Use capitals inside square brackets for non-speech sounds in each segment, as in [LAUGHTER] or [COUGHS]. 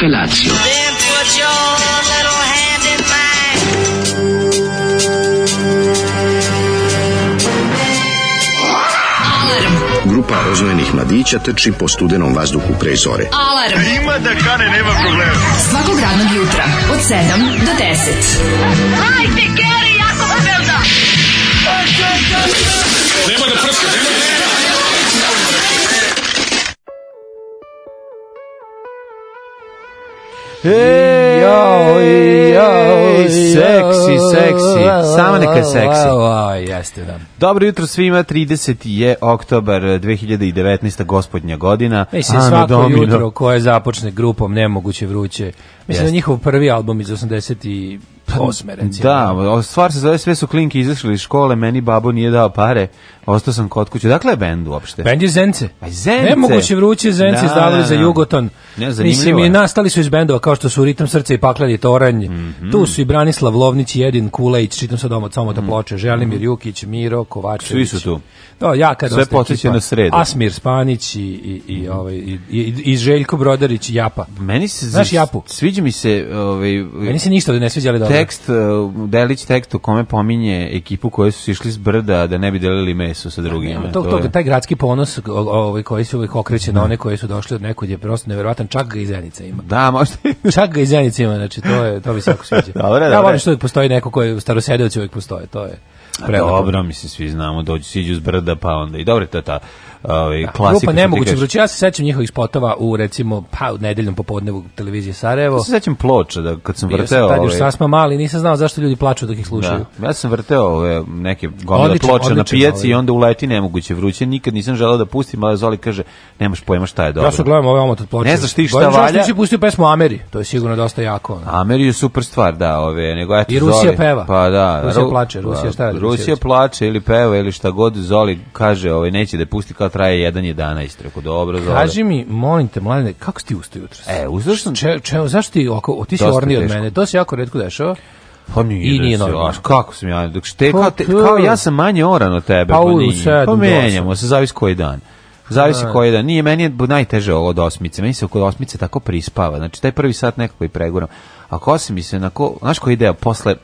Felatio. Grupa oznojenih mladića trči po studenom vazduhu pre zore. Alarm! ima da kane, nema problema. Svakog radnog jutra, od 7 do 10. Hajde, Keri! Hey, jao, jao, seksi, seksi. Samo neka je seksi. jeste, da. Dobro jutro svima, 30. je oktobar 2019. Eh, gospodnja godina. Mislim, Ano svako Domino. jutro koje započne grupom Nemoguće vruće. Mislim, da njihov prvi album iz 80. 88. recimo. Da, stvar se zove sve su klinki izašli iz škole, meni babo nije dao pare. Ostao sam kod kuće. Dakle bend uopšte? Bend je Zence. Pa Zence? Nemoguće vruće Zence da, za Jugoton. Ne, Mislim, i nastali su iz bendova kao što su Ritam srca i Pakladi Toranj. Mm -hmm. Tu su i Branislav Lovnić, Jedin Kulejć, čitam sad se od samo mm ploče, Želimir mhm. Jukić, Miro Kovačević. Svi su tu. Da, ja kad Sve potiče na sredu. Asmir Spanić i, i, i, mhm. ovaj, i, i, i Željko Brodarić, Japa. Meni se, Znaš, Japu? Sviđa mi se... Ovaj, Meni se ništa ne sviđa, ali dobro. Tekst, eh, Delić tekst u kome pominje ekipu koje su išli s brda da ne bi delili meso su sa drugima. to, to, taj gradski ponos ovaj koji su uvijek okreće na one koji su došli od nekud je prosto neverovatan čak ga Zenica ima. Da, možda. [LAUGHS] čak ga Zenica ima, znači to je to bi se jako sviđa. dobro, [LAUGHS] dobro. Ja što uvijek postoji neko koji starosedeoci uvijek postoje, to je. Dobro, mislim svi znamo, dođu siđu s brda pa onda i dobro to ta ovaj klasika. Grupa nemoguće Ja se sećam njihovih spotova u recimo pa u nedeljnom popodnevu televizije Sarajevo. Ja se sećam ploča da kad sam Bio vrteo sam ovaj. Ja sam mali, nisam znao zašto ljudi plaču dok ih slušaju. Da. Ja sam vrteo ove neke gomile ploča na pijaci ovaj. i onda uleti nemoguće vruće. Nikad nisam želeo da pustim, ali Zoli kaže nemaš pojma šta je dobro. Ja se gledam ove omot ploče. Ne znaš ti šta valja valja. pustio pesmu Ameri. To je sigurno dosta jako. Ne? Ono. Ameri je super stvar, da, ove, nego eto I Zoli, peva. Pa da, Rusija plače, Rusija pa, šta je? Rusija plače ili peva ili šta god Zoli kaže, ovaj neće da pusti kao traje 1.11. Rekao, dobro, dobro. Kaži mi, molim te, mladine, kako si ti ustao jutros? E, ustao sam... Če, če, zašto ti, oko, ti si orni od mene, to se jako redko dešava. Pa nije, I nije normalno. Kako sam ja, dok te, pa kao, te, kao ja sam manje oran od tebe, pa, pa Pa menjamo se, zavis koji dan. Zavisi koji dan. Nije, meni je najteže od osmice. Meni se oko osmice tako prispava. Znači, taj prvi sat nekako i preguram. A osim mi se, ko, znaš koja ideja, posle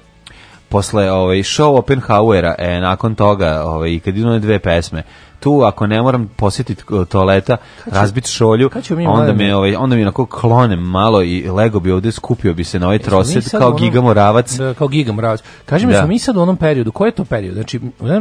posle ovaj show Oppenhauera, e, nakon toga, ovaj kad idu one dve pesme, tu ako ne moram posjetiti e, toaleta, razbiti šolju, mi, onda mi ovaj onda mi onako klonem malo i lego bi ovdje skupio bi se na ovaj troset kao ono, gigamoravac. kao gigamoravac. Kaži mi, smo mi sad u onom periodu, koji je to period? Znači,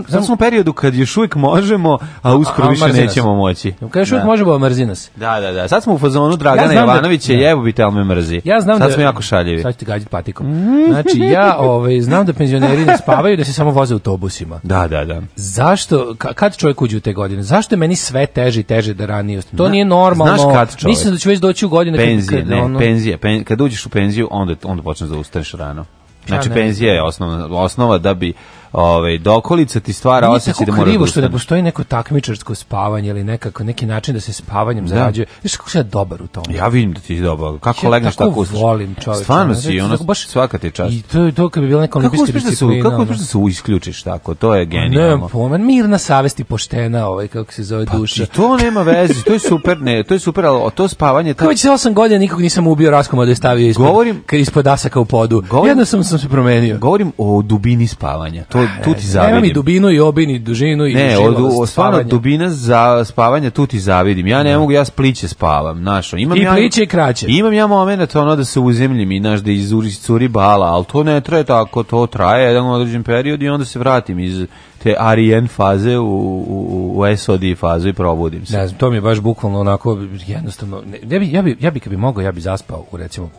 sad smo u periodu kad još uvijek možemo, a uskoro više nećemo moći. Kad još uvijek možemo, a mrzi nas. Da, da, da. Sad smo u fazonu Dragana ja Jovanovića, da, jevo bi te, me mrzi. Ja znam sad da, smo jako šaljivi. Sad ću te patikom. [LAUGHS] Znači, ja ovaj, znam da penzioneri ne spavaju, da se samo voze autobusima. Da, da, da. Zašto, kad čovjek uđe te godine. Zašto je meni sve teže i teže da ranije? To nije normalno. Znaš kad čovjek? Mislim da ću već doći u godine penzije, kad, ono- penzije, pen, kad uđeš u penziju, onda onda počneš da ustaneš rano. Znači penzija je osnova osnova da bi ovaj dokolica ti stvara osjećaj da mora krivo što ne postoji neko takmičarsko spavanje ili nekako neki način da se spavanjem zarađuje. Znaš kako se ja dobar u tome. Ja vidim da ti je dobar. Kako ja legneš tako ustaš. volim čovjek. Stvarno ono, si znači, ono znači, baš svaka ti čast. I to to kad bi bilo neka olimpijska disciplina. Kako uspeš ono. da se isključiš tako? To je genijalno. Ne, pomen mirna savest i poštena, ovaj kako se zove pa, duša. to nema veze. To je super, ne, to je super, al to spavanje tako. Već osam godina nikog nisam ubio raskomado je stavio ispod. Govorim, ispod asaka u podu. Jedno sam sam se promenio. Govorim o dubini spavanja. To tu ti zavidim. Nema mi dubinu i obin i dužinu i Ne, od, stvarno dubina za spavanja tu ti zavidim. Ja ne mogu, ja spliće spavam, znaš. Ono, imam I ja, pliće i kraće. Imam ja moment ono da se uzemljim i znaš da izuri curi bala, ali to ne traje tako, to traje jedan određen period i onda se vratim iz te Arijen faze u, u, u SOD fazu i probudim se. Ne znam, to mi je baš bukvalno onako jednostavno, ne, ja bi, ja bi, ja bi kad bi mogao, ja bi zaspao u recimo,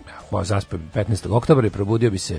zaspao 15. oktobra i probudio bi se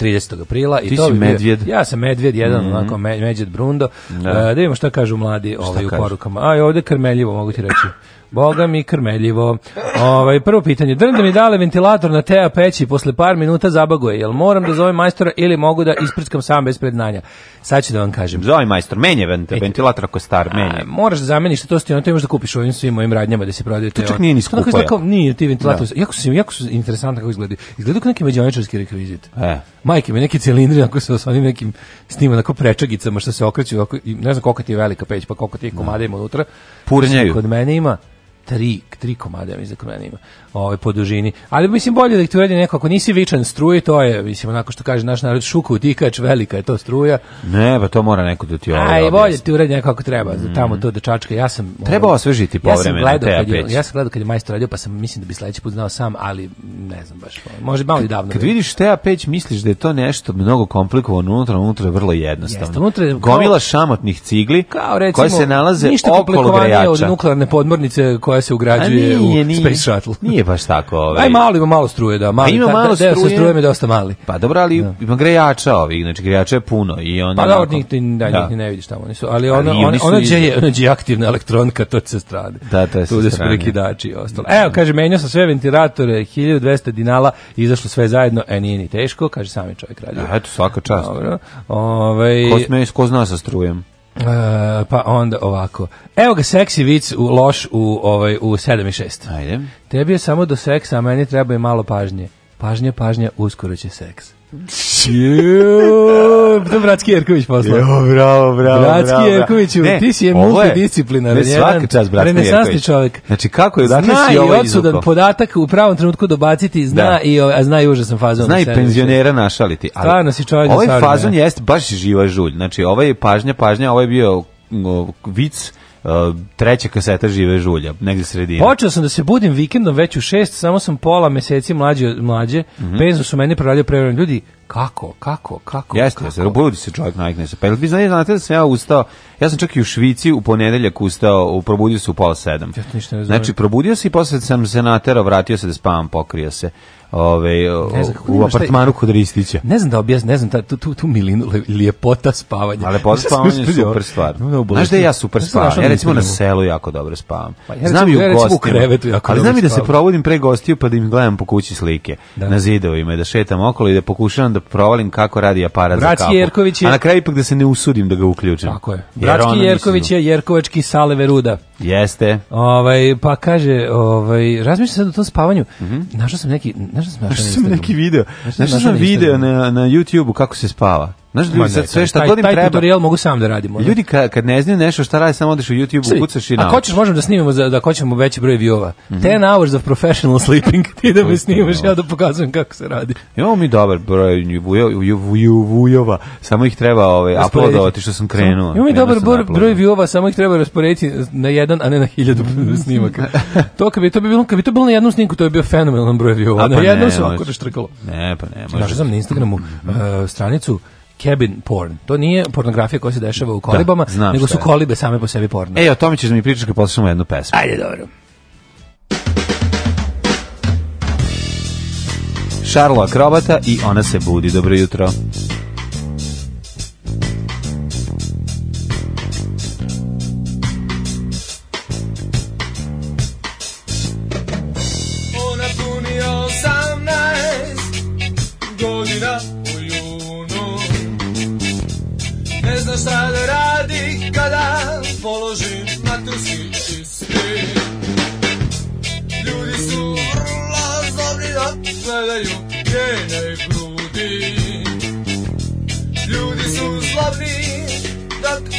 30. aprila. Ti i to si medvjed. ja sam medvjed, jedan mm -hmm. onako medvjed brundo. Da. Uh, da vidimo šta kažu mladi ovaj, u porukama. Aj, ovdje ovde krmeljivo, mogu ti reći. [LAUGHS] Boga mi krmeljivo. Ovaj prvo pitanje, drn da mi dale ventilator na tea peći posle par minuta zabaguje. Jel moram da zovem majstora ili mogu da isprskam sam bez prednanja? Sad ću da vam kažem. Zovi majstor, menje ventilator ako star, menje. moraš da zameniš to ono to možeš da kupiš ovim svim mojim radnjama da se prodaje. To čak ono. nije ni skupo. nije ti ventilator. Jako su jako su interesantno kako izgleda. Izgleda kao neki međoničarski rekvizit. E. Majke mi neki cilindri ako se sa onim nekim snima na prečagicama što se okreću, ne znam koliko ti je velika peć, pa koliko ti je komada ima unutra. Purnjaju. Kod mene ima tri, tri komada, ja mislim da kod mene ima ovaj po dužini. Ali mislim bolje da ih ti uredi neko ako nisi vičan struji, to je mislim onako što kaže naš narod šuka utikač, velika je to struja. Ne, pa to mora neko da ti ovaj. Aj, bolje ti uredi kako treba. Mm. Tamo to dečačka, ja sam ovaj, Treba ovaj, osvežiti povremeno ja sam gledao, kad je, majstor radio, pa sam mislim da bi sledeći put znao sam, ali ne znam baš. Ovaj, Može malo i davno. Kad vidiš Teja Peć, misliš da je to nešto mnogo komplikovano unutra, unutra je vrlo jednostavno. Jeste, unutra je gomila šamotnih cigli kao recimo, koje se nalaze okolo grejača. od nuklearne podmornice koja se ugrađuje u Space Shuttle. Nije nije baš tako. Ovaj. Aj malo ima malo struje, da. malo. A ima malo struje. da sa dosta mali. Pa dobro, ali da. ima grejača ovi, znači grejača je puno. I on pa da, da, da. ne vidiš tamo. Nisu, ali ona, ali ona, je aktivna elektronika, to se strane. Da, to je Tu su prekidači i ostalo. Evo, kaže, menjao sam sve ventilatore, 1200 dinala, izašlo sve zajedno, e, nije ni teško, kaže sami čovjek radio. Eto, svaka čast. Dobro. Ovaj zna sa strujem? E, pa onda ovako. Evo ga seksi vic u loš u ovaj u 7 i 6. Ajde. Tebi je samo do seksa, a meni treba i malo pažnje. Pažnje, pažnje uskoro će seks. Jo, [LAUGHS] Bratski Jerković poslao. Jo, bravo, bravo, Bratski Jerković, ti si je multidisciplinar. Ne, svaki čas Bratski Jerković. čovjek. Znači, kako je, da si ovo ovaj podatak u pravom trenutku dobaciti, zna da. i, a zna i užasan fazon. Zna i penzionera našaliti. Ali Stvarno si Ovaj fazon jest baš živa žulj. Znači, ovaj je pažnja, pažnja, ovaj je bio vic, E, treća kaseta Žive žulja, negde sredina. Počeo sam da se budim vikendom već u šest, samo sam pola meseci mlađe, mlađe. Mm -hmm. Penzo su meni proradio Ljudi, kako, kako, kako? Jeste, jeste, se čovjek najgne se. Pa jel vi znate, znate da sam ja ustao, ja sam čak i u Švici u ponedeljak ustao, probudio se u pola sedam. Ja ništa ne Znači, probudio se i posle sam se naterao, vratio se da spavam, pokrio se ove, ovaj, ne znam, u apartmanu kod Ristića. Ne znam da objasnim, ne znam ta, tu, tu, tu milinu, lijepota spavanja. Ali lepota [LAUGHS] spavanja je super stvar. Znaš da ja super spavam? Ja recimo na selu jako dobro spavam. Pa znam i u gostima. ali znam i da se provodim pre gostiju pa da im gledam po kući slike. Da. Na zidovima i da šetam okolo i da pokušavam da da provalim kako radi aparat za kapu. Jerković je... A na kraju ipak da se ne usudim da ga uključim. Tako je. Bratski ono Jerković je Jerkovački sale veruda. Jeste. Ovaj, pa kaže, ovaj, razmišljam sad o tom spavanju. Mm Našao sam neki... Našao sam, našao sam neki video. Našao sam, video na, na youtube kako se spava. Znaš, ljudi, sad sve šta taj, god im tutorial mogu sam da radimo. Ono. Ljudi ka, kad ne znaju nešto šta radi, samo odeš u YouTube, ukucaš i naučiš. Ako hoćeš, možemo da snimimo, za, da ako hoćemo veći broj view-ova. 10 mm -hmm. hours of professional sleeping, [LAUGHS] ti da me snimaš, ja da pokazujem kako se radi. Imamo mi dobar broj view samo ih treba ovaj, uploadovati što sam krenuo. Imamo mi dobar broj, broj samo ih treba rasporediti na jedan, a ne na hiljadu [LAUGHS] snimaka. to, kad bi to, bi bilo, kad bi to bilo na jednom snimku, to bi bio fenomenalan broj view-ova. na pa jednom Ne, pa ne. Našao sam na Instagramu mhm. eh, stranicu cabin porn. To nije pornografija koja se dešava u kolibama, da, nego su kolibe same po sebi porno. E, o tome ćeš da mi pričaš kad poslušamo jednu pesmu. Ajde, dobro. Šarlo Akrobata i ona se budi. Dobro jutro.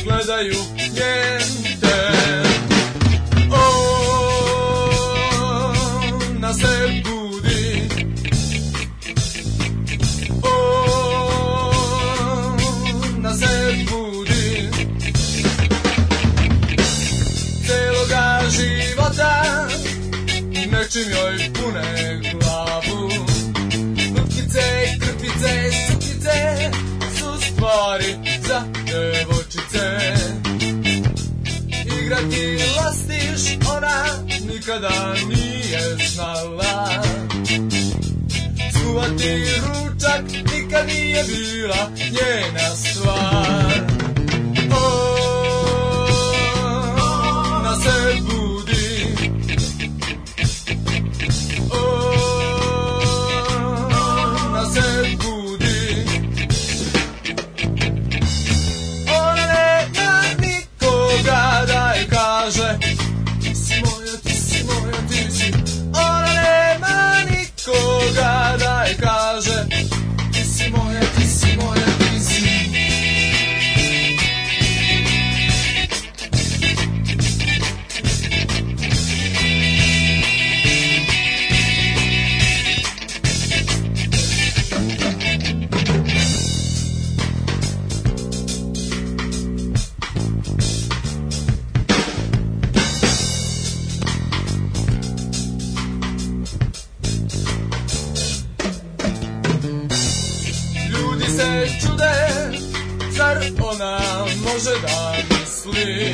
gledaju gdje nikada nije znala Čuvati ručak nikad nije bila njena stvar misli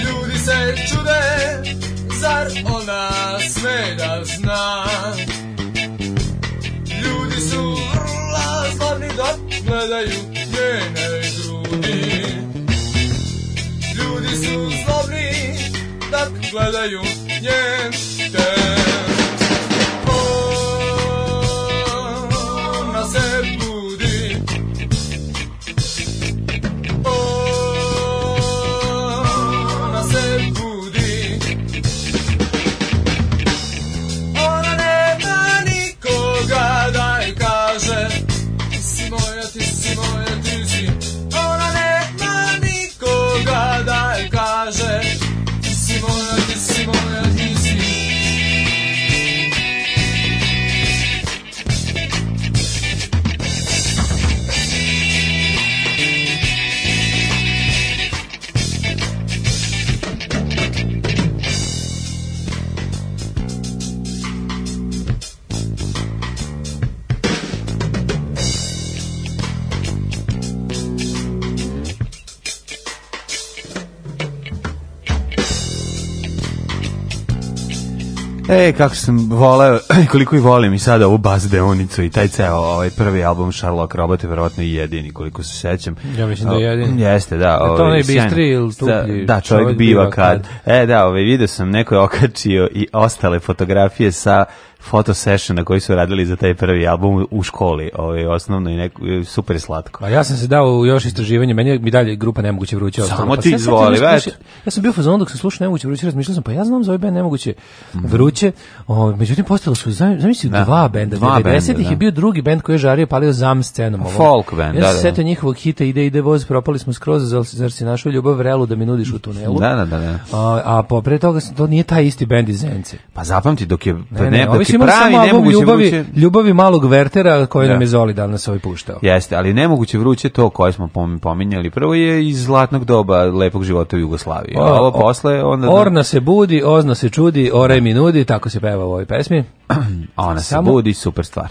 Ljudi se čude, zar ona sve da zna Ljudi su vrla zlavni da gledaju njene grudi Ljudi su zlobni da gledaju njen E, kako sam voleo, [CLEARS THROAT] koliko i volim i sada ovu bas deonicu i taj ceo ovaj prvi album Sherlock Robot je vjerojatno i jedini, koliko se sećam. Ja mislim da je jedini. Jeste, da. Ovaj, to bistri ili Da, čovjek, biva kad. E, da, ovaj, video sam, neko je okačio i ostale fotografije sa foto session na koji su radili za taj prvi album u školi, ovaj osnovno i neko super slatko. A ja sam se dao u još istraživanje, meni mi dalje grupa nemoguće vruće ostalo. Samo pa ti izvoli, ja, ja sam bio fazon dok sam slušao nemoguće vruće, razmišljao sam pa ja znam za ove bend nemoguće vruće. O, međutim postalo su zamisli da. dva benda, 90-ih je bio drugi bend koji je žario palio zam scenom ovo. Folk bend, ja da. se setio njihovog hita Ide ide voz, propali smo skroz za zar si našao ljubav vrelu da mi nudiš u tunelu. Da, da, da. da. A, a toga to nije taj isti bend iz Zence. Pa zapamti dok je ne, ne, pravi, samo ljubavi, malog Vertera koji nam je Zoli danas ovaj puštao. Jeste, ali nemoguće vruće to koje smo pominjali. Prvo je iz zlatnog doba lepog života u Jugoslaviji. Ovo posle onda... Orna se budi, ozna se čudi, ore mi nudi, tako se peva u ovoj pesmi. [CLEARS THROAT] Ona se budi, super stvar.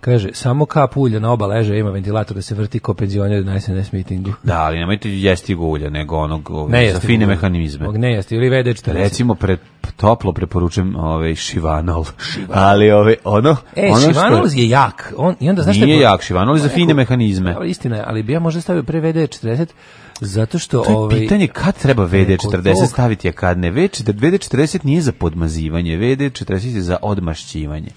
Kaže, samo kap ulja na oba leže ima ventilator da se vrti ko penzioner na SNS Da, ali nemojte jesti ulja, nego onog ovaj, ne za fine ulja. mehanizme. ne jesti, ili VD40. Recimo, pre, toplo preporučujem ove, ovaj, šivanol. šivanol. [LAUGHS] Ali ove, ovaj, ono... E, ono šivanol je jak. On, i onda, znaš Nije je jak, šivanol za fine mehanizme. Da, istina je, ali bi ja možda stavio pre VD40 zato što to je ovaj, pitanje kad treba VD40 staviti, a kad ne. da VD40 nije za podmazivanje, VD40 je za odmašćivanje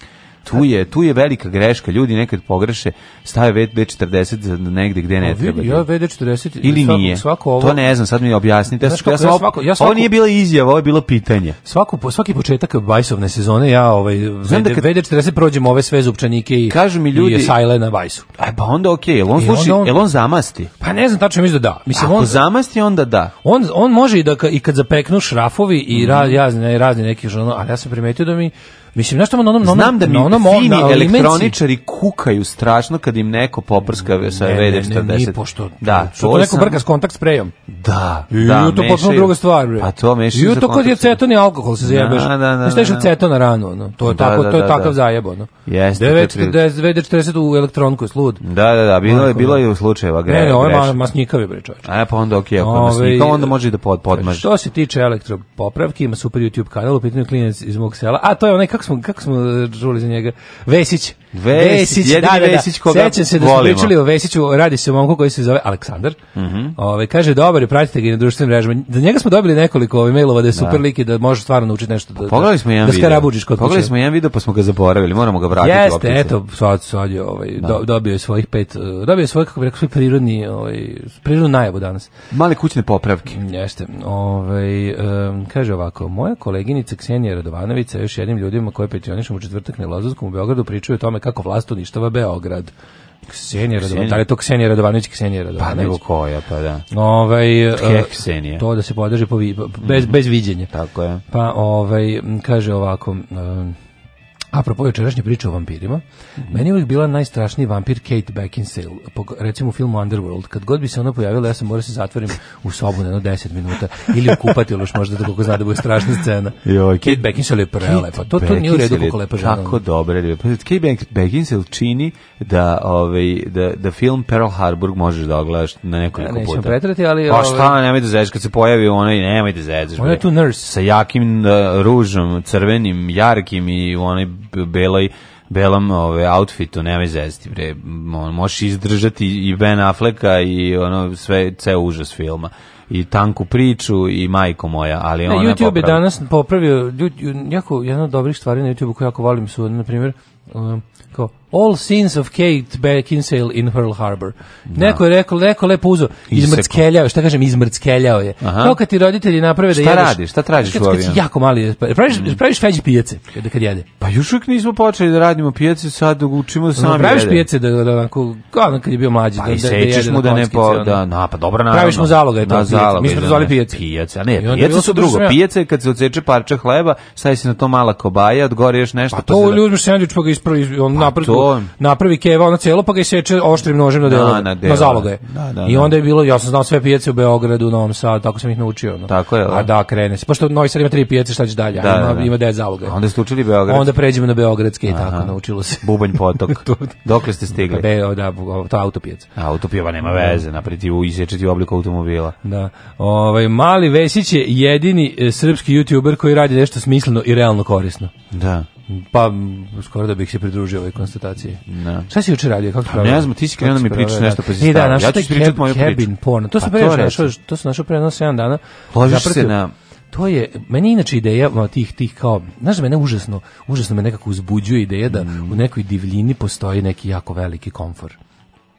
tu je, tu je velika greška. Ljudi nekad pogreše, stave VD40 negde gde ne treba. Ja VD40 ili nije. Svako ovo. To ne znam, sad mi objasnite. ja, sam, svako, ovo nije bila izjava, ovo je bilo pitanje. Svako, svaki početak bajsovne sezone ja ovaj znam VD, 40 prođem ove sve zupčanike i kažu mi ljudi Sajle na bajsu. aj pa onda okej, okay, on sluši, on, zamasti? Pa ne znam tačno mislim da da. Mislim on zamasti onda da. On on može i da i kad zapeknu šrafovi i mm neki žono, ali ja sam primetio da mi Mislim, nešto tamo ono, Znam da mi ono, onom, fini ono, elektroničari kukaju strašno kad im neko poprska sa VD-40. nije pošto... Da, što to neko brka s kontakt sprejom. Da, I, da, to potpuno druga stvar, bre. Pa to meši. I to kod je ceton i alkohol se zajebeš. Da, da, da. da. ceton na ranu, no. To je tako, to je takav zajebo. no. Jeste. VD-40 u elektronku je slud. Da, da, da, bilo je, bilo je u slučajeva greška. Ne, ne, ovo je masnikavi bre, čovječ. A pa onda okej, ako masnjikavi, pa onda može da podmaže. Što se tiče elektropopravki, ima super YouTube kanal, u pitanju klinac iz mog sela, a to je onaj, kako kako smo, kako smo e, čuli za njega? Vesić. Vesić, da, da, Vesić koga Sećam se da pričali o Vesiću, radi se o momku koji se zove Aleksandar. Mm ovaj kaže, dobar je, pratite ga i na društvenim mrežama. Za njega smo dobili nekoliko ovih ovaj, mailova da je super lik i da može stvarno naučiti nešto. Da, Pogledali smo jedan da video kod Pogledali smo jedan video pa smo ga zaboravili, moramo ga vratiti. Jeste, eto, sad, sad je, ovaj, do, dobio je svojih pet, e, dobio je svoj, kako bi rekao, prirodni, ovaj, prirodnu najavu danas. Male kućne popravke. Mm, jeste, ovaj, kaže ovako, moja koleginica Ksenija Radovanovica još jednim ljudima koje petionišemo u četvrtak na Lozovskom u Beogradu pričaju o tome kako vlast uništava Beograd. Ksenija Radovanović, da li je to Ksenija Radovanović, Ksenija pa Radovanović? Pa nego koja, pa da. Ovaj, e, Ksenija. To da se podrži po, bez, bez viđenja. Tako je. Pa ovaj, kaže ovako... E, Apropo jučerašnje priče o vampirima, mm -hmm. meni je uvijek bila najstrašniji vampir Kate Beckinsale, recimo u filmu Underworld. Kad god bi se ona pojavila, ja sam morao se zatvorim u sobu na jedno 10 minuta ili u kupatilu, možda da koliko zna da bude strašna scena. Joj, Kate, Beckinsale je prelepa. To, to nije u redu koliko lepa žena. Tako dobro. Pa, Kate Beckinsale čini da, ovaj, da, da film Pearl Harbor možeš da ogledaš na nekoliko ne, puta. pretrati, ali... Pa ovaj- šta, nemoj da zezeš kad se pojavi ona i nemoj da zezeš. Ona je tu nurse. Sa jakim uh, ružom, crvenim, jarkim i onaj beloj belom ove, outfitu, nemoj zezati, bre. Ono, možeš izdržati i Ben Afflecka i ono sve, ceo užas filma i tanku priču i majko moja, ali ona YouTube popravi. je danas popravio jako jedna od dobrih stvari na YouTubeu koju jako volim su na primjer um, kao, all sins of Kate Beckinsale in Pearl Harbor. Da. Neko je rekao, neko lepo uzo, izmrckeljao, šta kažem, izmrckeljao je. Aha. Kao kad ti roditelji naprave da jedeš... Šta radiš, šta tražiš u jako mali, pa, praviš, mm. praviš feđi pijace kada kad jede. Pa još uvijek nismo počeli da radimo pijace, sad učimo da pa sami Praviš pijace da, da, kao ono kad je bio mlađi. Pa da, i da mu da ne po... Da, na, pa dobro, Praviš mu zaloga, je to pijace. zaloga, Mi smo da zvali pijace. Pijace, a ne, pijace su drugo. Pijace je kad se odseče parča hleba, stavi se na to mala kobaja, odgore još nešto. Pa to ljudi sandvič pa ga ispravi, on pa napravi, to... napravi keva ona celo, pa ga seče oštrim nožem na delo, na, na, zaloge. I onda je bilo, ja sam znao sve pijace u Beogradu, u Novom Sadu, tako sam ih naučio. No. Tako je, A da, krene se. Pošto Novi Sad ima tri pijace, šta će dalje? Da, ima, da, da. ima zaloge. Onda ste učili Beograd. Onda pređemo na Beogradske i tako, naučilo se. [LAUGHS] Bubanj potok. [LAUGHS] Dokle ste stigli? Be, da, to auto pijava nema veze, napriti u u oblik automobila. Da. Ovaj mali Vesić je jedini e, srpski youtuber koji radi nešto smisleno i realno korisno. Da. Pa, skoro da bih se pridružio ovoj konstataciji. No. Šta si jučer radio? Kako pa, ne znam, ti si krenuo mi pričaš nešto pa si e, da, ja ću ti pričati moju priču. Cabin To sam pa, prije našao, to sam našao pre jedno 7 dana. Ložiš se na to je meni inače ideja ono, tih tih kao znaš da mene užasno užasno me nekako uzbuđuje ideja da mm. u nekoj divljini postoji neki jako veliki komfor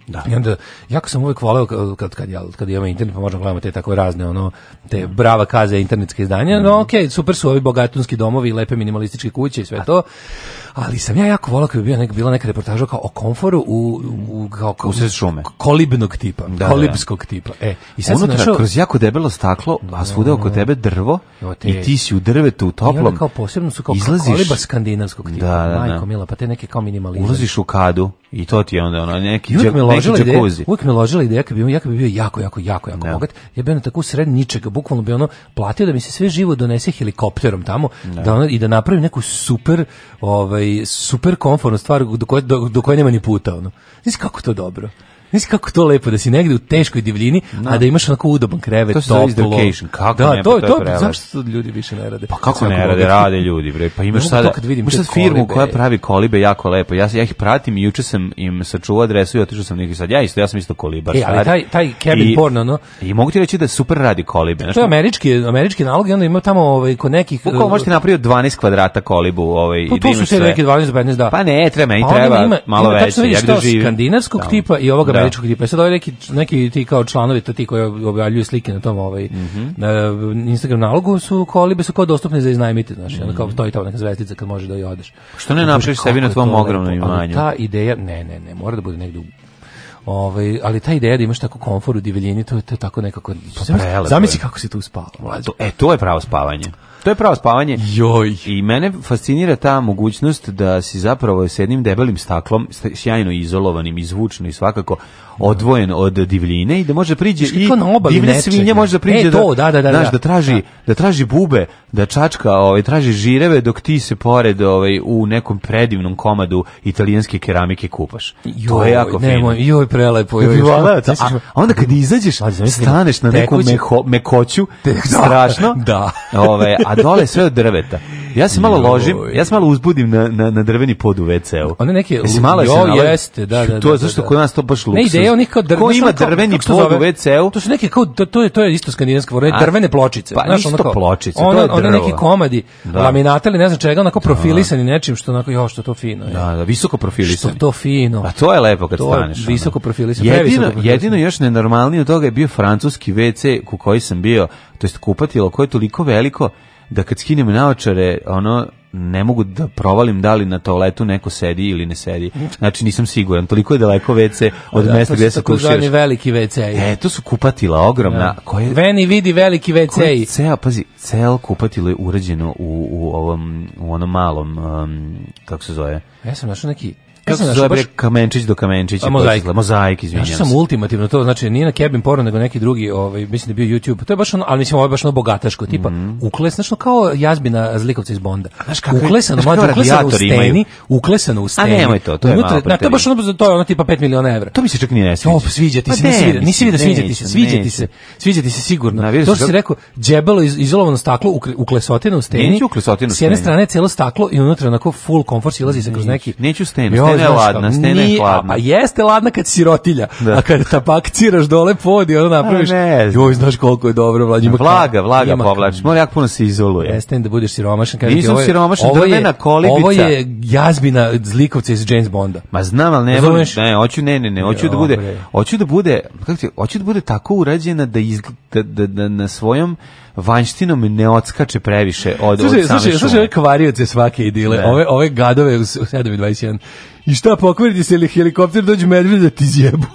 da. I onda jako sam uvijek voleo kad kad ja internet pa možemo gledamo te tako razne ono te brava kaze internetske izdanja. No okej, okay, super su ovi bogatunski domovi, lepe minimalističke kuće i sve to ali sam ja jako volao kad bi bio bila neka reportaža kao o komforu u, u kao, kao šume. kolibnog tipa, da, kolibskog tipa. E, i sad Unutra, našao... kroz jako debelo staklo, a svuda oko tebe drvo i ti si u drvetu u toplom. I kao posebno su kao izlaziš... koliba skandinavskog tipa, da, da, majko mila, pa te neke kao minimalizam. Ulaziš u kadu i to ti je onda ono, neki, me ložila neki ložila ideja kad bi, ja bi bio jako, jako, jako, jako bogat. Ja bi ono tako sred ničega, bukvalno bi ono platio da mi se sve živo donese helikopterom tamo da ono- i da napravi neku super ovaj, ovaj super komforna stvar do koje do, koje nema ni puta ono. kako to dobro. Nisi kako to lepo da si negde u teškoj divljini, no. a da imaš onako udoban krevet, to toplo. Kako da, to, da, to, je to zašto ljudi više ne rade? Pa kako ne rade, rade ljudi bre. Pa imaš sada kad vidim sad firmu koja pravi kolibe jako lepo. Ja ja ih pratim i juče sam im sačuvao adresu i otišao sam i sad ja isto, ja sam isto kolibar. E, ali taj taj cabin I, porno, no. I mogu ti reći da super radi kolibe, Znaš, To je američki, američki nalog i onda ima tamo ovaj kod nekih Kako eh, možete napraviti 12 kvadrata kolibu, ovaj pa, to su te neke 12 15 da. Pa ne, treba, i pa treba malo veće, ja gde Skandinavskog tipa i ovoga američkog tipa. E sad ovaj neki, neki ti kao članovi, ti koji objavljuju slike na tom ovaj, mm -hmm. na eh, Instagram nalogu, su kolibe su kao dostupne za iznajmiti, znaš, mm kao mhm. to i to, neka zvestica kad može da i odeš. Što ne napraviš sebi na tvom ogromnom imanju? Ta ideja, ne, ne, ne, mora da bude negdje u Ovaj, ali ta ideja da imaš tako komfor u divljini, to je, to tako nekako... Pa Zamisli kako si tu spavao. E, to je pravo spavanje. To je pravo spavanje. Joj. I mene fascinira ta mogućnost da si zapravo s jednim debelim staklom, sjajno izolovanim, izvučno i svakako odvojen od divljine i da može priđe i divlje svinje može da e, priđe e, da, znaš, da, traži, da. traži bube, da čačka, ovaj, traži žireve dok ti se pored ovaj, u nekom predivnom komadu italijanske keramike kupaš. Joj, to je jako fino. joj, prelepo. Joj, a, onda kad izađeš, staneš na nekom meho, mekoću, [LAUGHS] strašno, da. Ovaj, a dole sve od drveta. Ja se malo ložim, ja se malo uzbudim na, na, na drveni pod u WC-u. One neke malo jeste, da, da, To je zašto kod nas to baš luksuz. Ne ide, onih kao drveni. Ko ima drveni pod u WC-u? To su neke kao to, to je to je isto skandinavska vrsta drvene pločice. Pa, Znaš, pločice, to je One neki komadi da. ili ne znam čega, onako profilisani nečim što onako jo što to fino je. Da, da, visoko profilisani. Što to fino. A pa to je lepo kad staneš. Ono. Visoko profilisani. Jedino, jedino još nenormalnije od toga je bio francuski WC u koji sam bio, to jest kupatilo koje je toliko veliko da kad skinem naočare, ono, ne mogu da provalim da li na toaletu neko sedi ili ne sedi. Znači nisam siguran. Toliko je daleko WC od pa da, mesta gdje se kuširaš. To veliki WC. E, to su kupatila ogromna. Koje, Veni vidi veliki WC. i pazi, cel kupatilo je urađeno u, u, ovom, u onom malom, um, kako se zove? Ja sam našao neki kako se zove Kamenčić do Kamenčića? Mozaik. Mozaik, izvinjavam se. sam ultimativno to, znači nije na Kevin Porno, nego neki drugi, ovaj, mislim da bio YouTube. To je baš ono, ali mislim, ovo je baš ono bogataško, tipa, mm -hmm. kao jazbina zlikovca iz Bonda. Znaš kako uklesano, znaš kako uklesano u steni, uklesano u steni. A nemoj to, to je unutra, malo na, to je baš ono, to ono tipa 5 miliona evra. To mi se čak nije ne sviđa. ti pa se, pa ne, sviđa, nisi vidio, sviđa ti se, sviđa se, sviđa se sigurno. to što si rekao, džebelo izolovano staklo, klesotinu u steni. Neću u steni. S jedne strane celo staklo i unutra onako full komfort silazi se kroz neki. Neću steni, stena je ladna, stena je hladna. A jeste ladna kad sirotilja, da. a kad tabak ciraš dole pod i ono napraviš, joj, znaš koliko je dobro, vlađi Vlaga, vlaga povlačiš, mora jako puno se izoluje. Stena da budeš siromašan. Kad Nisam siromašan, drvena kolibica. Ovo je jazbina zlikovca iz James Bonda. Ma znam, ali ne, ne, ne, hoću, ne, ne, ne, hoću da bude, hoću da bude, kako ti, hoću da bude tako urađena da, izgleda, da na svojom vanjštinom ne odskače previše od, slušaj, od same slušaj, šume. Slušaj, kvarioce svake idile, ove, ove gadove u 7.21. I šta, pokvariti se ili helikopter dođe medvede da ti zjebu?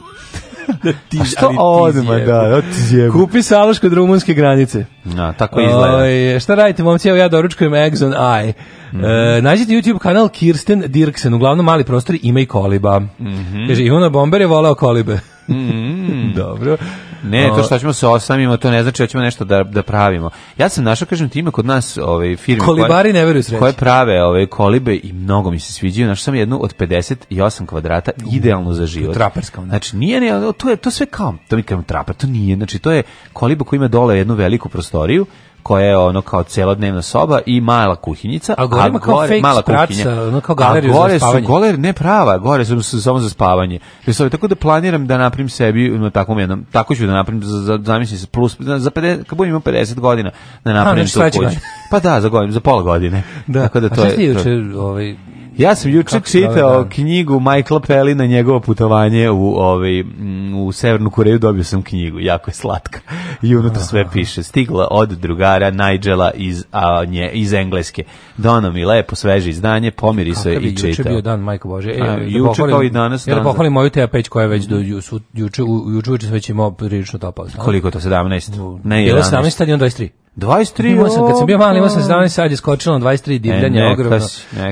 [LAUGHS] da ti, A što odma, da, da ti zjebu. Kupi saloško kod rumunske granice. Na, tako izgleda. Oj, ovaj, šta radite, momci, evo ja doručkujem Exxon Eye. Mm -hmm. e, nađite YouTube kanal Kirsten Dirksen, uglavnom mali prostor ima i koliba. Mm -hmm. Kaže, Ivona Bomber je voleo kolibe. Mm -hmm. [LAUGHS] Dobro. Ne, to što ćemo se osamimo, to ne znači da ćemo nešto da, da pravimo. Ja sam našao, kažem ti, ima kod nas ovaj, firme Kolibari koje, ne koje prave ove ovaj, kolibe i mnogo mi se sviđaju. Našao sam jednu od 58 kvadrata, idealnu za život. Traperska. Znači, nije, to je to sve kao, to mi kažemo traper, to nije. Znači, to je koliba koja ima dole jednu veliku prostoriju, koja je ono kao celodnevna soba i mala kuhinjica, a gore, a gore kao fake mala spraca, kuhinja. Ono kao galeriju a gore za spavanje. Su, gore ne prava, gore su, su samo za spavanje. Resovi, tako da planiram da napravim sebi na takvom jednom, tako ću da napravim za, za zamislim se plus za 50, kad budem imao 50 godina da napravim ha, tu kuću. Pa da, za godinu, za pola godine. Da. Tako da to a je. Ti juče, ovaj ja sam juče čitao knjigu Michaela Pelli na njegovo putovanje u ovaj u Severnu Koreju, dobio sam knjigu, jako je slatka. I unutra sve piše. Stigla od drugara Nigela iz a, nje, iz Engleske. Dono mi lepo sveže izdanje, pomiri se i čitao. Juče bio dan Majko Bože. E, a, juče kao i danas. Ja e, pohvalim moju te peć koja je već do juče juče juče već imao prilično topao. Koliko to 17? Ne, 17 i 23. 23. Imao sam, kad sam bio mali, imao sam 17 sad je skočilo 23 divljanje, e, ogromno.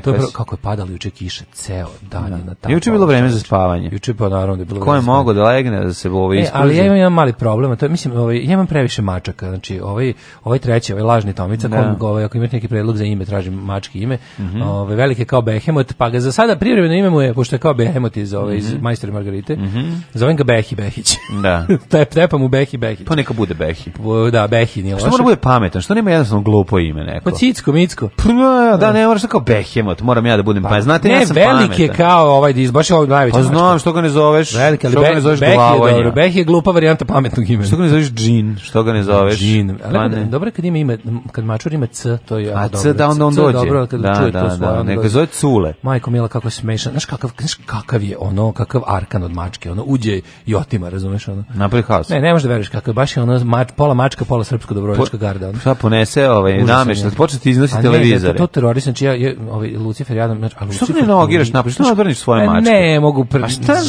To je kako je padalo juče kiša ceo dan da. na tamo. Juče bilo vreme za spavanje. Juče pa naravno da je bilo. Ko je mogao da legne da se ispuzi? e, Ali ja imam jedan mali problem, to je mislim, ovaj ja imam previše mačaka, znači ovaj ovaj treći, ovaj lažni Tomica, da. kom ovaj, ako imate neki predlog za ime, tražim mački ime. Mm -hmm. Ovaj velike kao Behemot, pa ga za sada privremeno ime mu je pošto je kao Behemot iz ove ovaj, mm -hmm. iz mhm. Majstori Margarite. Mm -hmm. Zovem ga Behi Behić. Da. [LAUGHS] Tep, tepam mu Behi Behić. Pa neka bude Behi. Da, Behi, nije pa loše. Što mora bude pametan, što nema jednostavno glupo ime neko. Pa Cicko, Micko. Pna, da, ne moraš kao Behemot, moram ja da budem, pa, pa znate, ne, ja sam velik pametan. je kao ovaj dis, baš je ovaj najveći. Pa znam, što ga ne zoveš, velik, ali što Beh, ga ne zoveš Beh je, dobro, Beh je glupa varijanta pametnog imena. Što ga ne zoveš Džin, što ga ne zoveš? Džin, ali ne. dobro kad ima ime, kad mačur ima C, to je jako dobro. A C, da onda on dođe. Dobro, kad da, čuje da, to svoje. Da, neka zove Cule. Majko Mila, kako se meša, znaš kakav, znaš kakav je ono, kakav arkan od mačke, ono uđe i otima, razumeš ono. Napravi haos. Ne, ne možeš da veruješ kakav, baš je ono, mač, pola mačka, pola srpsko dobrovoljačka garda pardon. Šta ponese ovaj početi počne ti iznositi Ne, To, to znači znači je ovaj Lucifer ja znači, ali Lucifer. Što ne nogiraš naprijed, Što ne odvrneš svoje e, mačke? Ne, mogu prvi,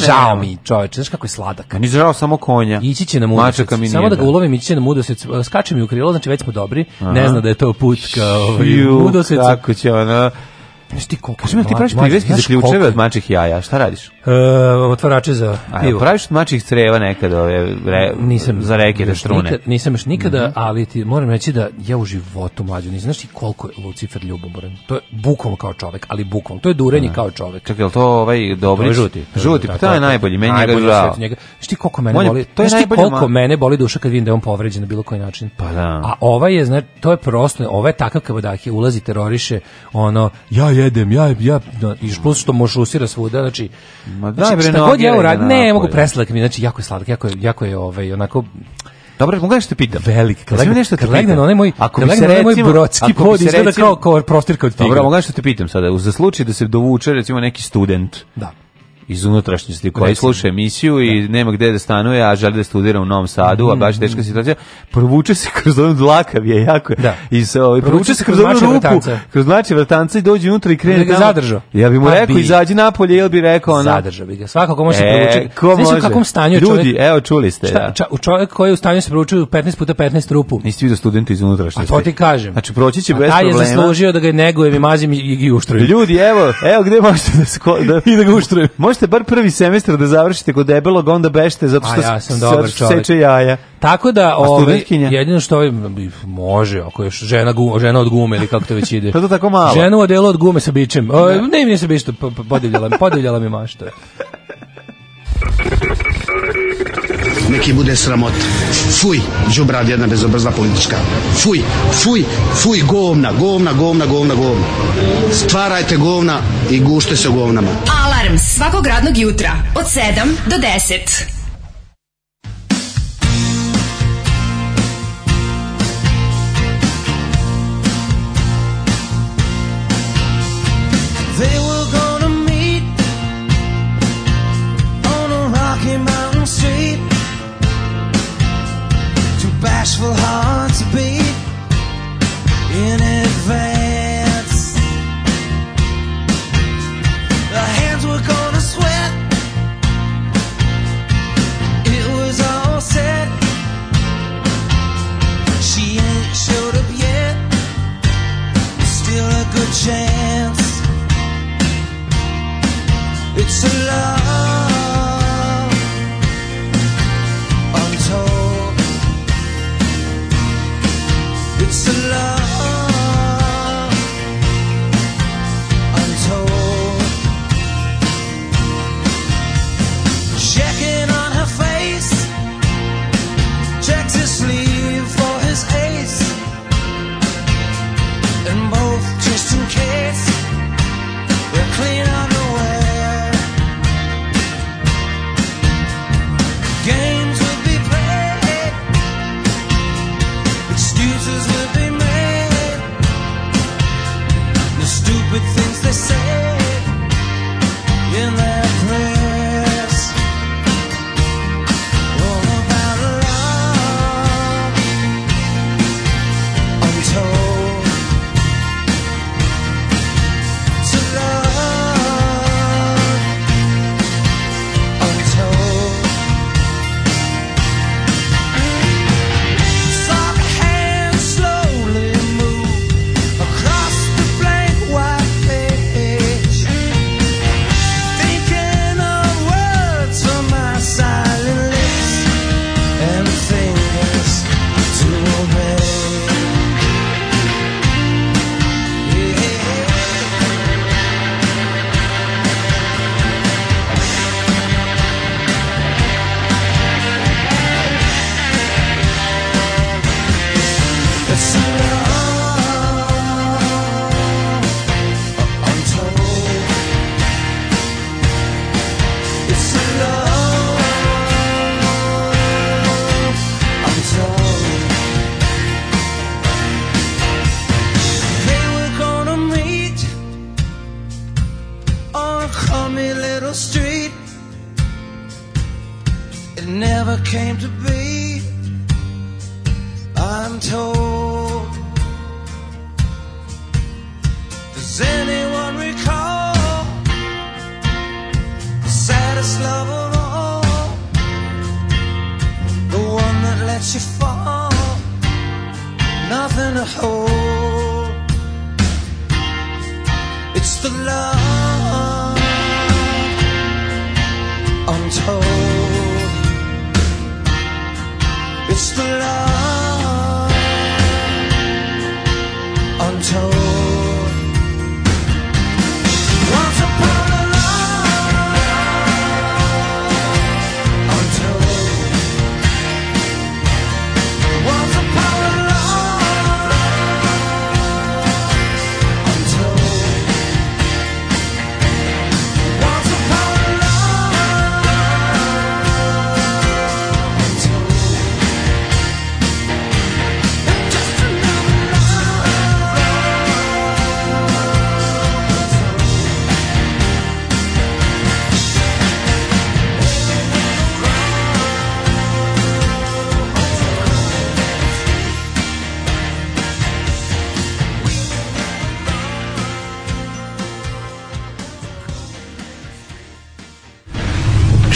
žao mi, čoveče, znaš kako je sladak. Ni žao samo konja. Ići će na mudosec, Samo da ga ulovim, ići će na mudosec, Skače mi u krilo, znači već smo dobri. Ne zna da je to put kao ovaj mudrost. Kako će ona ne ti koliko... Kažem, ti praviš za ključeve od mačih jaja, šta radiš? E, otvarače za pivo. praviš od mačih creva nekad ove, re, nisam, za reke da strune? Nikad, nisam još nikada, mm -hmm. ali ti moram reći da ja u životu mlađu ne Znaš ti koliko je Lucifer ljubomoran? To je bukvalno kao čovek, ali bukvalno. To je durenje mhm. kao čovek. Čekaj, to ovaj dobri? To je žuti. Žuti, pa to je najbolji, meni najbolji žao. Znaš ti koliko mene boli, to je koliko mene boli duša kad vidim da je on povređen na bilo koji način? Pa da. A ovaj je, znači, to je prosto, ovaj je takav da ulazi, teroriše, ono, ja, jedem, ja, ja, da, i plus što usira svuda, znači, Ma, znači, bre, šta god ja uradim, ne, mogu preslak znači, jako je sladak, jako je, jako je ovaj, onako, dobro, mogu nešto pitam? Velik. Kada mi nešto te legne onaj moj, ako se na moj brodski pod izgleda kao, kao prostirka od tigra. Dobro, mogu nešto te pitam sada, U slučaju da se dovuče recimo neki student. Da iz unutrašnjosti koji Recimo. sluša emisiju i nema gde da stanuje, a želi da studira u Novom Sadu, a baš mm. teška situacija, provuče se kroz onu dlakav je jako. Da. I se, ovaj, provuče, provuče se kroz, kroz onu ruku, kroz mače vratanca i dođe unutra i krene tamo. Zadržao. Ja bih mu pa rekao, bi. izađi napolje, ili bi rekao ono. Zadržao bi ga. Svakako može e, se provući. Ko može? u kakvom stanju Ljudi, evo čuli ste. Šta, ča, u čovjek koji je u stanju se provuči 15 puta 15 rupu. Nisi vidio studenta iz unutrašnjosti. A to ti kažem. Znači, proći će bez problema. Taj je zaslužio da ga negujem i mazim i, i uštrujem. Ljudi, evo, evo gde možete da, da [LAUGHS] i da ga uštrujem. Možete bar prvi semestar da završite kod debelog, onda bešte, zato što seče jaja. Tako da, ovaj, jedino što ovaj, može, ako je žena, gu, žena od gume ili kako to već ide. [LAUGHS] Pa to tako malo. Žena u od gume sa bičem. O, ne, mi nisam bićem, podivljala, podivljala mi mašta. Neki bude sramot. Fuj, džubrad jedna bezobrzna politička. Fuj, fuj, fuj, govna, govna, govna, govna, govna. Stvarajte govna i gušte se govnama. Alarm svakog radnog jutra od 7 do 10. They were gonna meet on a Rocky Mountain street. Two bashful hearts beat. chance. It's a love untold. It's a love.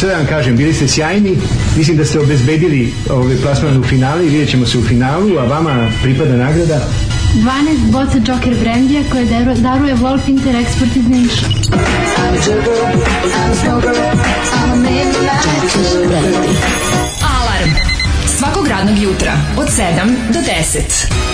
šta vam kažem, bili ste sjajni, mislim da ste obezbedili ovaj plasman u finale vidjet ćemo se u finalu, a vama pripada nagrada 12 boca Joker brandija koje daruje Wolf Inter Export iz Niša. Alarm svakog radnog jutra od 7 do 10.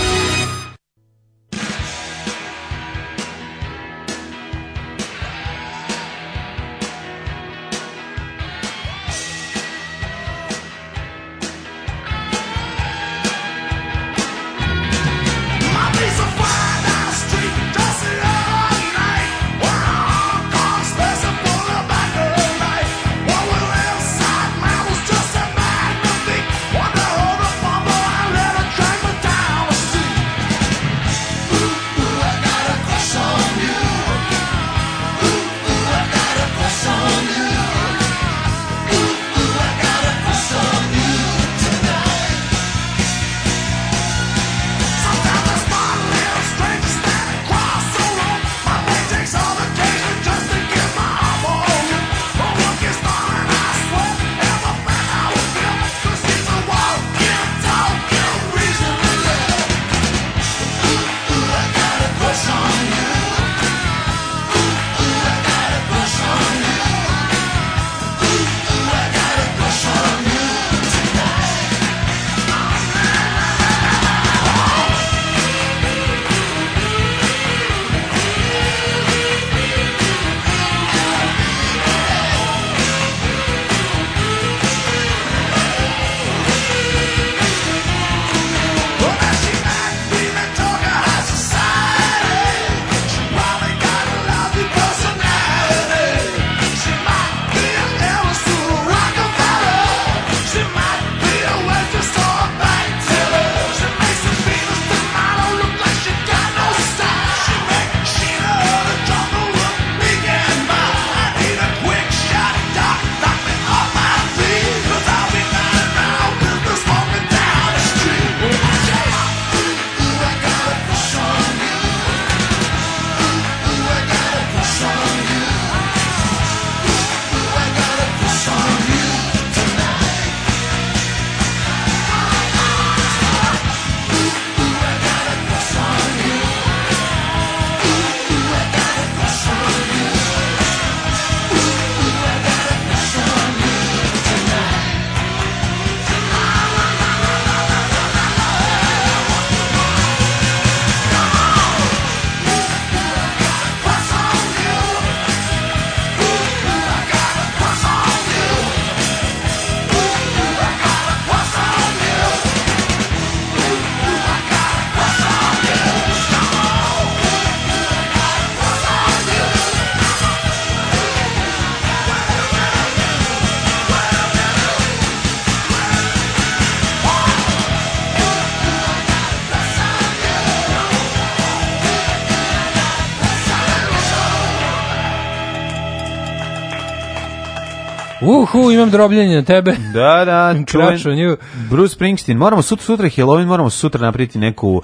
Uhu, imam drobljenje na tebe. Da, da, [LAUGHS] čujem. Bruce Springsteen, moramo sutra, sutra Halloween, moramo sutra napriti neku uh,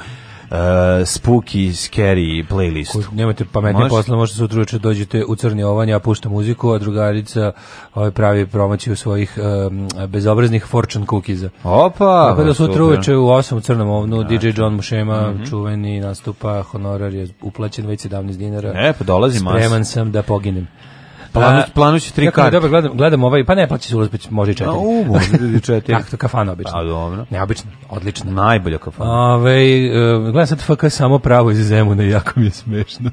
spooky, scary playlist. Nemojte nemate pametne posla, možete sutra uče dođete u crni ovan, ja puštam muziku, a drugarica ovaj, pravi u svojih um, bezobraznih fortune cookies-a Opa! Tako da sutra uveče u 8 u crnom ovnu znači. DJ John Mušema, mm čuveni nastupa, honorar je uplaćen već 17 dinara. E, pa dolazi Spreman sam da poginem. Planuć, planuć tri karte. Dobro, gledam, gledam ovaj, pa ne plaći se ulaz, može i četiri. u, može i četiri. tako [LAUGHS] to kafana obično. A, pa, dobro. Ne, obično, odlično. Najbolja kafana. Ove, e, gledam sad FK samo pravo iz Zemuna [LAUGHS] jako mi je smešno.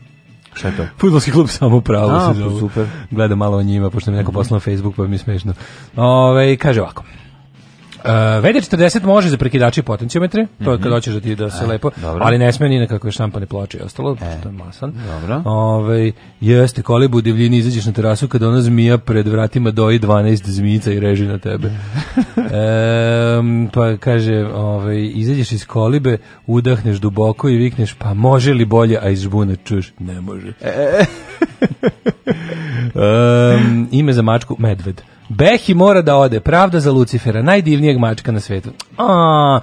Šta je to? Futbolski klub samo pravo A, pa Super. Gledam malo o njima, pošto mi neko poslao na Facebook, pa mi je smešno. Ove, kaže ovako. Uh, eh, VD40 može za prekidači potencijometre, mm to je kad mhm. hoćeš da ti da se e, lepo, ali ne smije ni na kakve štampane ploče i ostalo, e, to je masan. Dobro. Ove, jeste, kolibu u divljini izađeš na terasu kada ona zmija pred vratima doji 12 zmijica i reži na tebe. [LAUGHS] e, pa kaže, ove, izađeš iz kolibe, udahneš duboko i vikneš, pa može li bolje, a iz žbuna čuš ne može. um, ime za mačku, medved. Behi mora da ode, pravda za Lucifera, najdivnijeg mačka na svetu. A,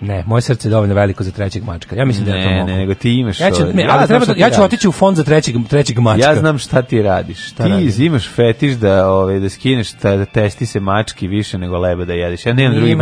ne, moje srce je dovoljno veliko za trećeg mačka. Ja mislim ne, da ja to mogu. Ne, nego ti imaš. Ja ću, ne, ja ću otići u fond za trećeg trećeg mačka. Ja znam šta ti radiš. Šta ti imaš fetiš da ove da skineš da testi se mački više nego lebe da jediš Ja nemam je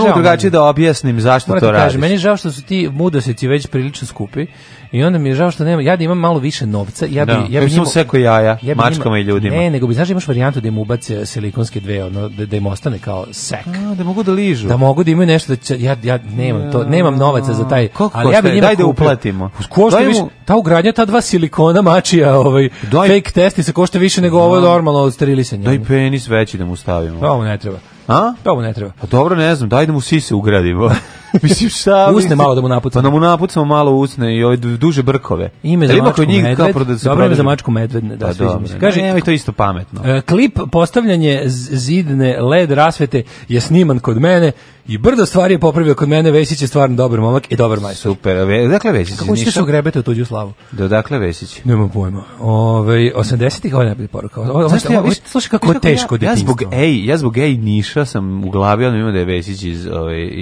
ne drugačije da objasnim zašto to radiš. meni je žao što su ti mudoseci već prilično skupi i onda mi je žao što nema, ja da imam malo više novca, ja bi no, ja bi sve seko jaja, ja mačkama i ljudima. Ne, nego bi znaš imaš varijantu da im ubace silikonske dve, ono da, im ostane kao sek. da mogu da ližu. Da mogu da imaju nešto da ja ja nemam to, nemam novaca za taj. Kako ali ja da uplatimo. Košta više ta ugradnja ta dva silikona mačija, ovaj fake testi se košta više nego ovo normalno sterilisanje. Daj ono. penis veći da mu stavimo. Pa ne treba. A? Pa ne treba. Pa dobro, ne znam, daj da mu sise ugradimo. [LAUGHS] [LAUGHS] Mislim šta? usne malo da mu napucamo. Pa da mu napucamo malo usne i ove duže brkove. Ime za mačku medved. Pa dobro ime za mačku medved, da, da, Kaže, to isto pametno. E, klip postavljanje zidne led rasvete je sniman kod mene i brdo stvari je popravio kod mene, Vesić je stvarno dobar momak i dobar majstor. Super, dakle Vesić Kako ćete u tuđu slavu? Da dakle Vesić? Nemam pojma. Ove, 80-ih je poruka. ja, slušaj kako teško ja, zbog, ej, ja Niša sam u glavi, ono ima da je Vesić iz,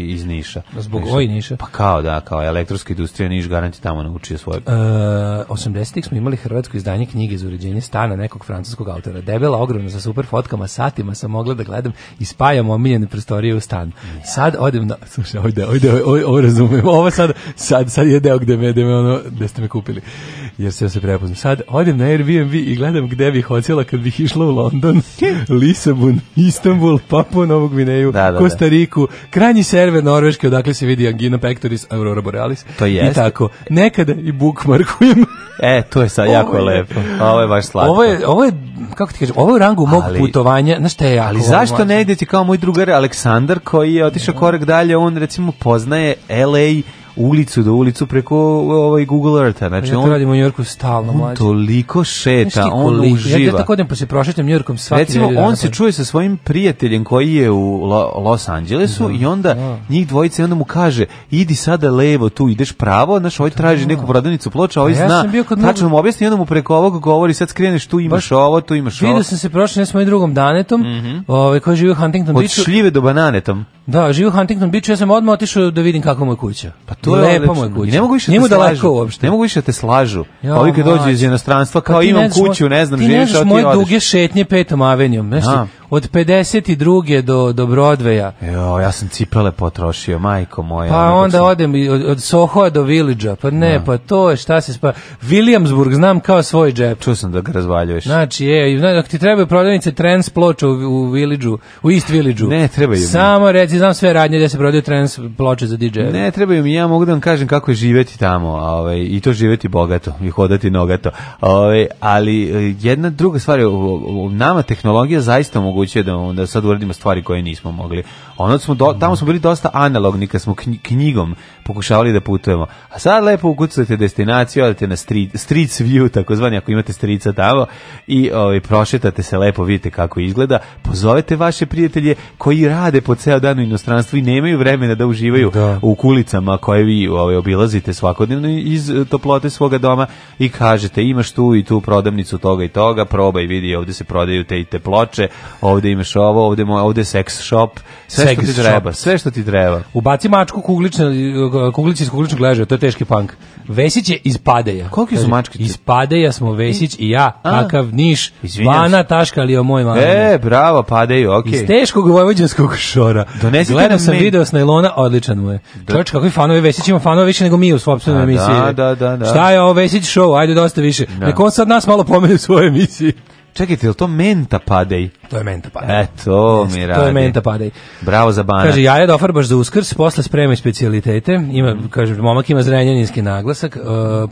iz Niša. Zbog oj Pa kao da, kao elektronska industrija Niš garanti tamo naučio svoje. E, 80-ih smo imali hrvatsko izdanje knjige za uređenje stana nekog francuskog autora. Debela, ogromna, sa super fotkama, satima sam mogla da gledam i spajam omiljene prostorije u stan. Sad odem na... Slušaj, ovo razumijem. Ovo sad, sad, sad je deo gde me, gde ono, gde ste me kupili jer se ja se prepoznam. Sad odem na Airbnb i gledam gde bih hoćela kad bih išla u London, [LAUGHS] Lisabon, Istanbul, Papua Novu Gvineju, da, da, Kostariku, krajnji server Norveške, odakle se vidi Angina Pectoris, Aurora Borealis. To je I tako. Nekada i bookmarkujem. [LAUGHS] e, to je sad jako ovo je, lepo. Ovo je baš slatko. Ovo je, ovo je, kako ti kažem, ovo je u rangu mog putovanja. Znaš te jako? Ali zašto ne ti kao moj drugar Aleksandar koji je otišao korak dalje, on recimo poznaje LA ulicu do ulicu preko ovaj Google Eartha. Znači ja on radimo u Yorku stalno mlađe. Toliko šeta, on koliko, uživa. Ja, ja tako odem pa se prošetam Njujorkom Recimo on se čuje sa svojim prijateljem koji je u Los Angelesu i onda njih dvojica i onda mu kaže idi sada levo, tu ideš pravo, znaš, ovaj traži da. neku prodavnicu ploča, ovaj ja zna. Tačno mu objasni, onda mu preko ovog govori sad skreneš tu imaš ovo, tu imaš ovo. Vidio sam se ne s mojim drugom Danetom, mm ovaj koji živi u Huntington Beachu. Od šljive do bananetom. Da, živi u Huntington Beachu, ja sam odmah otišao da vidim kako mu je kuća. Pa to je lepa moja Ne mogu više Njemu da lako uopšte. Ne mogu više da te slažu. Pa ovi kad dođu iz jednostranstva, pa kao imam kuću, ne znam, živiš, a ti moje duge šetnje petom avenijom, od 52. do do Brodveja. Jo, ja sam cipele potrošio, majko moja. Pa ono onda odem od, od Sohoa do Viliđa. Pa ne, pa to je šta se spa. Williamsburg znam kao svoj džep. Čuo sam da ga razvaljuješ. Znači, je, ako ti trebaju prodavnice trans ploča u, u u East Viliđu. Ne, trebaju mi. Samo reci, znam sve radnje gdje se prodaju trans ploče za DJ. Ne, trebaju mi, mogu da vam kažem kako je živjeti tamo, ovaj, i to živeti bogato, i hodati nogato. Ovaj, ali e, jedna druga stvar je, nama tehnologija zaista omogućuje da, onda sad uradimo stvari koje nismo mogli. Ono smo tamo smo bili dosta analogni kad smo knjigom pokušavali da putujemo. A sad lepo ukucate destinaciju, odete na street, street view, takozvani, ako imate strica tamo, i ovaj, prošetate se lepo, vidite kako izgleda, pozovete vaše prijatelje koji rade po ceo dan u inostranstvu i nemaju vremena da uživaju u kulicama koje koje vi ovaj, obilazite svakodnevno iz e, toplote svoga doma i kažete imaš tu i tu prodavnicu toga i toga, probaj, vidi, ovdje se prodaju te i te ploče, ovdje imaš ovo, ovdje, ovdje sex shop, sve što ti treba, sve što ti treba. Ubaci mačku kuglične, e, kuglici iz kugličnog ležaja, to je teški punk. Vesić je iz Padeja. Koliki su mačke? Iz Padeja smo Vesić i ja, A, kakav niš, vana taška ali o moj E, bravo, Padeju, okej. Iz teškog vojvođanskog šora. Donesite sam video s najlona, odličan mu je. Čovječ, kakvi fanovi Vesić ima fanova više nego mi u svojoj emisiji. Da, da, da, da. Šta je ovo Vesić show? Ajde dosta više. Da. Nek sad nas malo pomeni u svojoj emisiji. Čekajte, je li to menta padej? To je menta padej. E, to mi radi. To je menta padej. Bravo za bana. Kaže, jaja dofarbaš za uskrs, posle spremaj specialitete. Ima, kaže, momak ima zrenjaninski naglasak, e,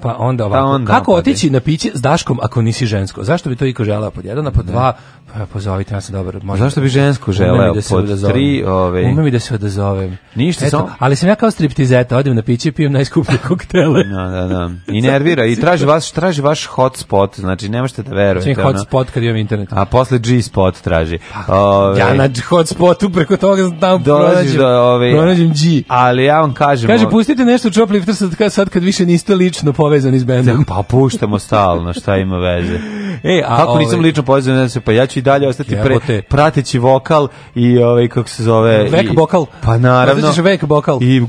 pa onda pa ovako. Pa Kako otići na piće s daškom ako nisi žensko? Zašto bi to iko želeo pod jedan, a pod dva, pa pozovite nas dobro. dobar. Pa možda. Zašto bi žensko želeo da pod odazovem. tri? Ove... Ovaj, ume mi da se odazovem. Ništa Eto, Ali sam ja kao striptizeta, odim na piće i pijem najskuplje [LAUGHS] koktele. no, da, da. I nervira, i traži, vaš, traži vaš spot, znači ne da znači, ono hotspot kad imam internet. A posle G-spot traži. Pa, ove, ja na hotspotu preko toga tamo pronađem, pronađem G. Ali ja vam kažem... Kaže, pustite nešto Choplifter sad, sad kad više niste lično povezani s bendom. [LAUGHS] Pa puštamo stalno, šta ima veze. E, a kako ove, nisam lično povezan se pa ja ću i dalje ostati pre, prateći vokal i ovaj kako se zove vek vokal. Pa naravno. vek vokal. I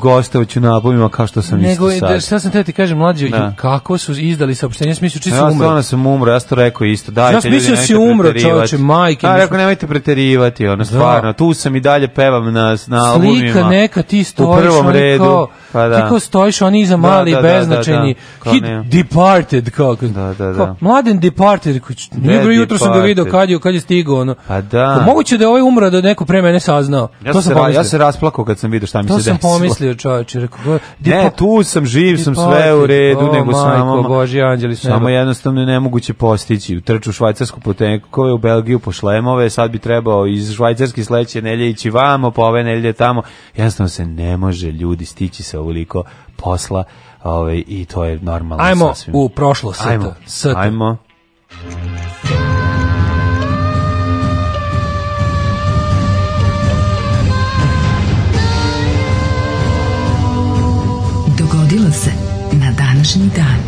ću na albumima kao što sam Nego, isto sad. šta sam te ti kažem mlađi, kako su izdali saopštenje, smislu čisto ja, Ja sam umro, ja sam rekao isto, dajte ja mislio si umro, čovječe, majke. A, rekao, nemojte preterivati, ono, stvarno, tu sam i dalje pevam na, na Slika albumima. Slika neka, ti stojiš, u prvom ono, redu. Pa da. Ti stojiš, oni iza mali, da, da, beznačajni. Da, departed, kako da, mladen departed. bre jutro sam ga video kad je, kad je stigao. Ono. Pa da. moguće da je ovaj umro da neko pre mene saznao. Ja to sam, se, ja se rasplakao kad sam vidio šta mi to se desilo. To sam pomislio, čovječe. Rekao, ne, tu sam živ, sam sve u redu, o, nego samo... Boži, anđeli Samo jednostavno nemoguće postići. U trču švajcarsku po je u Belgiju po šlemove, sad bi trebao iz švajcarski sledeće nelje ići vamo, pa ove nelje tamo. Jednostavno se ne može ljudi stići sa ovoliko posla ove ovaj, i to je normalno Ajmo sasvim. u prošlo sveta. Ajmo. Sveta. Ajmo. Dogodilo se na današnji dan.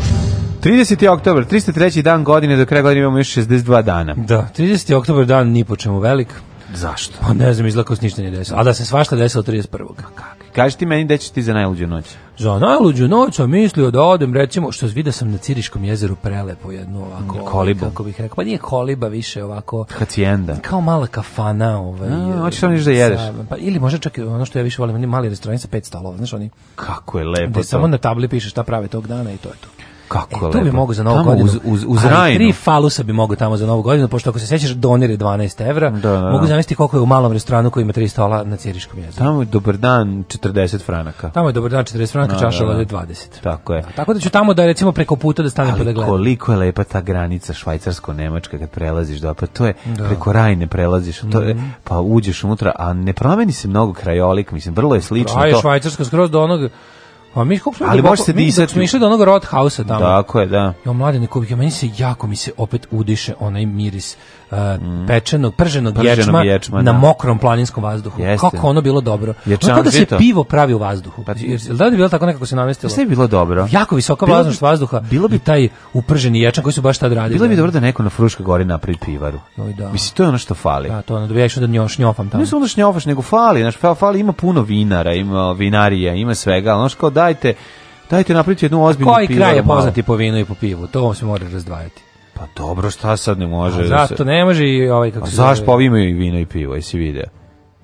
30. oktober, 303. dan godine, do kraja godine imamo još 62 dana. Da, 30. oktober dan ni po čemu velik. Zašto? Pa ne znam, izlako se ništa nije desilo. A da se svašta desilo 31. Pa kako? Kaži ti meni da ti za najluđu noć. Za najluđu noć a mislio da odem, recimo, što vidio sam na Ciriškom jezeru prelepo jednu ovako... Koliba, Kako bih rekao, pa nije koliba više ovako... Hacijenda. Kao mala kafana. Ovaj, A, hoćeš da jedeš? pa, ili možda čak i ono što ja više volim, mali restorani sa pet stalova, znaš oni... Kako je lepo to. samo na tabli piše šta prave tog dana i to je to. Kako e, to bi mogu za novu godinu. Uz, uz, uz Rajnu. tri falusa bi mogu tamo za novu godinu, pošto ako se sjećaš donire 12 evra, da, da, da. mogu zamisliti koliko je u malom restoranu koji ima tri stola na Ciriškom jezu. Tamo je dobar dan 40 franaka. Tamo je dobar dan 40 franaka, čaša vode 20. Tako je. tako da ću tamo da recimo preko puta da stanem pa da gledam. koliko je lepa ta granica švajcarsko-nemačka kad prelaziš do pa to je preko Rajne prelaziš, to je, mhm. pa uđeš unutra, a ne promeni se mnogo krajolik, mislim, vrlo je slično Kraj, to. švajcarsko skroz do onog pa mi kako smo Ali baš se disati. Mi išli do onog Rothausa tamo. Tako je, da. Jo mlade neko, meni se jako mi se opet udiše onaj miris E, mhm. pečenog, prženog, prženog ječma, na mokrom planinskom vazduhu. Kako ono bilo dobro. Ječan, ono da se pivo pravi u vazduhu. Pa, da bi bilo tako nekako se namestilo? Sve bilo dobro. Jako visoka bilo vazduha bilo bi, taj uprženi ječan koji su baš tad radili. Bilo bi dobro da neko na Fruška gori napravi pivaru. Oj, Mislim, to je ono što fali. Da, to ono, da bi ja išao da njo, šnjofam tamo. Mislim, da šnjofaš, nego fali. Znaš, fali ima puno vinara, ima vinarija, ima svega. Ono dajte, dajte napraviti jednu ozbiljnu pivaru. Koji kraj je poznati po vinu i po pivu? To se mora razdvajati. Pa dobro, šta sad ne može? A zato se... ne može i ovaj kako Zašto pa imaju i vino i pivo, jesi video?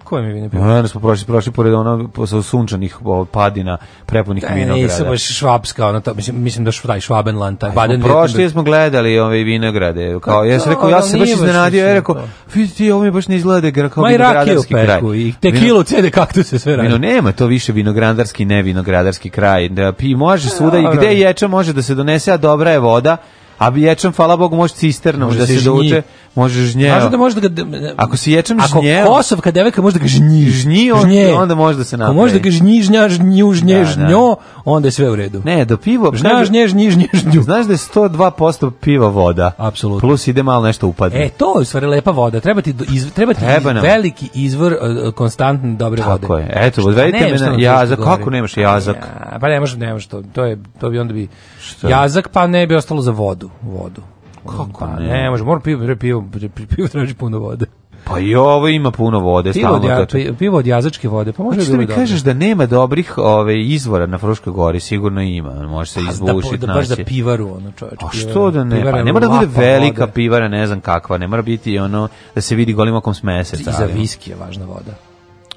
Koje mi vino pivo? No, smo prošli, prošli pored onog posao sunčanih padina, prepunih da, vinograda. nisam baš švapska ono to, mislim, mislim da švaj, Švabenland, taj Baden. Prošli smo gledali ove vinograde, pa kao, ja sam rekao, ja se baš iznenadio, ja rekao, vidi ti, ovo mi baš ne izgleda kao vinogradarski kraj. I tekilu, cede, se sve radi. Vino, nema to više vinogradarski, ne vinogradarski kraj. Da, pi, može pa svuda i gde ječa može da se donese, a dobra je voda, a vječan, hvala Bogu, može može da se dođe Možeš žnjeo. Znaš da da ga... Ako si ječem ako žnjeo... Ako kosovka devojka možda ga žnji. Žnji, onda može da se napravi. Ako možda ga žnji, žnja, žnju, žnje, žnjo, onda je sve u redu. Ne, do pivo... Žnja, žnje, žnji, žnje, žnju. Znaš da je 102% piva voda. Apsolutno. Plus ide malo nešto upadne. E, to je u stvari lepa voda. Treba ti, treba ti veliki izvor uh, konstantne dobre vode. Tako je. Eto, odvedite me na jazak. Kako nemaš jazak? Ja, pa ne nemaš to. To, je, to bi onda bi... Jazak, pa ne bi ostalo za vodu. Vodu. Kako pa ne, ne može, moram pivo, pivo, pivo traži puno vode. Pa i ovo ima puno vode, pivo od, ja, Pivo od jazačke vode, pa može pa da mi kažeš da nema dobrih ove, izvora na Fruškoj gori, sigurno ima, ono, može se pa, Da, da, baš da pivaru, ono čovječ. A što da ne? Pa ne mora da bude velika pivara, ne znam kakva, ne mora biti ono da se vidi golim okom s I za viski je važna voda.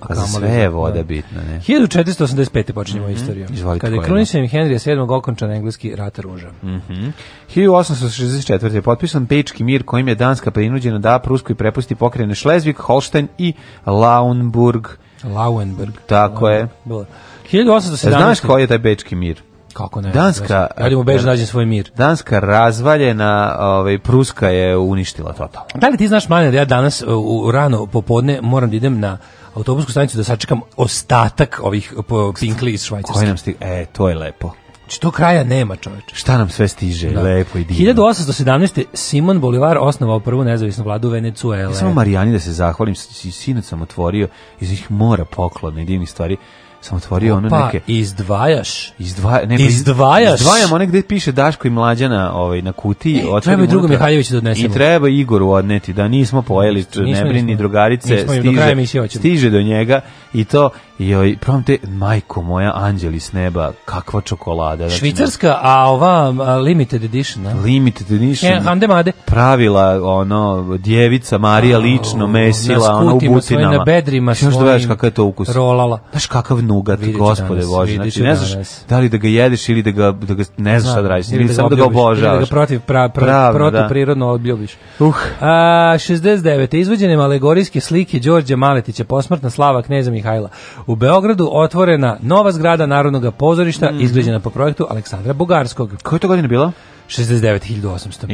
A sve je voda bitna, ne? 1485. počinjemo mm -hmm. istoriju. Izvolite Kada je krunisem Henrija VII. okončan engleski rat ruža. Mm -hmm. 1864. je potpisan Bečki mir kojim je Danska prinuđena da Pruskoj prepusti pokrene Šlezvik, Holstein i Launburg. Lauenburg. Tako je. Bilo. 1817. Znaš koji je taj Bečki mir? Kako ne? Danska, radimo bež nađe svoj mir. Danska razvaljena, ovaj Pruska je uništila totalno. Da li ti znaš manje da ja danas e, u rano popodne moram da idem na autobusku stanicu da sačekam ostatak ovih eh, pinkli iz Švajcarske. nam sti... E, to je lepo. Znači, to kraja nema, čoveče. Šta nam sve stiže, da. lepo i divno. 1817. Simon Bolivar osnovao prvu nezavisnu vladu u Venecuele. Ja samo Marijani da se zahvalim, sinac sam otvorio iz njih mora poklona i divnih stvari sam otvorio ono neke izdvajaš izdvaja ne pa izdvajaš izdvajamo one gde piše Daško i Mlađana ovaj na kutiji e, treba i drugom Mihajlović da odnesemo i treba Igoru odneti da nismo pojeli nismo, ne brini drugarice nismo, stiže stiže do njega i to joj, ovaj, pravom te, majko moja, anđeli s neba, kakva čokolada. Znači, Švicarska, a ova a, limited edition. A? Limited edition. Yeah, hande made. Pravila, ono, djevica, Marija a, lično, mesila, ono, u butinama. Na bedrima svojim. Znaš da veš kakav je to ukus? Rolala. Znaš kakav nugat, vidiš gospode danas, Bože. Znači, ne znaš danas. da li da ga jedeš ili da ga, da ga ne znaš šta da radiš. Ili, ili samo da ga obožavaš. Ili da ga protiv, pra, pra, Pravno, protiv da. prirodno odbljubiš. Uh. A, 69. Izvođene malegorijske slike Đorđe Maletića, posmrtna slava Kneza Mihajla. U Beogradu otvorena nova zgrada Narodnog pozorišta, mm izgrađena po projektu Aleksandra Bugarskog. Koje to godine bilo? 69.800.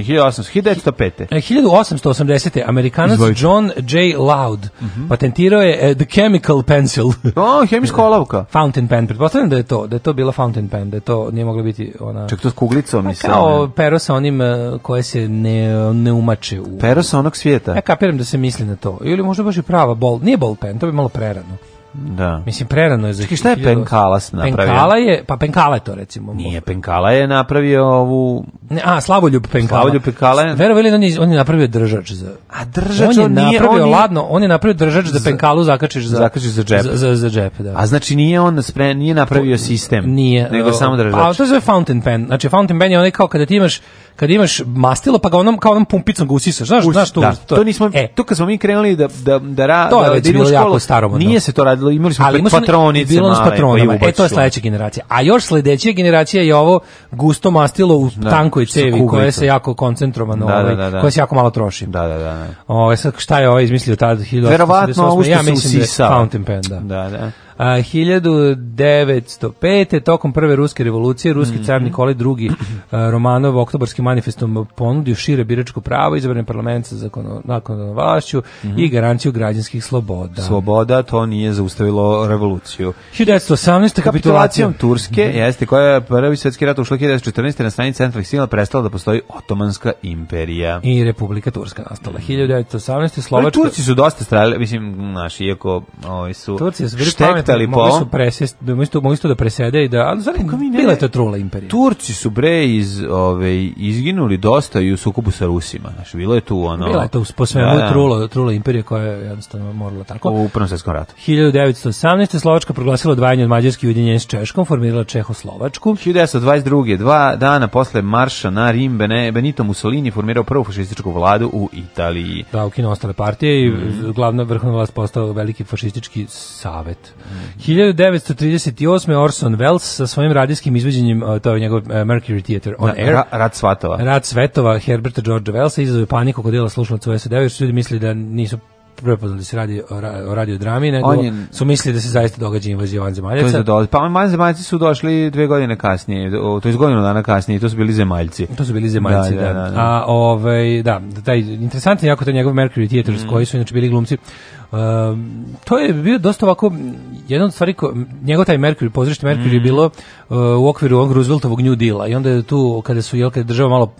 1805. 1880. Amerikanac John J. Loud mhm. patentirao je e, The Chemical Pencil. o, hemijska [LAUGHS] olavka. Fountain pen, pretpostavljam da je to, da je to bila fountain pen, da je to nije moglo biti ona... Čak to s kuglicom, mislim. Pa kao pero sa onim e, koje se ne, ne umače u... Pero sa onog svijeta. Ja kapiram da se misli na to. Ili možda baš i prava bol, nije bol pen, to bi malo prerano. Da. Mislim, prerano je za... šta je Penkalas napravio? Penkala je, pa Penkala je to recimo. Nije, Penkala je napravio ovu... Ne, a, Slavoljub Penkala. Slavoljub Penkala je... Vero, on je, on je napravio držač za... A držač on je on napravio, on je... ladno, on je napravio držač za, Penkalu zakačiš za... Zakačiš za džep. Za, za, džep, da. A znači nije on spre, nije napravio sistem? Nije. Nego samo držač. A pa, to je fountain pen. Znači, fountain pen je onaj kao kada ti imaš kad imaš mastilo pa ga onom kao onom pumpicom ga usisaš. Znaš, znaš to, da, to, to nismo e, to kad smo mi krenuli da da da ra, to je da, školu, staro. Nije se to radilo, imali smo Ali patronice, bilo e, s pa E to je sledeća generacija. A još sledeća generacija je ovo gusto mastilo u da, tankoj cevi koje se jako koncentrovano, da, ovaj, da, da, koje se jako malo troši. Da, da, da. Ovaj, sad šta je ovaj izmislio tad 1888? Verovatno ovo što ja mislim da je fountain pen, da. Da, da. 1905. tokom prve ruske revolucije ruski car mhm. Nikolaj II [CLEARS THROAT] Romanov oktobarskim manifestom ponudio šire biračko pravo izabran parlament sa zakonom vlašću i mhm. garanciju građanskih sloboda. Sloboda to nije zaustavilo revoluciju. 1918. kapitulacijom Turske mhm. jeste koja je prvi svetski rat ušla 1914. na strani centralnih sila prestala da postoji Otomanska imperija. I Republika Turska nastala. 1918. Slovačka... Turci su dosta strali, mislim, naši iako ovi su... Turci su crtali po... Mogli su presest, mogli su da presede i da... Ali zar, bila je to trula imperija. Turci su bre iz, ove, izginuli dosta i u sukobu sa Rusima. Znaš, bilo je tu ono... Bila je to po svemu da, Trula, trula imperija koja je jednostavno morala tako. U Prvom svjetskom ratu. 1918. Slovačka proglasila odvajanje od Mađarske ujedinjenje s Češkom, formirala Čehoslovačku. 1922. dva dana posle marša na Rim Benito Mussolini formirao prvu fašističku vladu u Italiji. Da, ukinuo ostale partije i mm. glavna vrhovna vlast postao veliki fašistički savet. 1938. Orson Welles sa svojim radijskim izveđenjem, to je njegov e, Mercury Theater on da, Air. Ra, rad Svatova. Rad Svetova, Herberta George Wellsa izazove paniku kod djela slušalaca u sed jer su ljudi mislili da nisu prepoznali da se radi o, radio drami nego su mislili da se zaista događa invazija vanzemaljaca. To je Pa vanzemaljci su došli dve godine kasnije, to je godinu dana kasnije, to su bili zemaljci. To su bili zemaljci, da. da, A ovaj da, taj interesantno jako je njegov Mercury Theater mm. koji su inače bili glumci Ehm, to je bio dosta ovako jedna od stvari ko, njegov taj Mercury, pozrište Mercury je mhm. bilo eh, u okviru onog Rooseveltovog New Deala i onda je tu kada su jel je država malo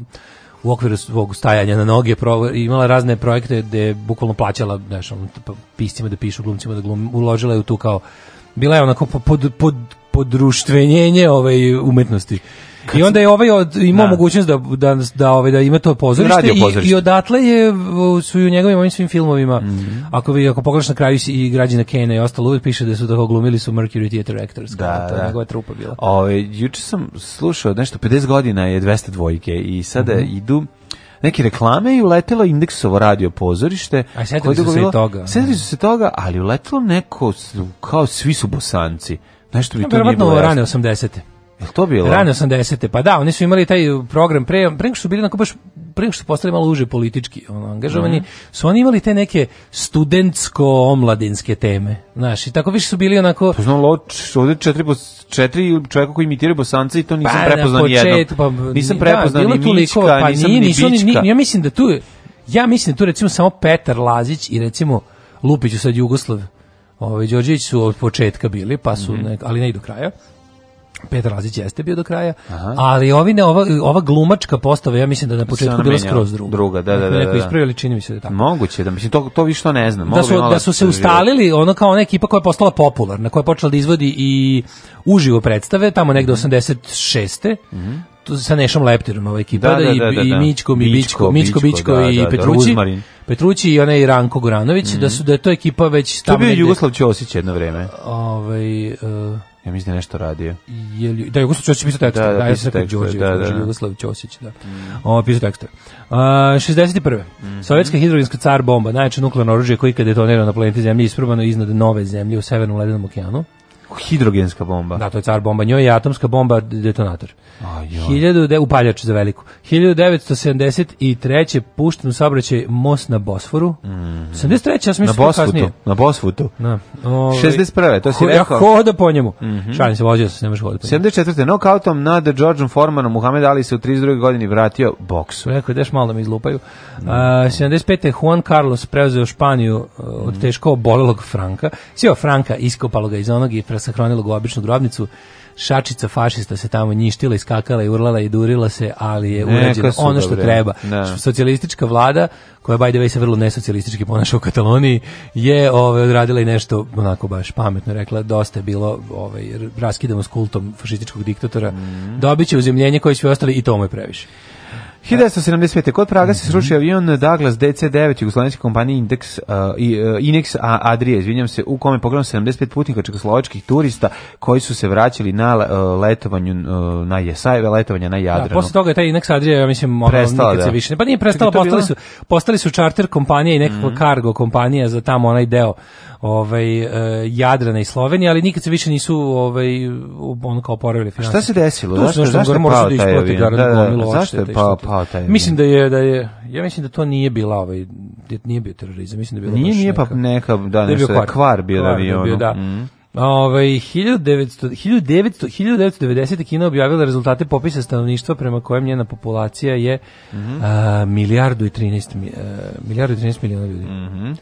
u okviru svog stajanja na noge imala razne projekte gde je bukvalno plaćala znaš, on, pa, piscima da pišu, glumcima da glum, uložila je u tu kao bila je onako pod, pod podruštvenjenje ove ovaj, umetnosti. I onda je ovaj od, imao da. mogućnost da, da, da, ovaj, da ima to pozorište, I, i, odatle je, su i u njegovim ovim svim filmovima, mhm. ako, vi, ako pogledaš na kraju i građina Kena i ostalo, uvijek piše da su tako glumili su Mercury Theater Actors, da, to da. njegova trupa bila. Ove, ovaj, juče sam slušao nešto, 50 godina je 200 dvojke i sada mhm. idu neke reklame i uletelo indeksovo radio pozorište. A su se toga. se toga, ali uletelo neko, kao svi su bosanci. Nešto bi ja, to nije bilo rane 80. Jel to bilo? Rane 80. Pa da, oni su imali taj uh, program pre, pre što su bili onako baš pre što su postali malo uže politički ono, angažovani, mm su oni imali te neke studentsko-omladinske teme. Znaš, i tako više su bili onako... To pa znam, ovdje četiri, četiri koji imitiraju bosanca i to nisam pa, prepoznao Pa, nisam prepoznao ni Mička, liko, pa, nisam nije, ni Ni, ja mislim da tu, ja mislim da tu recimo samo Petar Lazić i recimo Lupiću sad Jugoslav, ovaj, Đorđević su od početka bili, pa su, mm ali ne i do kraja Petar Lazić jeste bio do kraja, ali ovi ne, ova, ova glumačka postava, ja mislim da na početku bila skroz druga. Druga, da, da, da. Neko ispravili, čini mi se da tako. Moguće, da mislim, to, to vi to ne znam. Da su, da su se ustalili, ono kao ona ekipa koja je postala popularna, koja je počela da izvodi i uživo predstave, tamo negde 86. Mm -hmm sa Nešom Leptirom ova ekipa, da, da, i, da, da, i i Bićko, i da, Petrući, Petrući i onaj Ranko Goranović, mhm. da su da je to ekipa već... To je bio Jugoslav Ćosić jedno vreme. Ovaj, e, ja mislim da nešto radio. Je li, da, Jugoslav Ćosić pisao tekste. Da, da, da, pisao tekste, Đorđe, da, da. Jugoslav Ćosić, da. Mm. Ovo pisao tekste. Uh, 61. Mm -hmm. Sovjetska hidrogenska car bomba, najjače nuklearno oružje koje kad je detonirano na planeti Zemlji, isprobano iznad nove Zemlje u severnom ledenom okeanu. Hidrogenska bomba. Da, to je car bomba. Njoj je atomska bomba detonator. hiljadu upaljač za veliku. 1973. pušten u saobraćaj most na Bosforu. Mm. 73. ja sam mislio kasnije. Na Bosfutu. Na. Ove, ovaj, 61. To si ho, rekao. Ja hoda po njemu. Mm -hmm. Šalim se, vozio se nemaš hoda po njemu. 74. Nokautom nad Georgeom Formanom Muhammed Ali se u 32. godini vratio boksu. Rekao, ideš malo da mi izlupaju. Mm. A, 75. Juan Carlos preuzeo Španiju e, od mhm. teško obolelog Franka. Sio Franka iskopalo ga iz onog i pre sahranila u običnu grobnicu, šačica fašista se tamo njištila, iskakala i urlala i durila se, ali je urađeno ono što treba. Socijalistička vlada, koja by the way se vrlo nesocijalistički ponaša u Kataloniji, je ove ovaj, odradila i nešto onako baš pametno, rekla dosta je bilo, ovaj, raskidamo s kultom fašističkog diktatora, mm. dobit će uzemljenje koje svi ostali i to mu je previše. 1975. kod Praga se srušio mhm. avion Douglas DC-9 jugoslovenske kompanije Index, uh, i, uh, Inex a, Adria, izvinjam se, u kome pogledam 75 putnika čekoslovačkih turista koji su se vraćali na uh, letovanju uh, na Jesajeve, letovanja na Jadranu. Da, posle toga je taj Inex Adria, ja mislim, ono, prestala, nikad da. se više. Pa nije prestala, postali su, postali su charter kompanija i nekakva mm cargo kompanija za tamo onaj deo ovaj uh, Jadrana i Slovenije, ali nikad se više nisu ovaj on kao poravili finansije. Šta se desilo? Tu zašto zašto, zašto je pao taj avion? Da, da, zašto je pao taj. Mislim da je da je ja mislim da to nije bila ovaj nije bio terorizam, mislim da je bilo Nije nije pa neka, pa neka da, da bio kvar, kvar bio da Bio, ono, da. Mm. Ove, 1900, 1900, 1990. Kina objavila rezultate popisa stanovništva prema kojem njena populacija je mm -hmm. a, milijardu i 13 a, milijardu i 13 miliona ljudi. Mm -hmm.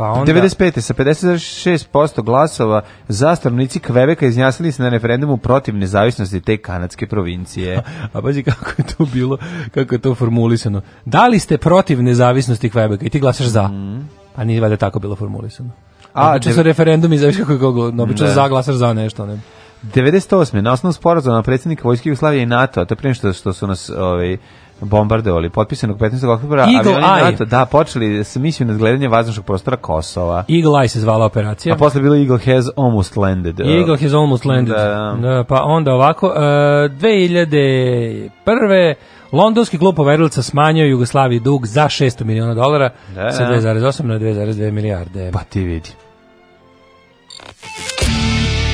Pa onda... 95. sa 56% glasova za stanovnici Kvebeka izjasnili se na referendumu protiv nezavisnosti te kanadske provincije. [LAUGHS] A pađi kako je to bilo, kako je to formulisano. Da li ste protiv nezavisnosti Kvebeka i ti glasaš za? Mm. Pa nije valjda tako bilo formulisano. A, obično se su referendumi, kako je obično za glasaš za nešto, ne? 98. na osnovu sporazuma predsjednika Vojske Jugoslavije i NATO, to je prije što, što su nas ovaj, bombardovali potpisanog 15. oktobra ali da počeli sa misijom nadgledanja vazdušnog prostora Kosova. Eagle Eye se zvala operacija. A posle bilo Eagle has almost landed. Eagle eh, has almost landed. Da, da. pa onda ovako uh, eh, 2001. Londonski klub poverilica smanjio Jugoslaviji dug za 600 miliona dolara da, sa 2,8 na 2,2 milijarde. Pa ti vidi.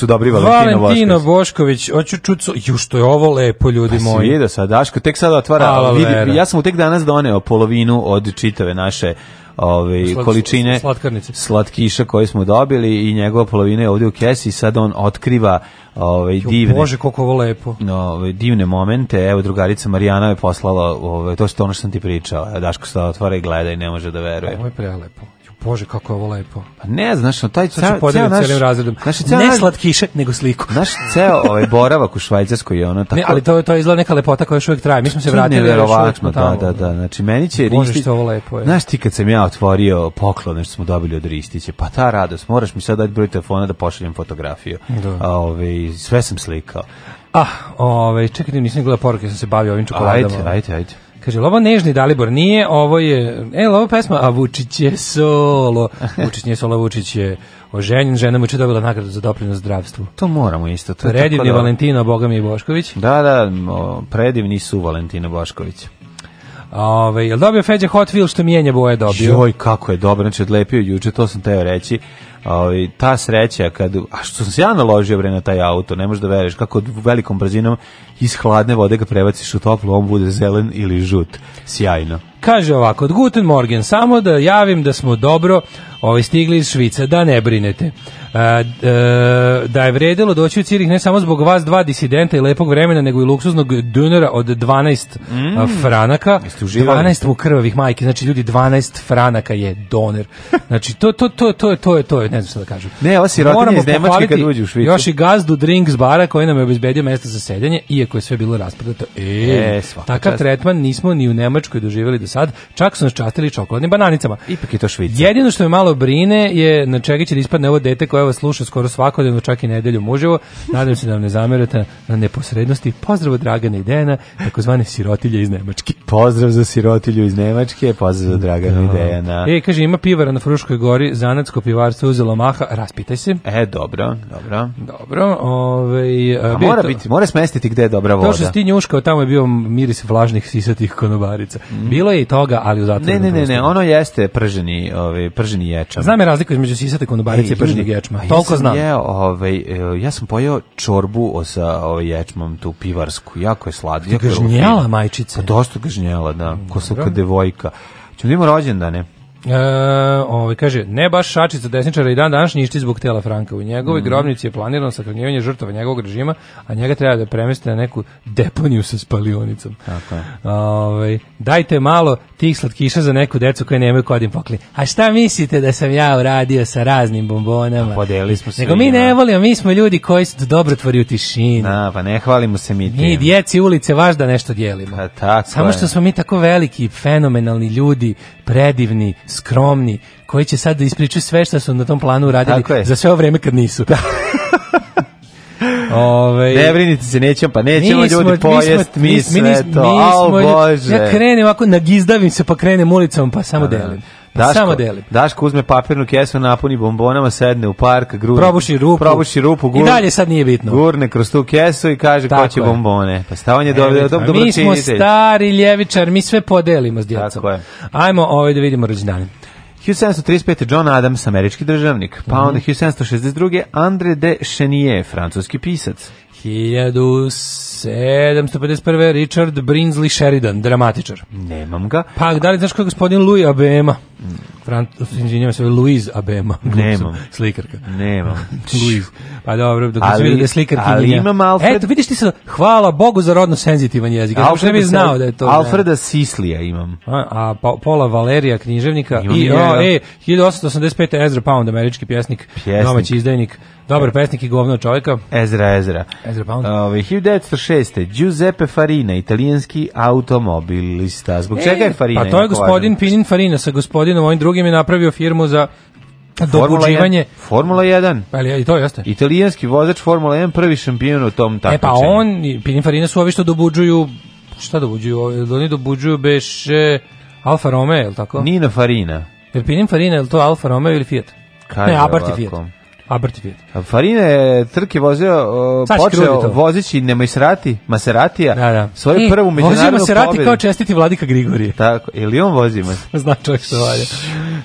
su dobri Valentino Bošković. Valentino hoću čucu, ju što je ovo lepo, ljudi pa moji. Daško, tek sada otvara, vidi, ja sam mu tek danas doneo polovinu od čitave naše ove količine slatkiša koje smo dobili i njegova polovina je ovdje u kesi sad on otkriva ovaj divne Bože koliko ovo lepo. divne momente. Evo drugarica Marijana je poslala ove, to što ono što sam ti pričao. Daško sada otvara i gleda i ne može da veruje. Ovo je prelepo. Bože, kako je ovo lepo. Pa ne, znaš, no, taj ceo, ceo naš... razredom. Znaš, ceo ne slatkiše, nego sliku. Znaš, ceo ovaj boravak u Švajcarskoj je ono tako... Ne, ali to, to je izgleda neka lepota koja još uvijek traje. Mi smo se vratili, još uvijek smo tamo. Da, da, da. Znači, meni će... Bože, Ristić, što ovo lepo je. Znaš ti kad sam ja otvorio poklon, nešto smo dobili od Ristića, pa ta radost, moraš mi sad dati broj telefona da pošaljem fotografiju. Da. Ove, ovaj, sve sam slikao. Ah, ove, ovaj, čekaj, nisam gledao poruke, sam se bavio ovim čokoladama. Ajde, ajde, ajde. Kaže, ovo nežni Dalibor nije, ovo je, e, ovo pesma, a Vučić je solo, [LAUGHS] Vučić nije solo, Vučić je oženjen, žena mu će dobila nagradu za doprinos zdravstvu. To moramo isto. To je da... Valentino, Boga mi Bošković. Da, da, predivni su Valentino Bošković. Ove, dobio Feđa Hot što mijenja boje dobio? Joj, kako je dobro, znači odlepio juče, to sam teo reći ovaj ta sreća kad a što sam se ja naložio bre na taj auto, ne možeš da veruješ kako velikom brzinom iz hladne vode ga prebaciš u toplu, on bude zelen ili žut. Sjajno. Kaže ovako, od Guten Morgen, samo da javim da smo dobro ovaj, stigli iz Švica, da ne brinete. E, e, da je vredilo doći u Cirih ne samo zbog vas dva disidenta i lepog vremena, nego i luksuznog dunera od 12 e, mm. franaka. 12 mu krvavih majke, znači ljudi 12 franaka je doner. Znači to to to to je to je to ne znam što da kažem. Ne, ovo si iz Nemačke kad uđe u Švicu. Još i gazdu Drinks bara koji nam je obezbedio mesto za sedanje iako je sve bilo raspredato. E, Takav tretman nismo ni u Nemačkoj doživjeli da sad, čak su nas častili čokoladnim bananicama. Ipak je to švica. Jedino što me malo brine je na čega će da ispadne ovo dete koje vas sluša skoro svakodnevno, čak i nedelju muževo. Nadam se da vam ne zamerate na neposrednosti. Pozdrav od Dragana i Dejana, takozvane sirotilje iz Nemačke. Pozdrav za sirotilju iz Nemačke, pozdrav za Dragana i Dejana. E, kaže, ima pivara na Fruškoj gori, zanatsko pivarstvo uzelo maha, raspitaj se. E, dobro, dobro. Dobro, ovaj e, mora biti, mora smestiti gde je dobra voda. To što ti njuškao, tamo je bio miris vlažnih sisatih konobarica. Mm. Bilo je i toga, ali u Ne, ne, ne, ono jeste prženi, ovaj prženi ječam. Znam je razliku između sisate konobarice i prženog ječma. Pa Toliko znam. je ovaj, e, ja sam pojeo čorbu sa ovaj ječmom tu pivarsku. Jako je je Gažnjela majčice. Pa dosta gažnjela, da. Ko mm, kad devojka. Čudimo rođendane. E, ovaj, kaže, ne baš šačica desničara i dan danas ništi zbog tela Franka. U njegovoj mm grobnici je planirano sahranjivanje žrtava njegovog režima, a njega treba da premeste na neku deponiju sa spalionicom. Tako ovaj, dajte malo tih slatkiša za neku decu koje nemaju kod im pokli. A šta mislite da sam ja uradio sa raznim bombonama? smo se. Nego mi ne volimo, mi smo ljudi koji su tvori u tišini. Na, pa ne hvalimo se mi. Mi djeci ulice vaš da nešto dijelimo. Pa tako Samo što smo mi tako veliki, fenomenalni ljudi, predivni, skromni, koji će sad da sve što su na tom planu radili za sve ovo vrijeme kad nisu. [LAUGHS] Ove, ne brinite se, nećem pa nećemo ljudi pojest, mi, mi sve nismo, to. Nismo, Bože. Ja krenem ovako, nagizdavim se, pa krenem ulicom, pa samo delim. Pa Daško, samo delim. Daško uzme papirnu kesu, napuni bombonama, sedne u park, gru, probuši rupu, probuši rupu gur, i dalje sad nije bitno. Gurne kroz tu kesu i kaže Tako ko će je. bombone. Pa je do, e, dobro do, Mi smo stari ljevičar, mi sve podelimo s djecom. Ajmo ovaj da vidimo rođenanje. 1735. John Adams, američki državnik. Pa mhm. onda 1762. Andre de Chenier, francuski pisac. 1751. Richard Brinsley Sheridan, dramatičar. Nemam ga. Pa, da li znaš ko je gospodin Louis Abema? Fran... se, Louis Abema. [LAUGHS] Nemam. Slikarka. Nemam. [LAUGHS] Louis. Pa dobro, dok ali, da je slikarka. Ali imam Alfred... Eto, vidiš ti se, hvala Bogu za rodno senzitivan jezik. Ja bi znao da je to... Alfreda ne. Sislija imam. A, a pa, Pola Valerija, književnika. Imam I, o, e, 1885. Ezra Pound, američki pjesnik, pjesnik. domaći izdajnik Dobar pesnik i govno čovjeka. Ezra Ezra. Ezra Pound. Ove, 1906. Giuseppe Farina, italijanski automobilista. Zbog e, čega je Farina? Pa to je gospodin Pinin Farina sa gospodinom ovim drugim je napravio firmu za dobuđivanje. Formula 1. Pa ali, e, i to jeste. Italijanski vozač Formula 1, prvi šampion u tom takmičenju. E pa on, Pinin Farina su ovi što dobuđuju, šta dobuđuju? Oni dobuđuju beše Alfa Romeo, je li tako? Nina Farina. Jer Pinin Farina, je li to Alfa Romeo ili Fiat? Kaj ne, Abarth i Fiat. Farine A Farina je trke vozio, uh, počeo vozići nemoj se Maseratija, da, da. svoju e, prvu međunarodnu pobjedu. se rati kao čestiti vladika Grigorije. Tako, ili on vozi Maserati. [LAUGHS] Zna čovjek što valja.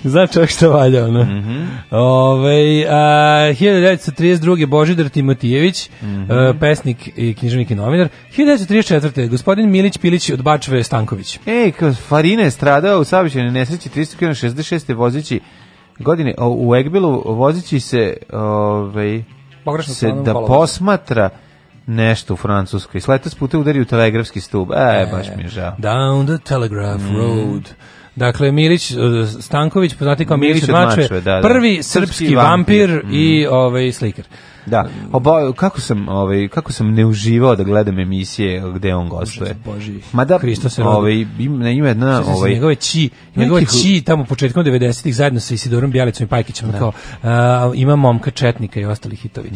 Zna čovjek što valja, ono. Mm -hmm. Ove, 1932. Božidar Timotijević, mm -hmm. pesnik i književnik i novinar. 1934. gospodin Milić Pilić od Bačve Stanković. ej Farina je stradao u savišenju nesreći 366. vozići godine u Egbilu vozići se ovaj se da posmatra nešto u Francuskoj. Sleta s puta udari u telegrafski stub. E, e baš mi je žao. Down the Telegraph mm. Road. Dakle, Mirić e, Stanković, poznati kao Mirić, Mačve, da, da. prvi srpski, srpski vampir, vampir mm. i ovaj, slikar. Da. kako sam, ovaj kako sam ne uživao da gledam emisije gde on gostuje. Ma da Hristo se ovaj na ime jedna ovaj njegove či, njegove či tamo početkom 90-ih zajedno sa Isidorom Bjelicom i Pajkićem da. kao ima momka četnika i ostali hitovi.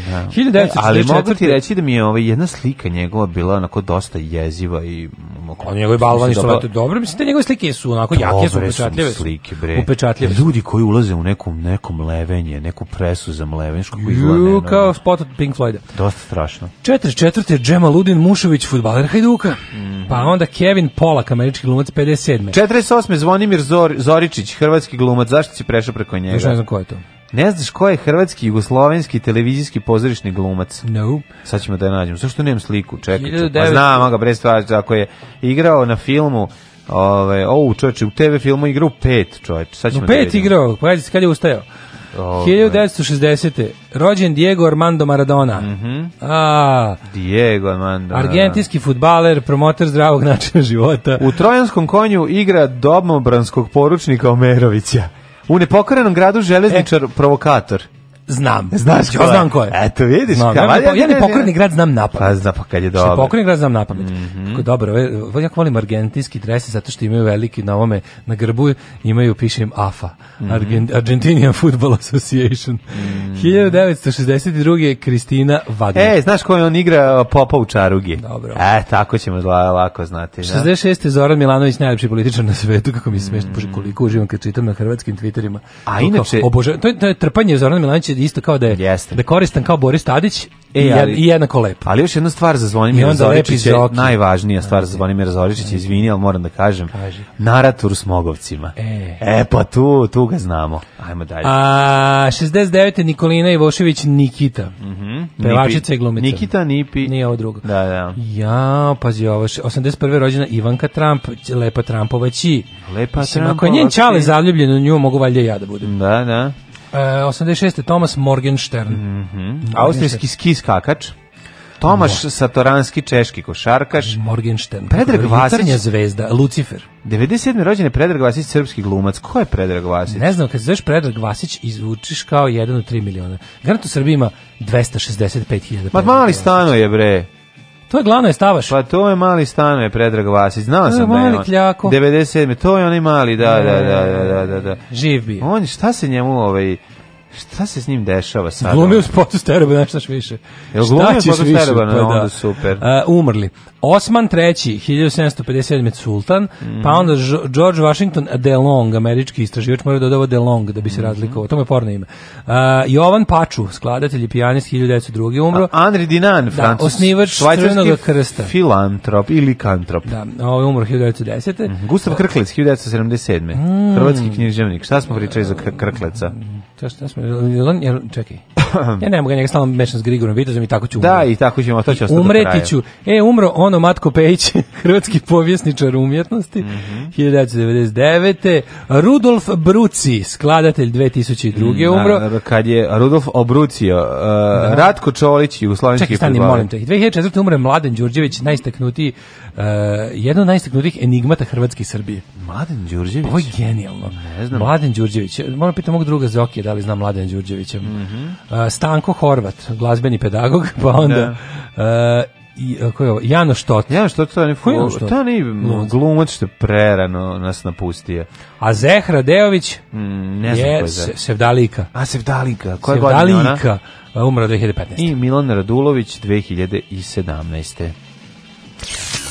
Ali mogu ti reći da mi je ovaj jedna slika njegova bila onako dosta jeziva i Oko, balvani što dobro. dobro, mislite njegove slike su onako jake su upečatljive. Slike bre. Upečatljive. Ljudi koji ulaze u nekom nekom levenje, neku presu za mlevenje, kako izgleda spot od Pink Floyda. Dosta strašno. 44. Džema Ludin Mušović, futbaler Hajduka. Mm. Pa onda Kevin Polak, američki glumac 57. 48. Zvonimir Zor, Zoričić, hrvatski glumac. Zašto si prešao preko njega? Još ne znam ko je to. Ne znaš ko je hrvatski, jugoslovenski, televizijski pozorišni glumac? No. Sad ćemo da je nađemo. Zašto nemam sliku? Čekaj. 19... Pa znam, ga bre ako je igrao na filmu Ove, o, čovječe, u TV filmu igrao pet, čovječe. Sad ćemo no, pet da igrao, pa kad je ustajao? 1960. Rođen Diego Armando Maradona. Mm -hmm. A, Diego Armando. Argentinski futbaler, promoter zdravog [LAUGHS] načina života. U trojanskom konju igra Dobnobranskog poručnika Omerovića. U nepokorenom gradu železničar e. provokator. Znam. Znaš znači, ko? znam ko je. Eto vidiš, znam, kao, ja, ne pokorni grad znam napamet. Pa zna pa kad je znači, dobro. Pokorni grad znam napamet. Znači, mm -hmm. Tako dobro, ove, ja volim argentinski dresi zato što imaju veliki na ovome na grbu imaju pišem AFA, mm -hmm. Argentinian Football Association. Mm 1962. je Kristina Vadner. E, znaš koji on igra popa u čarugi? Dobro. E, tako ćemo zla, lako znati. Da? 66. Zoran Milanović, najljepši političar na svetu, kako mi mm. koliko uživam kad čitam na hrvatskim twitterima. A to inače... Kao, to, je, to je trpanje Zorana Milanovića isto kao da je jeste. da koristan kao Boris Tadić e, ali, i jednako lepo. Ali još jedna stvar za Zvonimira je najvažnija stvar za Zvonimira Zoričić izvini, ali moram da kažem, Kaži. naratur s mogovcima. E. e, pa tu, tu ga znamo. Ajmo dalje. A, 69. Nikola Nikolina Ivošević Nikita. Mhm. Mm Pevačica i glumica. Nikita Nipi. Nije ovo drugo. Da, da. Ja, pazi ovo, 81. rođena Ivanka Trump, lepa Trampovaći. Lepa Mislim, Trumpova. Ako njen čale zaljubljen u nju, mogu valjda ja da budem. Da, da. E, 86. Thomas Morgenstern. Mhm. Mm Austrijski ski skakač. Tomaš Mo. Satoranski, češki košarkaš. Morgenstern. Predrag Vasić. zvezda, Lucifer. 97. rođen je Predrag Vasić, srpski glumac. Ko je Predrag Vasić? Ne znam, kad zoveš Predrag Vasić, izvučiš kao jedan od 3 miliona. Garant u Srbiji ima 265.000. Ma mali stano je, bre. To je glavno je stavaš. Pa to je mali stano je Predrag Vasić. Znao sam da je on. Kljako. 97. To je onaj mali, da, da, da, da, da, da. Živ bi. On, šta se njemu ovaj Šta se s njim dešava sad? Glumio spotu Steroba, znaš šta više. Jel glumio spotu s pa, e, mhm. pa, onda super. Uh, umrli. Osman III, 1757. Sultan, mm. pa onda George Washington DeLong, američki istraživač, moraju dodava DeLong da bi se mhm. razlikovao. To mu je porno ime. Uh, Jovan Paču, skladatelj i pijanist, 1902. umro. A, Andri Dinan, da, francus. Osnivač Crvenog krsta. filantrop ili kantrop. Da, ovo ovaj je umro 1910. Mm. Gustav Krklec, 1977. Mm. Hrvatski književnik. Šta smo pričali za Krkleca? To što smo, jel on, jel, čekaj. [COUGHS] Ja ne mogu njega stalno mešati s Grigorom Vitezom i tako ću umreti. Da, i tako ćemo, to će ostati Umreti ću. E, umro ono Matko Pejić, [LAUGHS] hrvatski povjesničar umjetnosti, 1999. Mhm. Rudolf Bruci, skladatelj 2002. Mm, umro. kad je Rudolf obrucio, uh, Ratko Čolić jugoslovenski... u Slovenski Čekaj, stani, molim te. 2004. umre Mladen Đurđević, najistaknutiji Uh, e, jedan od najistaknutih enigmata Hrvatske i Srbije. Mladen Đurđević? Ovo je genijalno. Ne znam. Mladen Đurđević. Moram pitati mog druga Zokija da li znam Mladen Đurđevića. Mm -hmm. uh, Stanko Horvat, glazbeni pedagog, [LAUGHS] pa onda... Da. Uh, i ko je ovo? Jano Štot. Jano Štot, to je to ni glumac što je prerano nas napustio. A Zehra Deović mm, ne znam je, je Sevdalika. A Sevdalika, koja Sevdalika, godina ona? Sevdalika, umra 2015. I Milan Radulović 2017.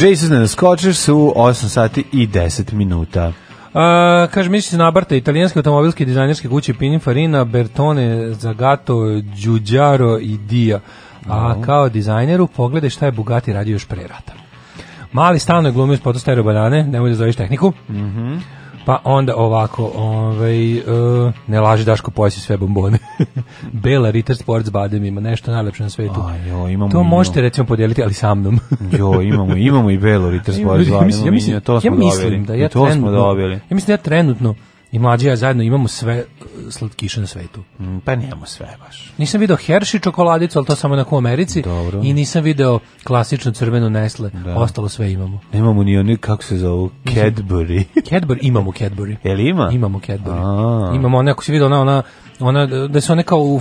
Jason Scotchers su 8 sati i 10 minuta. Uh, kaže, misli se nabarta italijanske automobilske dizajnerske kuće Pininfarina, Bertone, Zagato, Giugiaro i Dia. A kao dizajneru pogledaj šta je Bugatti radio još pre rata. Mali stalno je glumio spod stereo banane, nemoj da zoveš tehniku. Mhm. Pa onda ovako, ovaj, e, ne laži Daško pojasi sve bombone. [LAUGHS] Bela Ritter Sports Badem ima nešto najlepše na svetu. jo, imamo, to možete recimo podijeliti, ali sa mnom. [LAUGHS] jo, imamo, imamo i Belu Ritter Sports Badem. Ja, mislim, da ja, trenutno, ja trenutno i mlađi ja zajedno imamo sve slatkiše na svetu. Mm, pa nijemo sve baš. Nisam video Hershey čokoladicu, ali to samo na u Americi. Dobro. I nisam video klasičnu crvenu Nestle. Da. Ostalo sve imamo. Nemamo ni oni, kako se zovu, Cadbury. [LAUGHS] Cadbury, imamo Cadbury. Jel ima? Imamo Cadbury. Imamo one, ako si video ona, ona, ona, da su one kao u,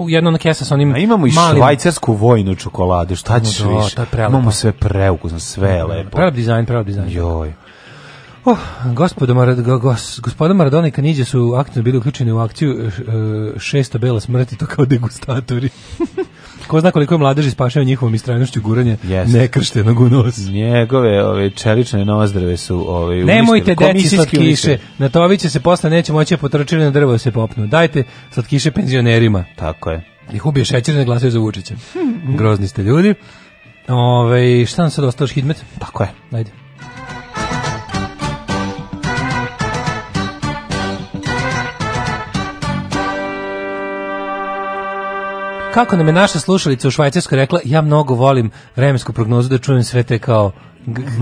u jedna ona kesa sa onim A imamo i malim. švajcarsku vojnu čokoladu, šta ćeš više? Imamo sve preukusno, sve je lepo. Prelep dizajn, prelep dizajn. Joj. Oh, gospodo, Marad, gos, gospoda Maradona i su aktivno bili uključeni u akciju e, e, šesta bela smrti, to kao degustatori. [LAUGHS] Ko zna koliko je mladeži spašao njihovom istrajnošću guranje yes. nekrštenog u nos. Njegove ove, čelične nozdrave su ove, Nemojte deci slatkiše, na to će se posle neće moći potrčili na drvo se popnu. Dajte slatkiše penzionerima. Tako je. Ih ubije šećer, ne glasaju za Vučića. [LAUGHS] Grozni ste ljudi. Ove, šta nam sad ostaoš hidmet? Tako je. Ajde. kako nam je naša slušalica u Švajcarskoj rekla, ja mnogo volim vremensku prognozu da čujem sve te kao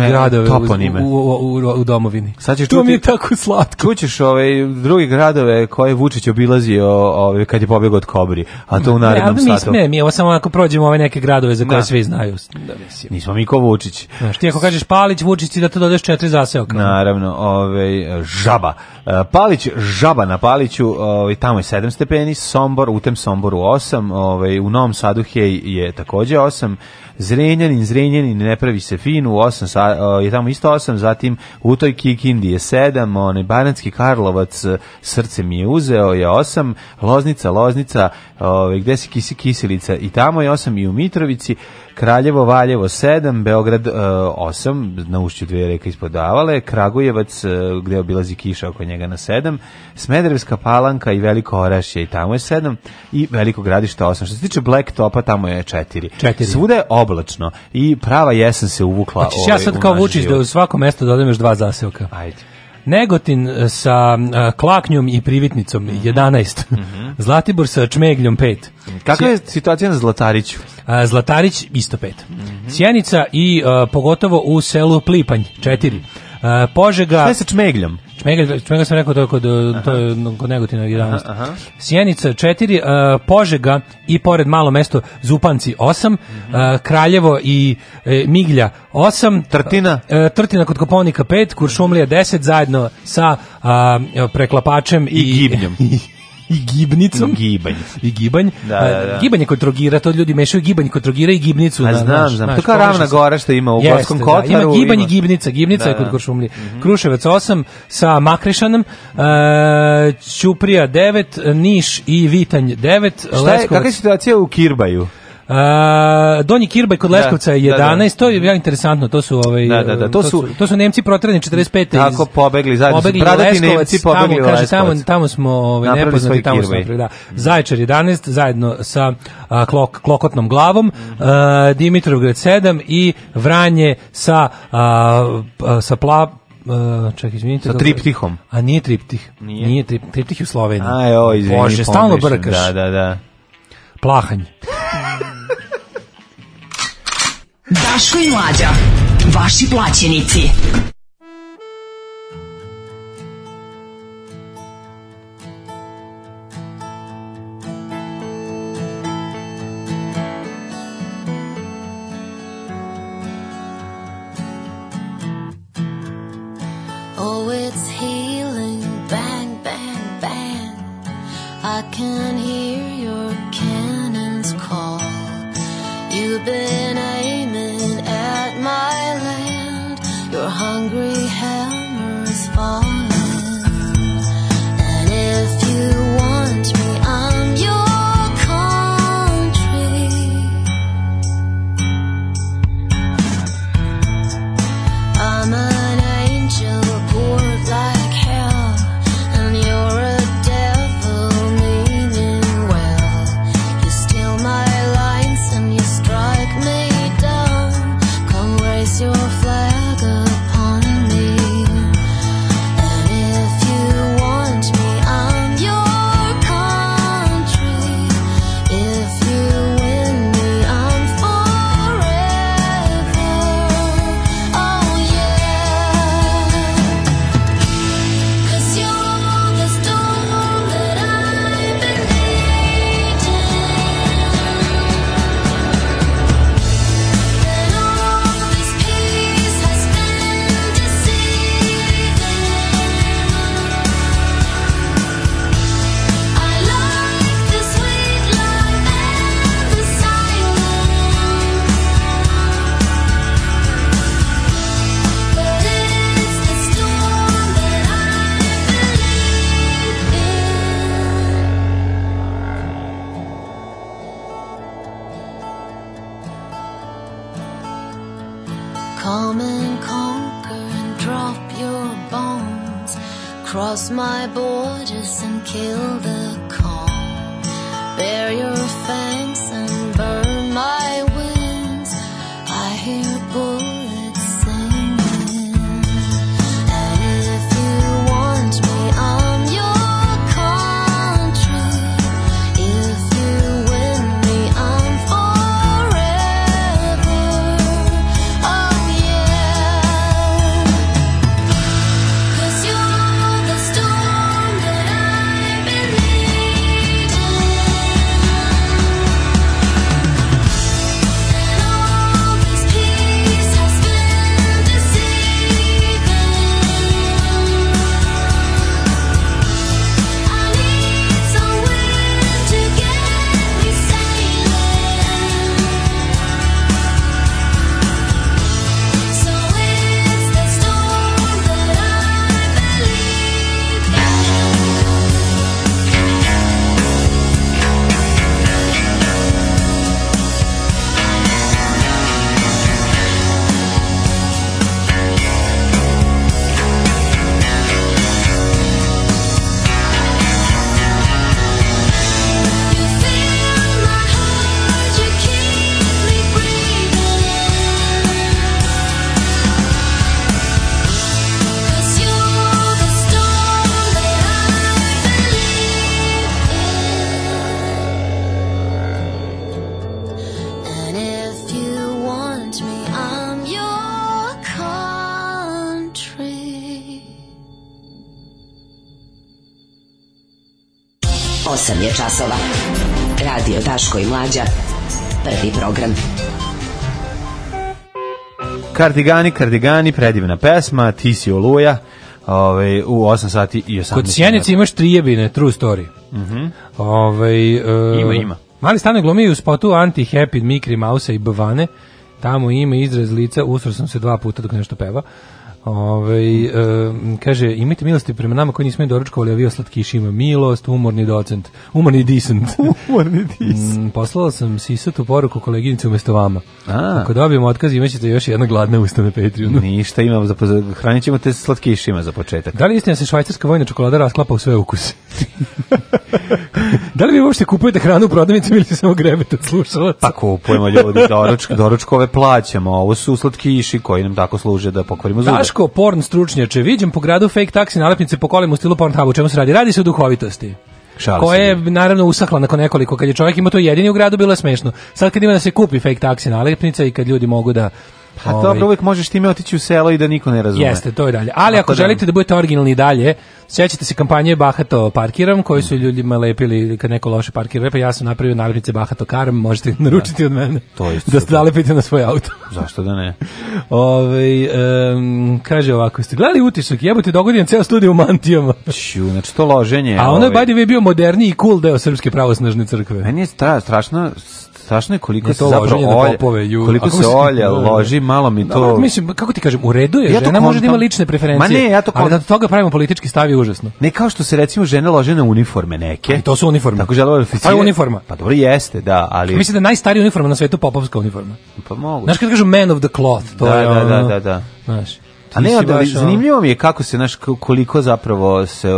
gradove toponime. U, u, u, u domovini. Sad ćeš mi je tako slatko. Čućeš ove druge gradove koje Vučić obilazio ove, kad je pobjegao od Kobri, a to u narednom ne, satu. Ne, mi ovo samo ako prođemo ove neke gradove za koje svi znaju. Da, Nismo mi ko Vučić. Znaš, ti ako kažeš Palić, Vučić da to dodeš četiri zaseoka. Naravno, ove, žaba. E, Palić, žaba na Paliću, ove, tamo je 7 stepeni, Sombor, u tem Somboru 8, u Novom Sadu je takođe 8, Zrenjanin, Zrenjanin ne pravi se fin, u 8 sa, je tamo isto 8, zatim u toj Kikindi je 7, onaj Banatski Karlovac e, srce mi je uzeo je 8, Loznica, Loznica, ovaj gde se kisi kisilica i tamo je 8 i u Mitrovici Kraljevo, Valjevo 7, Beograd 8, e, na ušću dvije reke ispod Davale, Kragujevac, uh, gde obilazi kiša oko njega na 7, Smederevska palanka i Veliko Orašje i tamo je 7, i Veliko gradište 8. Što se tiče Black Topa, tamo je 4. Svuda je oblačno i prava jesen se uvukla. Znači, ovaj, ja sad kao vučiš da u svako mesto dodam još dva zaseoka. Ajde. Negotin e, sa uh, Klaknjom i Privitnicom mm -hmm. 11. Mm -hmm. Zlatibor sa Čmegljom 5. Kakva je situacija na Zlatariću? Zlatarić isto 5. Mm -hmm. Sjenica i uh, pogotovo u selu Plipanj 4. Mhm. Požega... Šta je sa Čmegljom? Čmega, čmega sam rekao to je kod, to kod Negotina 11. Aha, aha. Sjenica 4, uh, e, Požega i pored malo mesto Zupanci 8, uh, mhm. e, Kraljevo i e, Miglja 8, Trtina, uh, Trtina kod Koponika 5, Kuršumlija 10 zajedno sa preklapačem i, i gibnjom. [LAUGHS] i gibnicom. Gibanj. I gibanj. Da, da, da. Gibanje kod trogira, to ljudi mešaju gibanj kod trogira i gibnicu. A znam, znam. to kao ravna gora što ima u jeste, Gorskom da, kotaru. Ima gibanje i gibnica. Gibnica da, je kod Kuršumlije. Mm -hmm. Kruševac 8 sa Makrišanom, uh, Ćuprija 9, Niš i Vitanj 9. Šta je, kakva je situacija u Kirbaju? Donji Kirbaj kod Leskovca je 11, da, da. to je jako interesantno, to su ovaj da, da, da. To, su to su Nemci proterani 45. Tako iz, pobegli zajedno pobegli bradati Nemci pobegli tamo, kaže, tamo, tamo smo ovaj nepoznati tamo smo da. Mm. Zaječar 11 zajedno sa klok, klokotnom glavom, mm-hmm. Dimitrovgrad 7 i Vranje sa sa pla, uh, čekaj, izvinite. Sa triptihom. A nije triptih. Nije, nije triptih je u Sloveniji. Aj, o, izvini. Bože, stalno brkaš. Da, da, da. Plahanj. Daško i Mlađa, vaši plaćenici. 8 je časova. Radio Daško i Mlađa. Prvi program. Kardigani, kardigani, predivna pesma, ti si oluja. Ove, ovaj, u 8 sati i 18. Kod Sjenice imaš tri jebine, true story. Mm -hmm. Ove, ovaj, e, ima, ima. Mali stane glumi u spotu anti-happy Mikri Mausa i Bvane. Tamo ima izraz lica, usro sam se dva puta dok nešto peva. Ove, ovaj, kaže, imajte milosti prema nama koji nismo je doručkovali, a vi slatkiši ima milost, umorni docent, umorni decent. [LAUGHS] umorni decent. Mm, poslala sam sisatu poruku koleginicu umjesto vama. A. Ako dobijemo otkaz, imat ćete još jedna gladna usta na Patreonu. [LAUGHS] Ništa, imam za, hranit ćemo te slatkišima za početak. Da li istina se švajcarska vojna čokolada rasklapa u sve ukuse? [LAUGHS] da li vi uopšte kupujete hranu u prodavnici ili samo grebete slušalaca Pa kupujemo ljudi, doručkove plaćamo, ovo su slatkiši koji nam tako služe da pokvarimo zude. Daško, porn stručnjače, viđem po gradu fake taksi nalepnice po kolima u stilu Pornhubu, čemu se radi? Radi se o duhovitosti. koje je naravno usahla nakon nekoliko kad je čovjek imao to jedini u gradu bilo je smešno. Sad kad ima da se kupi fake taksi nalepnica i kad ljudi mogu da pa ovaj, dobro, uvijek možeš time otići u selo i da niko ne razume. Jeste, to je dalje. Ali ako, želite da budete originalni dalje, sjećate se kampanje Bahato parkiram, koji su ljudima lepili kad neko loše parkira, pa ja sam napravio nalepnice Bahato karam, možete naručiti od mene. To je da ste nalepite na svoj auto. [LAUGHS] Zašto da ne? [LAUGHS] Ove, ovaj, um, kaže ovako, ste gledali utisak, jebote dogodio ceo studiju u mantijama. Ču, [LAUGHS] znači to loženje. A ono je, vi, ovaj. bio moderniji i cool deo Srpske pravosnažne crkve. Meni je stra, strašno strašno je koliko je to zapravo popove, koliko se olja loži, malo mi to... Da, mislim, pa kako ti kažem, u redu je, ja žena može da ima lične preferencije, Ma ne, ja to ali da toga pravimo politički stav je užasno. Ne kao što se recimo žene lože na uniforme neke. Ali to su uniforme. Tako žele oficire. Pa uniforma. Pa dobro jeste, da, ali... Mislim da je najstarija uniforma na svetu popovska uniforma. Pa mogu. Znaš kad kažu man of the cloth, to da, je... Da, da, ono- da, da. Znaš. A ne, ali ono- zanimljivo mi je kako se naš koliko zapravo se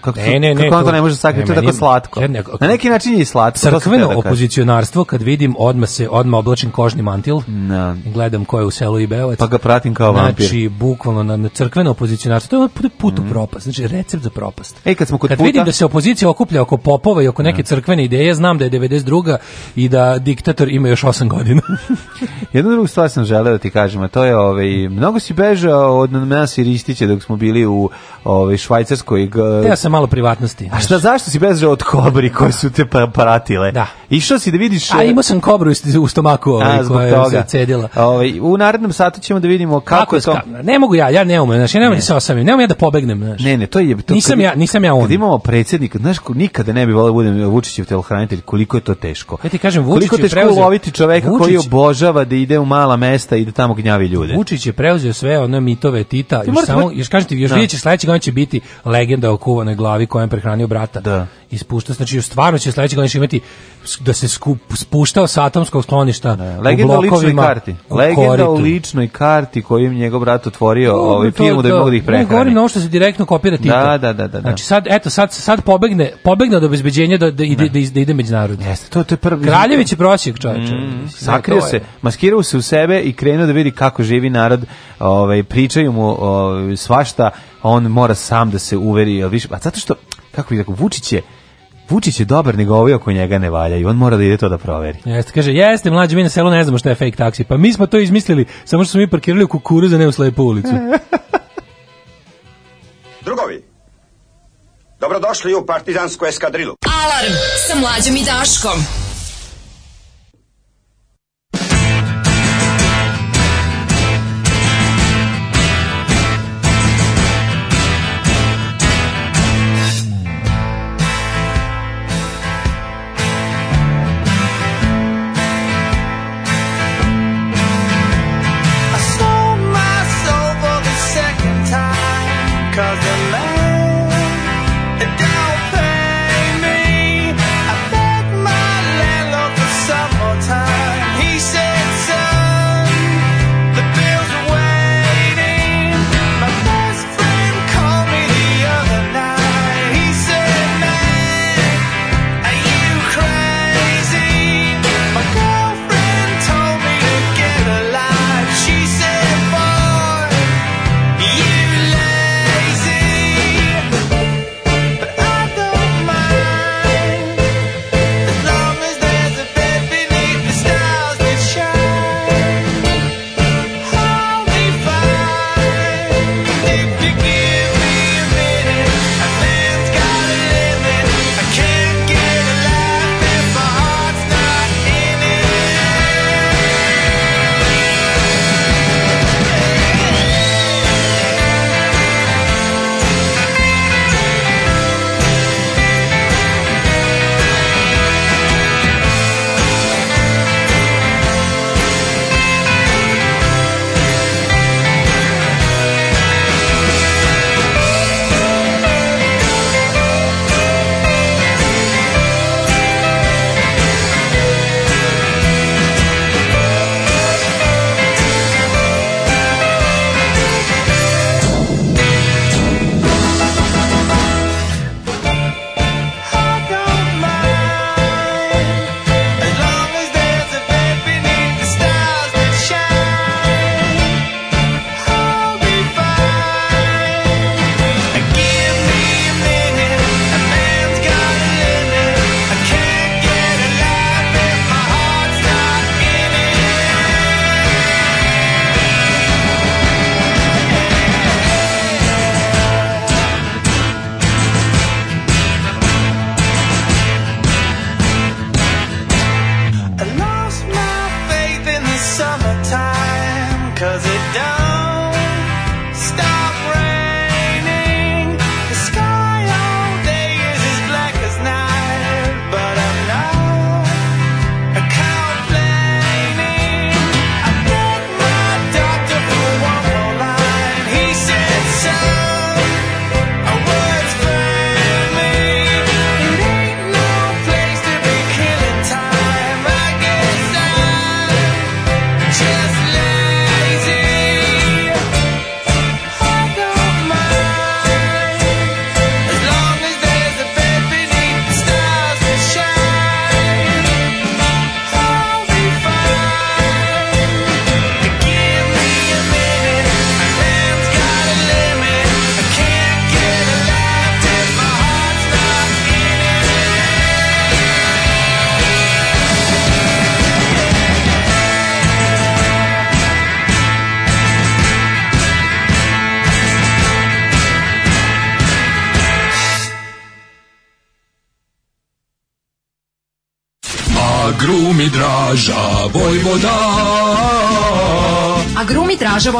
kako ne, ne, ne, kako to ne može sakriti to je tako slatko. na neki način je slatko. Crkveno opozicionarstvo kad vidim odma se odma oblačim kožni mantil. No. Gledam ko je u selu i Beovac. Pa ga pratim kao vampir. Znači bukvalno na, crkveno opozicionarstvo to je ono put u mhm. propast. Znači recept za propast. E, kad smo kod kad vidim da se opozicija okuplja oko popova i oko neke crkvene ideje, znam da je 92 i da diktator ima još 8 godina. [LAUGHS] Jednu drugu stvar sam želeo da ti kažem, a to je ovaj mnogo si bežao od nas i Ristića dok smo bili u ovaj švajcarskoj. Ja sam malo privatnosti. A šta zašto si bežao od kobri koje su te pa-, paratile? Da. Išao si da vidiš A e, imao sam kobru u stomaku ovaj, koja toga. se cedila. Ovaj u narednom satu ćemo da vidimo kako, je to. Ne mogu ja, ja ne umem, znači ja ne mogu se osamim, ne umem ja da pobegnem, znači. Ne, ne, to je to. Nisam ja, nisam ja on. Kad imamo predsjednika, znaš, nikada ne bi voleo budem Vučićev telohranitelj, koliko je to teško. Ja ti kažem Vučić je preuzeo loviti čoveka koji obožava da ide u mala mesta i da tamo gnjavi ljude. Vučić je preuzeo sve ono to vetita Tita, još, samo, još kažete, još vidjet će sledećeg, on će biti legenda o kuvanoj glavi kojem prehranio brata. Da ispušta znači u stvarno će sledeće godine imati da se skup, spuštao sa atomskog skloništa ne, legenda u blokovima. karti karti. U legenda u ličnoj karti koju im njegov brat otvorio no, ovaj film da, bi mogu da ih prehrani. Ne govorim na ovo što se direktno kopira Tito. Da, da, da, da, Znači sad, eto, sad, sad pobegne, pobegne od obezbeđenja da, da, ide, da, da ide međunarodno. Jeste, to, to je prvi. Kraljević je prosjek čovječe. Mm, sakrio se, maskirao se u sebe i krenuo da vidi kako živi narod, ovaj, pričaju mu ovaj, svašta, on mora sam da se uveri, a zato što, kako bih rekao, Vučić je Vučić je dobar, nego ovi oko njega ne valjaju. On mora da ide to da proveri. Jeste, kaže, jeste mlađi, mi na selu ne znamo šta je fake taksi. Pa mi smo to izmislili, samo što smo mi parkirali u kukuruza, ne u slepu ulicu. [LAUGHS] Drugovi, dobrodošli u partizansku eskadrilu. Alarm sa mlađom i Daškom.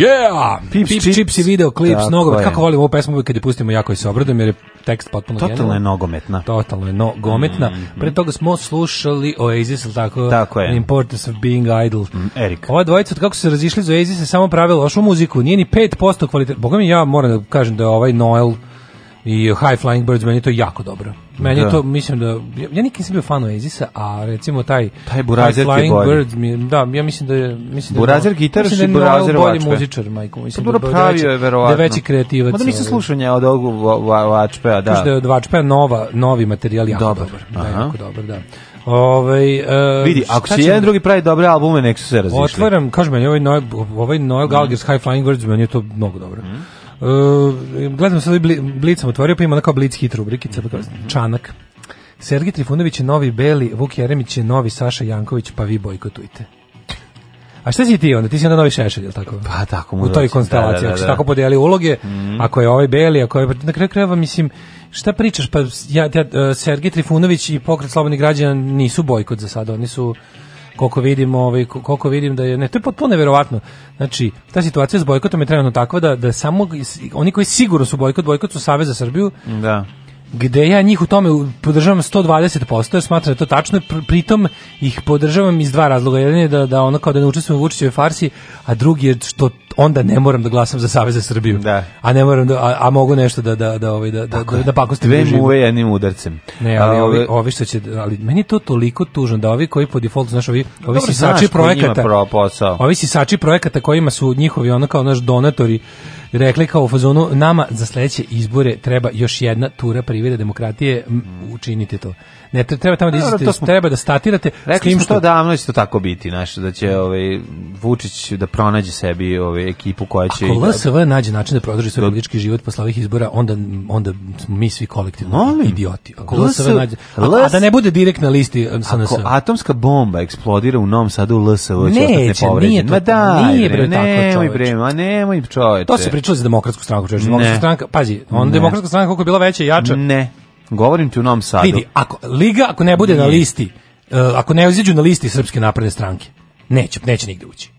Yeah! Pips, Pips i video klip nogomet. Kako volim ovu pesmu uvijek kad je pustimo jako i se obradujem jer je tekst potpuno Totalno je nogometna. Totalno je nogometna. Mm. Pre toga smo slušali Oasis, ili tako? Tako je. The importance of being idle. Mm, Erik. Ova dvojica, od kako su se razišli za Oasis, je samo pravila ošu muziku. Nije ni 5% kvaliteta. Boga mi ja moram da kažem da je ovaj Noel i High Flying Birds, meni to jako dobro. Meni da. to, mislim da, ja nikad nisam bio fan Oasisa, a recimo taj, taj Burazer taj Flying Birds, mi, da, ja mislim da je, mislim da Burazer gitarist, da i Burazer vačpe. muzičar, majko, mislim da, pa da, da, je, verovatno. Da je veći kreativac. Mada nisam ovaj. slušao nje od ovog vačpea, da. Kaže da je od vačpea nova, novi materijal, jako dobar. dobar da, jako dobar, da. Ovaj uh, vidi, ako si jedan drugi pravi dobre albume, nek su se razišli. Otvaram, kažem meni ovaj Noel, ovaj Noel Gallagher's High Flying Birds, meni je to mnogo dobro. Mm gledam sad ovaj i Blic sam otvorio, pa ima onako Blic hit rubrikica, mm čanak. Sergij Trifunović je novi Beli, Vuk Jeremić je novi Saša Janković, pa vi bojkotujte. A šta si ti onda? Ti si onda novi Šešelj, je tako? Pa tako U toj konstelaciji, ako se tako podijeli uloge, mhm. ako je ovaj Beli, ako je... Na kraju krajeva, mislim, šta pričaš? Pa ja, ja, e, Sergij Trifunović i pokret slobodnih građana nisu bojkot za sada, oni su koliko vidim, ovaj, vidim da je, ne, to je potpuno neverovatno. Znači, ta situacija s bojkotom je trenutno takva da, da samo, oni koji sigurno su bojkot, bojkot su Savez za Srbiju, da gde ja njih u tome podržavam 120%, jer smatram da to tačno, pritom ih podržavam iz dva razloga. Jedan je da, da ono kao da ne učestvujem u Vučićevoj farsi, a drugi je što onda ne moram da glasam za Savez za Srbiju. A ne moram a, mogu nešto da da da ovaj da da da, muve jednim udarcem. Ne, ali ovi, ovi što će ali meni je to toliko tužno da ovi koji po defaultu znaš ovi ovi se sači projekata. Ovi sači projekata kojima su njihovi ono kao naš donatori rekli kao u fazonu nama za sledeće izbore treba još jedna tura privrede demokratije učiniti to ne treba tamo da treba da statirate. Rekli smo što... to davno isto tako biti, znaš, da će ovaj, Vučić da pronađe sebi ove ovaj, ekipu koja će... Ako LSV da... nađe način da prodrži svoj politički život posle ovih izbora, onda, onda smo mi svi kolektivni Molim. idioti. Ako LSV nađe... A, a, da ne bude direkt na listi SNS. Eh, Ako atomska bomba eksplodira u Novom Sadu, LSV će Neće, nije to. Ma da, nije bre, čoveče. To se pričalo za demokratsku stranku, čoveče. stranka, pazi, on demokratska stranka koliko je bila veća i jača. Ne. Govorim ti u Novom Sadu. Vidi, ako Liga ako ne bude na listi, e, ako ne izađu na listi Srpske napredne stranke, neće neće nigde ući.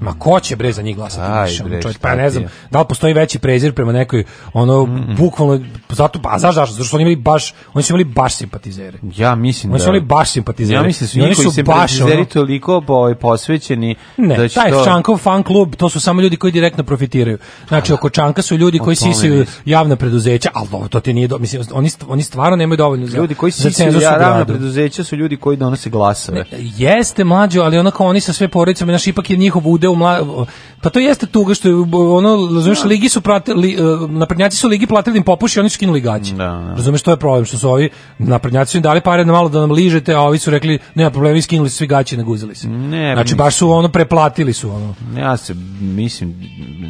Ma ko će bre za njih glasati? Ono, pa ja ne znam, da li postoji veći prezir prema nekoj ono mm, mm. bukvalno zato pa znaš zašto? Zato što oni imali baš oni su imali baš simpatizere. Ja mislim da. Oni su imali baš simpatizere. Ja mislim su koji ono- simpatizeri ono, toliko boj ovaj, posvećeni ne, da taj Čankov fan klub, to su samo ljudi koji direktno profitiraju. Znači oko Čanka su ljudi koji sisaju javna preduzeća, ali to ti nije do... mislim oni oni stvarno nemaju dovoljno za ljudi koji sisaju javna preduzeća su ljudi koji donose glasove. jeste mlađo, ali onako oni sa sve porodicama, znači ipak je njihov u mla... Pa to jeste tuga što je ono, ligi su pratili, e, naprednjaci su ligi platili im popuši, oni su skinuli gaći. Da, da. to je problem, što su ovi naprednjaci su im dali pare na malo da nam ližete, a ovi su rekli, nema problema, vi skinuli su svi gaći, guzili se. Ne, znači, baš su ono, preplatili su ono. Ja se, mislim,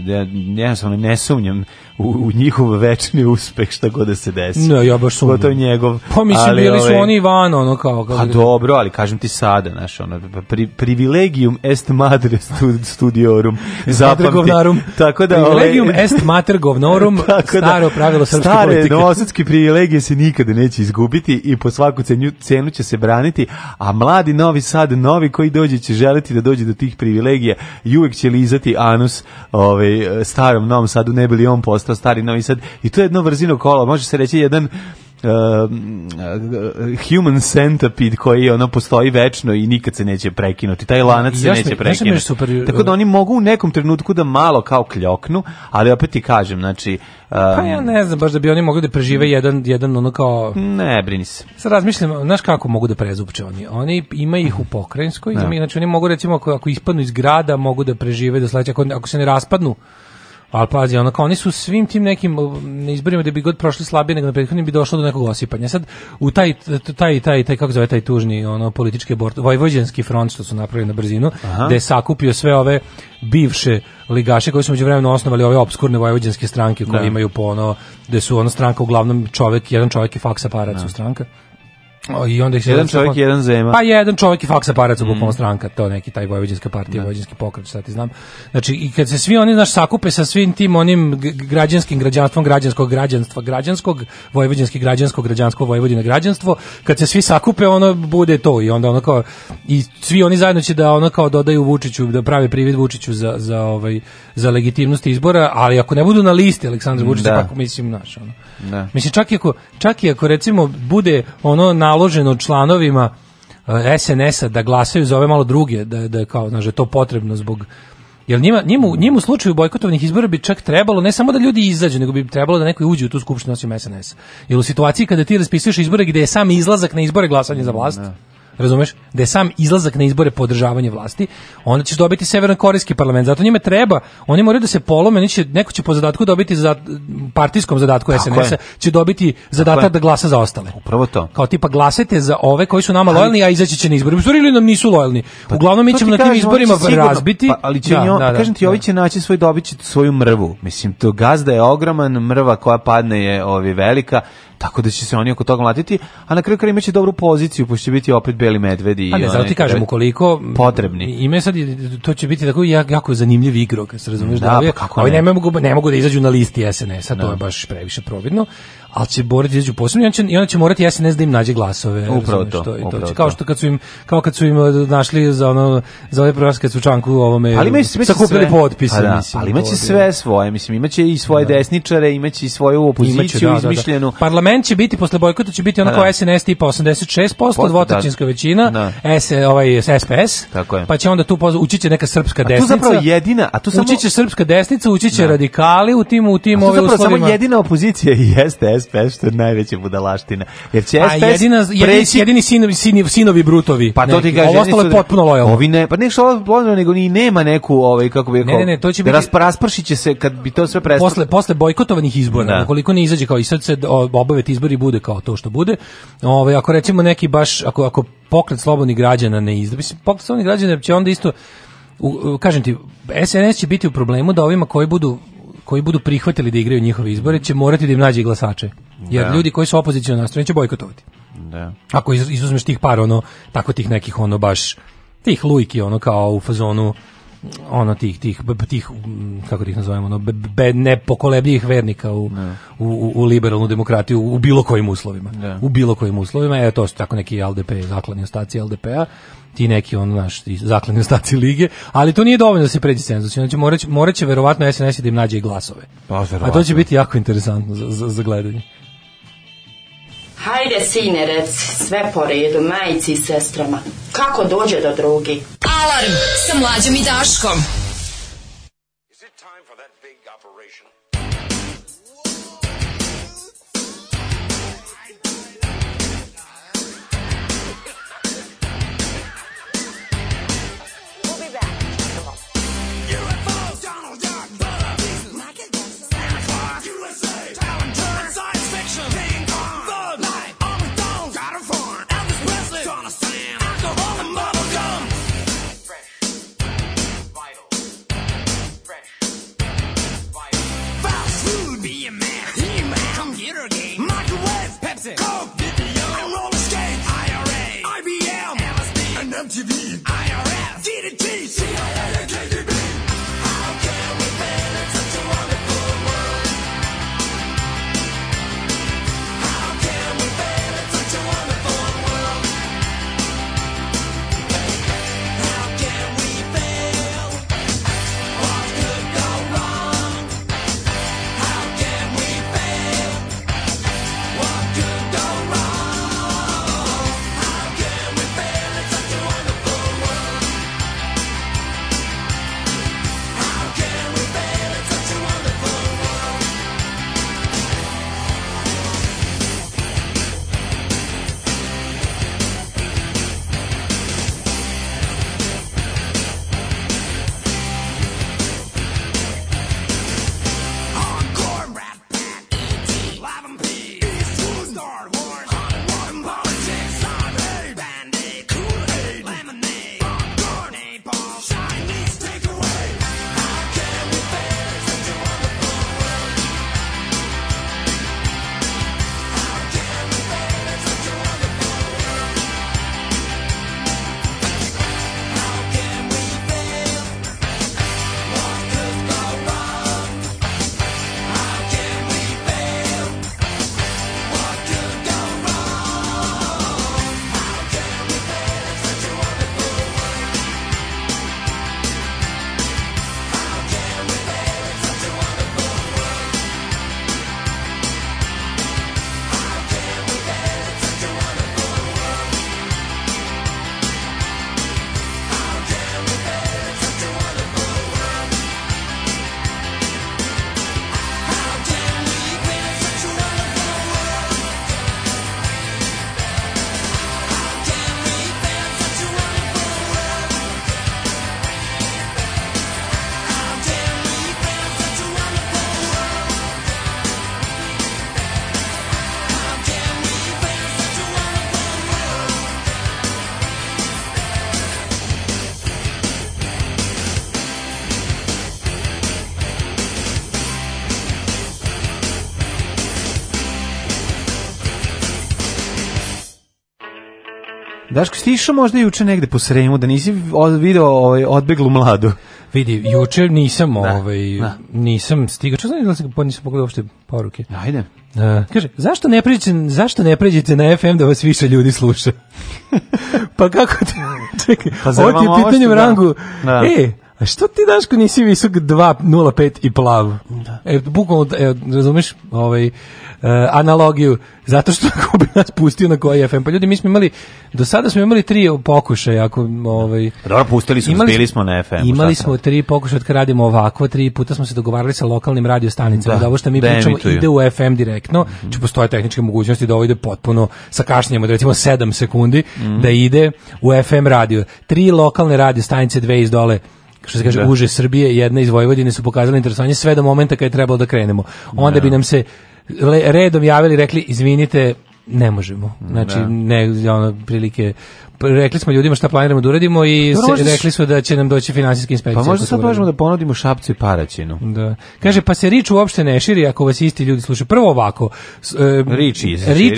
ja, ja sam ne sumnjam u, njihov večni uspeh šta god da se desi. Ne, ja baš njegov. Pa su ovaj, oni van, ono kao... pa dobro, ali kažem ti sada, znaš, ono, pri, privilegium est madre studiorum. Zapamti. [LAUGHS] Tako da, ovaj- privilegium ove, est mater govnorum, [LAUGHS] staro pravilo srpske politike. Stare privilegije se nikada neće izgubiti i po svaku cenu, cenu će se braniti, a mladi novi sad, novi koji dođe će želiti da dođe do tih privilegija i uvek će lizati anus ove, ovaj, starom novom sadu, ne bi li on postao postao stari Novi Sad i to je jedno vrzino kolo, može se reći jedan Uh, human centipede koji ono postoji večno i nikad se neće prekinuti. Taj lanac se neće prekinuti. Super, Tako da uh, oni mogu u nekom trenutku da malo kao kljoknu, ali opet ti kažem, znači pa ja um, ne znam baš da bi oni mogli da prežive jedan jedan ono kao ne brini se. Sad razmišljam, znaš kako mogu da prezupče oni? Oni ima ih u pokrajinskoj, znači oni mogu recimo ako, ako ispadnu iz grada mogu da prežive do sledećeg ako se ne raspadnu ali pazi, ono kao oni su svim tim nekim ne izborima da bi god prošli slabije nego na prethodnim bi došlo do nekog osipanja. Sad u taj taj taj taj kako zove taj tužni ono politički bord, vojvođanski front što su napravili na brzinu, da je sakupio sve ove bivše ligaše koji su međuvremeno osnovali ove obskurne vojvođanske stranke koje imaju po ono da su ono stranka uglavnom čovjek, jedan čovjek i faks aparat stranka i onda jedan čovjek jedan zema. Pa jedan čovjek i faks aparat su mm. stranka, to neki taj vojvođanska partija, vojvođanski pokret, sad ti znam. Znači i kad se svi oni znaš sakupe sa svim tim onim građanskim građanstvom, građanskog građanstva, građanskog, vojvođanski građanskog građanskog vojvodina građanstvo, kad se svi sakupe ono bude to i onda ono kao i svi oni zajedno će da ono kao dodaju Vučiću, da prave privid Vučiću za, za ovaj za legitimnost izbora, ali ako ne budu na listi Aleksandra Vučića, da. Pa, mislim naš ono. Da. Mislim, čak i, ako, čak i ako recimo bude ono naloženo članovima e, SNS-a da glasaju za ove malo druge, da, da je kao, znaš, to potrebno zbog jer njima, u slučaju bojkotovnih izbora bi čak trebalo ne samo da ljudi izađu, nego bi trebalo da neko uđe u tu skupštinu osim SNS. Jer u situaciji kada ti raspisuješ izbore gdje je sam izlazak na izbore glasanje za vlast, razumeš, da je sam izlazak na izbore podržavanje vlasti, onda ćeš dobiti severnokorejski parlament. Zato njime treba, oni moraju da se polome, će, neko će po zadatku dobiti za partijskom zadatku SNS-a, će dobiti zadatak da glasa za ostale. Upravo to. Kao tipa glasajte za ove koji su nama lojalni, a izaći će na izbore. Izbori ili nam nisu lojalni. Pa Uglavnom mi ćemo na tim izborima sigurno, pa razbiti. ali će da, njom, da, kažem ti, ovi će naći svoj će svoju mrvu. Mislim, to gazda je ogroman, mrva koja padne je ovi velika, tako da će se oni oko toga mlatiti, a na kraju kraju imaće dobru poziciju, pošto će biti opet beli medvedi. pa ne, zato ti kažem, koliko potrebni. me sad, to će biti tako jako, jako zanimljiv igrok, razumeš da, da, pa kako ovi ne, ne, mogu, ne mogu da izađu na listi SNS-a, to je baš previše providno ali će boriti izađu posebno i onda će, će morati SNS da im nađe glasove. Upravo to. Što, upravo to kao što kad su im kao kad su im eh, našli za ono za ove ovaj prvaske sučanku ovome ali imaće, imaće sakupili sve, potpise pa Ali imaće sve svoje, mislim imaće i svoje da. desničare, imaće i svoju opoziciju da, da, izmišljenu. Parlament će biti posle bojkota će biti ono pa kao SNS tipa 86% dvotrećinska većina, S ovaj SPS. Tako je. Pa će onda tu ući neka srpska desnica. A tu zapravo jedina, a tu samo ući će srpska desnica, ući će radikali u tim u tim ovim uslovima. Zapravo samo jedina opozicija jeste SPS što je najveća budalaština. Jer pa jedini, jedini sinovi, sinovi, sinovi brutovi. Pa to ti kaže... Ovo ostalo je potpuno lojalno. Ovi ne, pa ne što ovo nego ni nema neku, ovaj, kako bi rekao... Ne, ne, ne, to će biti... raspršit će se kad bi to sve prestalo. Posle, posle bojkotovanih izbora, da. ukoliko ne izađe kao i sad se obavet izbori bude kao to što bude, ovaj, ako recimo neki baš, ako, ako pokret slobodnih građana ne izda, mislim, pokret slobodnih građana će onda isto u, kažem ti, SNS će biti u problemu da ovima koji budu koji budu prihvatili da igraju njihove izbore će morati da im nađe glasače. Jer ljudi koji su opozicijalno nastrojeni će bojkotovati. Da. Ako izuzmeš tih par ono tako tih nekih ono baš tih lujki ono kao u fazonu ono tih tih tih kako ih nazovemo ono be, be vernika u, u, u, u, liberalnu demokratiju u bilo kojim uslovima u bilo kojim uslovima e to su tako neki LDP zakladni ostaci LDP-a ti neki on naš zakladni ostaci lige, ali to nije dovoljno da se pređe cenzus. Znači moraće moraće verovatno SNS da im nađe i glasove. Pa, A to će biti jako interesantno za, za, za gledanje. Hajde, sine, rec, sve po redu, majici i sestrama. Kako dođe do drugi? Alarm sa mlađom i Daškom. Daško, si išao možda juče negde po Sremu, da nisi video ovaj, odbeglu mladu? Vidi, juče nisam, da, ovaj, da. nisam stigao. Čak sam pa nisam pogledao uopšte poruke. Ajde. Uh, kaže, zašto ne, pređete, zašto ne pređete na FM da vas više ljudi sluša? [LAUGHS] pa kako te... Čekaj, pa ovo ti je pitanje u rangu. Da. E, a što ti ko nisi visok 2.05 i plav? Da. E, bukvalno, e, razumeš, ovaj, e, analogiju, zato što ako [LAUGHS] bi nas pustio na koji FM, pa ljudi, mi smo imali, do sada smo imali tri pokušaja, ako, ovaj... Dobro, pustili smo, imali, smo na FM. Imali smo tri pokušaja od radimo ovako, tri puta smo se dogovarali sa lokalnim radiostanicama, da, da ovo što mi da pričamo ide u FM direktno, mm -hmm. postoje tehničke mogućnosti da ovo ide potpuno sa kašnjenjem od recimo 7 sekundi, mhm. da ide u FM radio. Tri lokalne radiostanice, dve iz dole, što se kaže, da. uže Srbije, jedna iz Vojvodine su pokazali interesovanje sve do momenta kada je trebalo da krenemo. Onda da bi nam se redom javili rekli, izvinite, ne možemo. Znači, ne, ono, prilike rekli smo ljudima šta planiramo da uradimo i rekli smo da će nam doći finansijska inspekcija. Pa možda sad možemo da ponudimo Šapcu i Paraćinu. Da. Kaže, pa se rič uopšte ne širi ako vas isti ljudi slušaju. Prvo ovako, e, rič,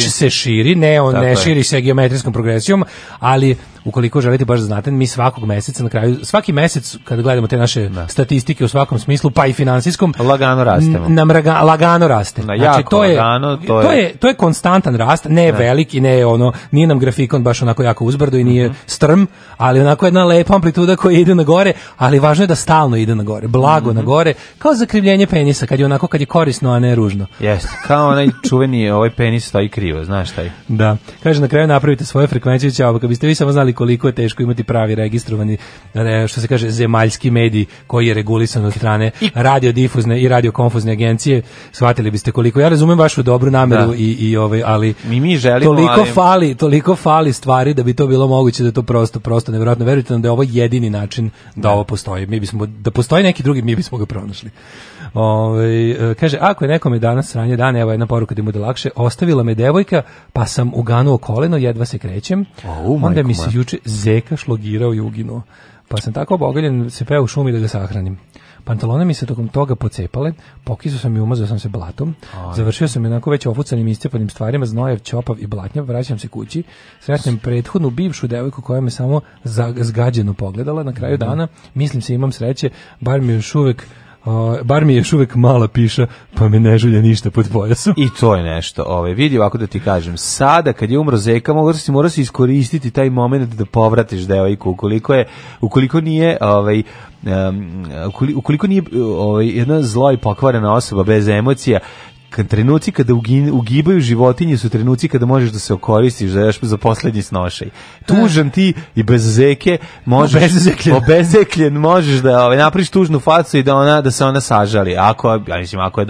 se, se širi, ne, on ne širi se geometrijskom progresijom, ali ukoliko želite baš da znate, mi svakog meseca na kraju, svaki mesec kad gledamo te naše statistike u svakom smislu, pa i finansijskom, lagano rastemo. Nam lagano raste. Znači, to je, to je, to je konstantan rast, ne, ne. veliki, ne ono, nije nam grafikon baš onako jako uzbrd brdo i nije mhm. strm, ali onako jedna lepa amplituda koja ide na gore, ali važno je da stalno ide na gore, blago na mhm. gore, kao zakrivljenje penisa, kad je onako kad je korisno, a ne ružno. Jeste, kao onaj čuveni ovaj penis stoji krivo, znaš taj. Da. Kaže na kraju napravite svoje frekvencije, ćao, kad biste vi samo znali koliko je teško imati pravi registrovani e, što se kaže zemaljski mediji koji je regulisan od strane radio difuzne i radiokonfuzne agencije, shvatili biste koliko ja razumem vašu dobru nameru i i ovaj, ali mi mi želimo toliko ali... fali, toliko fali stvari da bi to bilo bilo moguće da je to prosto, prosto nevjerojatno. Verujte nam da je ovo jedini način da ovo postoji. Mi bismo, da postoji neki drugi, mi bismo ga pronašli. Ove, ovaj, kaže, ako je nekome danas ranije dan, evo jedna poruka da mu bude lakše, ostavila me devojka, pa sam uganuo koleno, jedva se krećem. Oh, Onda mi se juče zeka šlogirao i uginuo. Pa sam tako obogaljen, se peo u šumi da ga sahranim. Pantalone mi se tokom toga pocepale, pokisao sam i umazao sam se blatom, Aj. završio sam onako već ofucanim i iscepanim stvarima, znojev, čopav i blatnjav, vraćam se kući, sretnem prethodnu bivšu devojku koja me samo zgađeno pogledala na kraju mhm. dana, mislim se imam sreće, bar mi još uvek o, bar mi je još uvek mala piša, pa me ne žulja ništa pod pojasom. I to je nešto. ove ovaj, vidi ovako da ti kažem, sada kad je umro Zeka, moraš si se iskoristiti taj moment da povratiš devojku ukoliko je ukoliko nije ovaj ukoliko nije ovaj jedna zla i pokvarena osoba bez emocija, kad trenuci kada ugibaju životinje su trenuci kada možeš da se okoristiš za još za poslednji snošaj. Tužan ti i bez zeke možeš obezekljen, obezekljen možeš da ovaj napriš tužnu facu i da ona da se ona sažali. Ako ja mislim ako je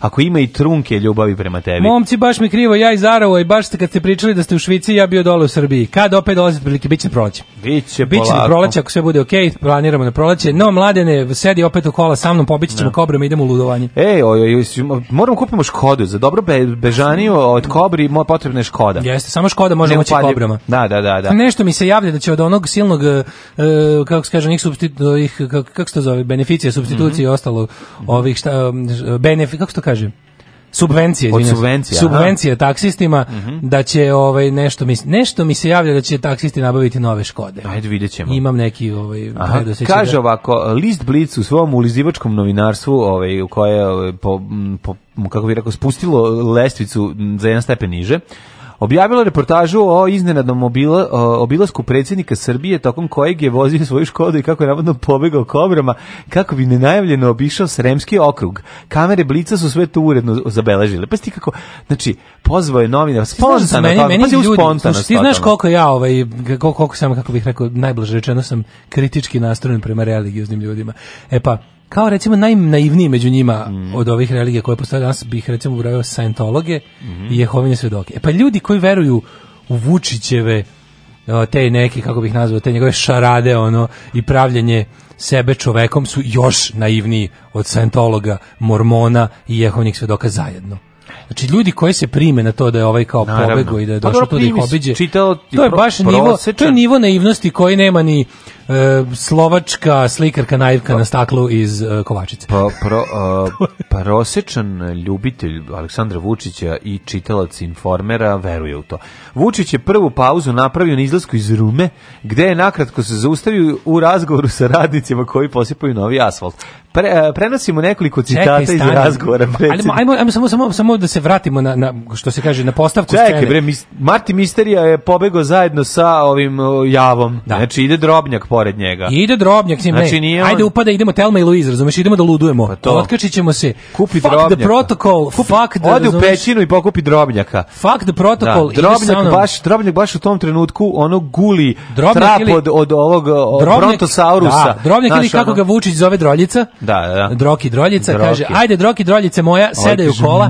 ako ima i trunke ljubavi prema tebi. Momci baš mi krivo ja i Zarovo i baš ste kad ste pričali da ste u Švici ja bio dole u Srbiji. Kad opet dolazite prilike biće proleće. Biće biće proleće ako sve bude okej, planiramo na proleće. No mladene sedi opet u kola sa mnom ćemo kobrom idemo u ludovanje. Ej, oj, oj, moramo kupimo imamo Škodu, za dobro be, bežaniju od kobri mo potrebna je Škoda. Jeste, samo Škoda može moći kobrama. Da, da, da, da. Nešto mi se javlja da će od onog silnog e, e, kako se kaže, njih ih kako, se to zove, beneficija, substitucija mm i mhm. ostalo, ovih šta, benefi, kako se to kaže? subvencije, od subvencija, subvencije taksistima mhm. da će ovaj nešto mi nešto mi se javlja da će taksisti nabaviti nove Škode. Ajde videćemo. Imam neki ovaj kaže ovako list blicu u svom ulizivačkom novinarstvu ovaj u koje ovaj, po, kako rekao spustilo lestvicu za jedan stepen niže objavila reportažu o iznenadnom obilasku predsjednika Srbije tokom kojeg je vozio svoju škodu i kako je navodno pobegao kobrama kako bi nenajavljeno obišao Sremski okrug. Kamere Blica su sve to uredno zabeležile. Pa sti kako, znači, pozvao je novinar, spontano, meni, meni pa ljudi, ti znaš koliko ja, ovaj, koliko, sam, kako bih rekao, najbliže rečeno sam kritički nastrojen prema religioznim ljudima. E pa, kao recimo najnaivniji među njima mhm. od ovih religija koje postoje danas bih recimo ubrao Scientologe i jehovine svedoke. E pa ljudi koji veruju u Vučićeve te neke, kako bih nazvao, te njegove šarade ono, i pravljanje sebe čovekom su još naivniji od Scientologa, Mormona i Jehovnih svedoka zajedno. Znači ljudi koji se prime na to da je ovaj kao pobego i da je pa došao tu da obiđe. to je baš nivo, to je nivo naivnosti koji nema ni E, slovačka slikarka naivka pa, na staklu iz e, Kovačice. Pa, pro, uh, [LAUGHS] prosječan ljubitelj Aleksandra Vučića i čitalac informera veruje u to. Vučić je prvu pauzu napravio na izlasku iz Rume, gde je nakratko se zaustavio u razgovoru sa radnicima koji posipaju novi asfalt. prenosimo nekoliko citata Čekaj, iz razgovora. Ajmo, ajmo, samo, samo, samo da se vratimo na, što se kaže, na postavku Čekaj, Bre, Marti Misterija je pobegao zajedno sa ovim javom. Da. Znači, ide drobnjak pored njega. I ide drobnjak, znači, Ajde upada, idemo Telma i Luiz, razumeš, idemo da ludujemo. Pa Otkačit ćemo se. Kupi fuck the protocol, fuck the... Ode u pećinu i pokupi drobnjaka. Fuck the protocol. Da. Drobnjak, baš, drobnjak baš u tom trenutku ono guli drobnjak trap od, od ovog od drobnjak, brontosaurusa. ili kako ga Vučić zove droljica. Da, da. da. Droki droljica, droki. kaže, ajde droki droljice moja, sedaj u kola.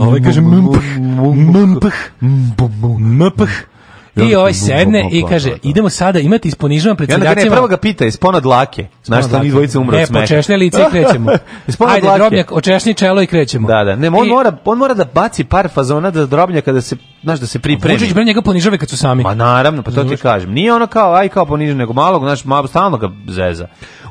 Ovo kaže mph, mph, i ovaj sedne i kaže, idemo sada, imati isponižavam Ja Ne, prvo ga pita, isponad lake. Znaš što mi dvojice umre od Ne, počešlja lice i krećemo. [LAUGHS] Ajde, drobnjak, očešnji čelo i krećemo. Da, da, ne, on, mora, on mora da baci par fazona da drobnjaka da se, znaš, da se pripremi. Vučić bre njega ponižave kad su sami. Pa naravno, pa to ti kažem. Nije ono kao, aj kao ponižen nego malog, znaš, malo, stalno ga zeza.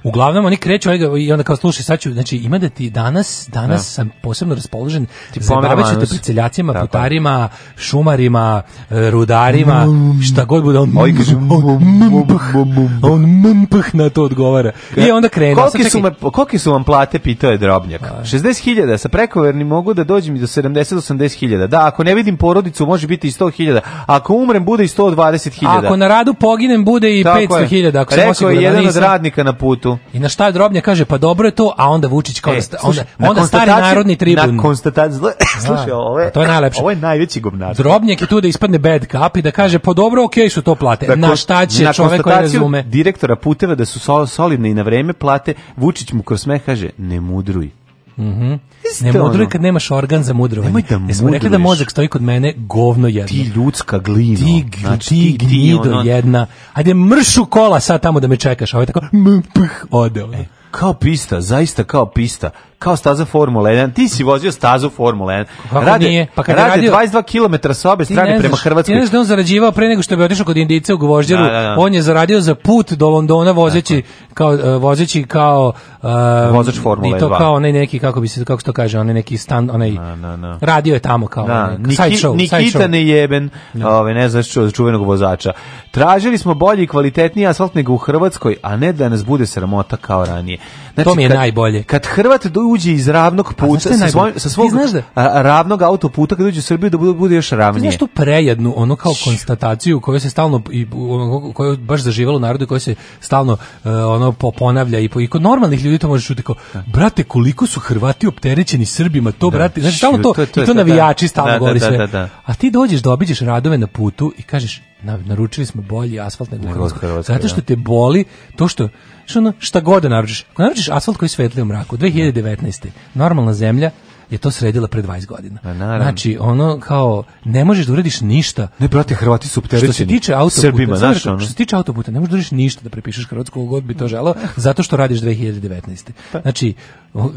Uglavnom oni kreću i onda kao slušaj sad ću, znači ima da ti danas danas da. sam posebno raspoložen ti pomeraću te Tako. putarima, šumarima, e, rudarima, mm. šta god bude on. Oj kaže on mm, mmpah mm, na to odgovara. I onda krene. Koliki su me koliki su vam plate pitao je drobnjak. 60.000 sa prekoverni mogu da dođem i do 70-80.000. Da, ako ne vidim porodicu može biti i 100.000. Ako umrem bude i 120.000. Ako na radu poginem bude i 500.000. Ako Rekao je jedan od radnika na putu. I na šta drobnja kaže pa dobro je to, a onda Vučić kao e, onda, onda stari narodni tribun. Na konstataciju, [LAUGHS] slušaj, ovo je, to je najlepše. Ovo je najveći gubnar. Drobnjak je tu da ispadne bad cup i da kaže pa dobro, okej okay, su to plate. Da, na šta će na čovek koji razume? direktora puteva da su solidne i na vreme plate, Vučić mu kroz smeh kaže ne mudruj. Mhm. ne mudruj ono? kad nemaš organ za mudrovanje. Nemoj da mudruješ. rekli da mozak stoji kod mene govno jedno. Ti ljudska glina. Ti, ono. znači, ti, gnido ono- jedna. Ajde mršu kola sad tamo da me čekaš. A ovo ovaj je tako ode. Ovo. E, kao pista, zaista kao pista kao staza Formule 1. Ti si vozio stazu Formule 1. Kako nije? Pa kad rade radio, 22 km sa obe strane znaš, prema Hrvatskoj. Ti ne znaš da on zarađivao pre nego što bi otišao kod Indice u Gvožđeru. Da, da, da. On je zaradio za put do Londona vozeći kao uh, vozeći kao uh, vozač Formule 2. I to kao onaj neki kako bi se kako to kaže, onaj neki stan, onaj Da, da, da. radio je tamo kao da. onaj, Niki, side show, Nikita ne jeben, no. ovaj ne znaš čuvenog vozača. Tražili smo bolji i kvalitetniji asfalt nego u Hrvatskoj, a ne da nas bude sramota kao ranije. Znači, to mi je kad, najbolje. Kad Hrvat uđe iz ravnog puta, sa, svog da? ravnog autoputa, kad uđe u Srbiju, da bude, bude još ravnije. znaš tu prejednu, ono kao konstataciju koja se stalno, i, ono, je baš zaživalo narodu i koja se stalno e, ono ponavlja i, po, i kod normalnih ljudi to možeš čuti kao, brate, koliko su Hrvati opterećeni Srbima, to, da. brate, znači stalno to, to, to, i to navijači stalno da, govori sve. A ti dođeš dobiđeš radove na putu i kažeš, naručili smo bolji asfalt nego Hrvatska. Zato što te boli to što što ono, šta god da naručiš. naručiš asfalt koji svetli u mraku 2019. normalna zemlja je to sredila pre 20 godina. Pa znači, ono kao, ne možeš da uradiš ništa. Ne, brate, Hrvati su Što se tiče autoputa, ono. što se tiče autoputa, ne možeš da ništa da prepišeš Hrvatsku god bi to želao, [LAUGHS] zato što radiš 2019. Pa. Znači,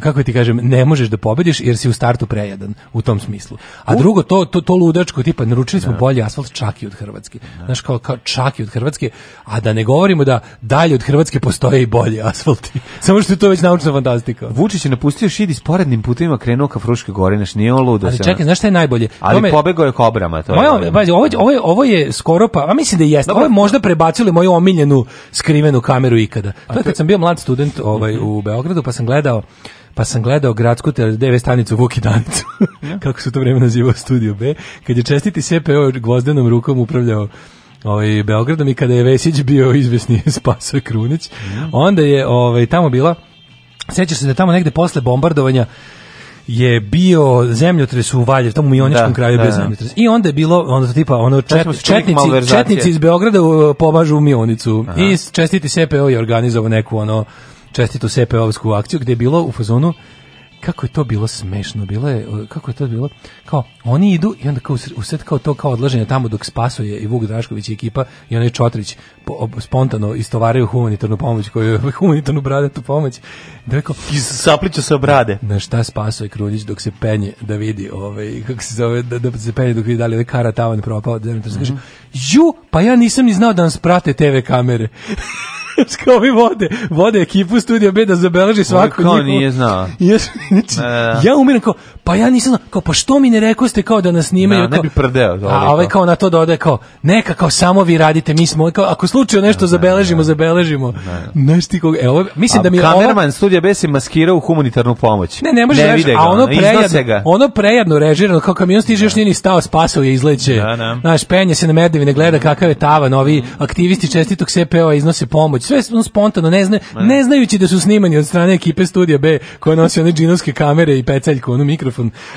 kako ti kažem, ne možeš da pobediš jer si u startu prejedan u tom smislu. A drugo, to, to, to ludačko, tipa, naručili smo bolji asfalt čak i od Hrvatske. Znaš, kao, kao čak i od Hrvatske, a da ne govorimo da dalje od Hrvatske postoje i bolji asfalti. [LAUGHS] Samo što je to već naučna fantastika. Vučić je napustio šid i sporednim putevima krenuo ka Fruške gore, znači nije on ludo. Ali čekaj, znaš šta je najbolje? Ali Tome, pobegao je kobrama. To je, ono. ovo, ovo, je, ovo je skoro pa, a mislim da jeste, ovo je možda prebacili moju omiljenu skrivenu kameru ikada. To je kad sam bio mlad student ovaj, u mhm. Beogradu, pa sam gledao pa sam gledao gradsku TV stanicu Vuki Danicu, [LAUGHS] kako se to vreme nazivao Studio B, kad je čestiti CPO gvozdenom rukom upravljao ovaj, Beogradom i kada je Vesić bio izvesni [LAUGHS] Spaso Krunić, mhm. onda je ovaj, tamo bila Sećaš se da tamo negde posle bombardovanja je bio zemljotres u Valjevu, tamo u Mioničkom kraju da, bio zemljotres. I onda je bilo onda tipa ono čet, četnici, četnici iz Beograda uh, považu u Mionicu i čestiti CPO je organizovao neku ono čestitu sepeovsku akciju gdje je bilo u fazonu kako je to bilo smešno, bilo je, kako je to bilo, kao, oni idu i onda kao usred kao to kao odlaženje tamo dok spasuje i Vuk Drašković i ekipa i onaj Čotrić po, spontano istovaraju humanitarnu pomoć, koju [LAUGHS] humanitarnu tu pomoć. Da je kao, se obrade. Na šta spasuje Kruljić dok se penje da vidi, ovaj, kako se zove, da, da se penje dok vidi da li je ovaj kara tavan propao, da mm -hmm. ju, pa ja nisam ni znao da nas prate TV kamere. [LAUGHS] Skovi znači, vode, vode ekipu studija B da zabeleži ovaj svaku njihovu. Kao nije znao. Ja, znači, e, ja umiram kao, pa ja nisam kao, pa što mi ne rekao ste kao da nas snimaju? ne bi prdeo. A ovaj kao na to dode kao, neka kao samo vi radite, mi smo, kao, ako slučajno nešto zabeležimo, zabeležimo. Ne, e, mislim da mi je Kamerman studija Besi maskirao u humanitarnu pomoć. Ne, ne može reći, a ono, ono prejadno, ono prejadno režirano, kao kamion stiže još nije ni stao, spasao je, izleće. Znaš, penje se na ne gleda kakav je tavan, ovi aktivisti čestitog CPO iznose pomoć, sve spontano, ne, zna, ne znajući da su snimani od strane ekipe studija B, koja nosi one džinovske kamere i pecaljku, onu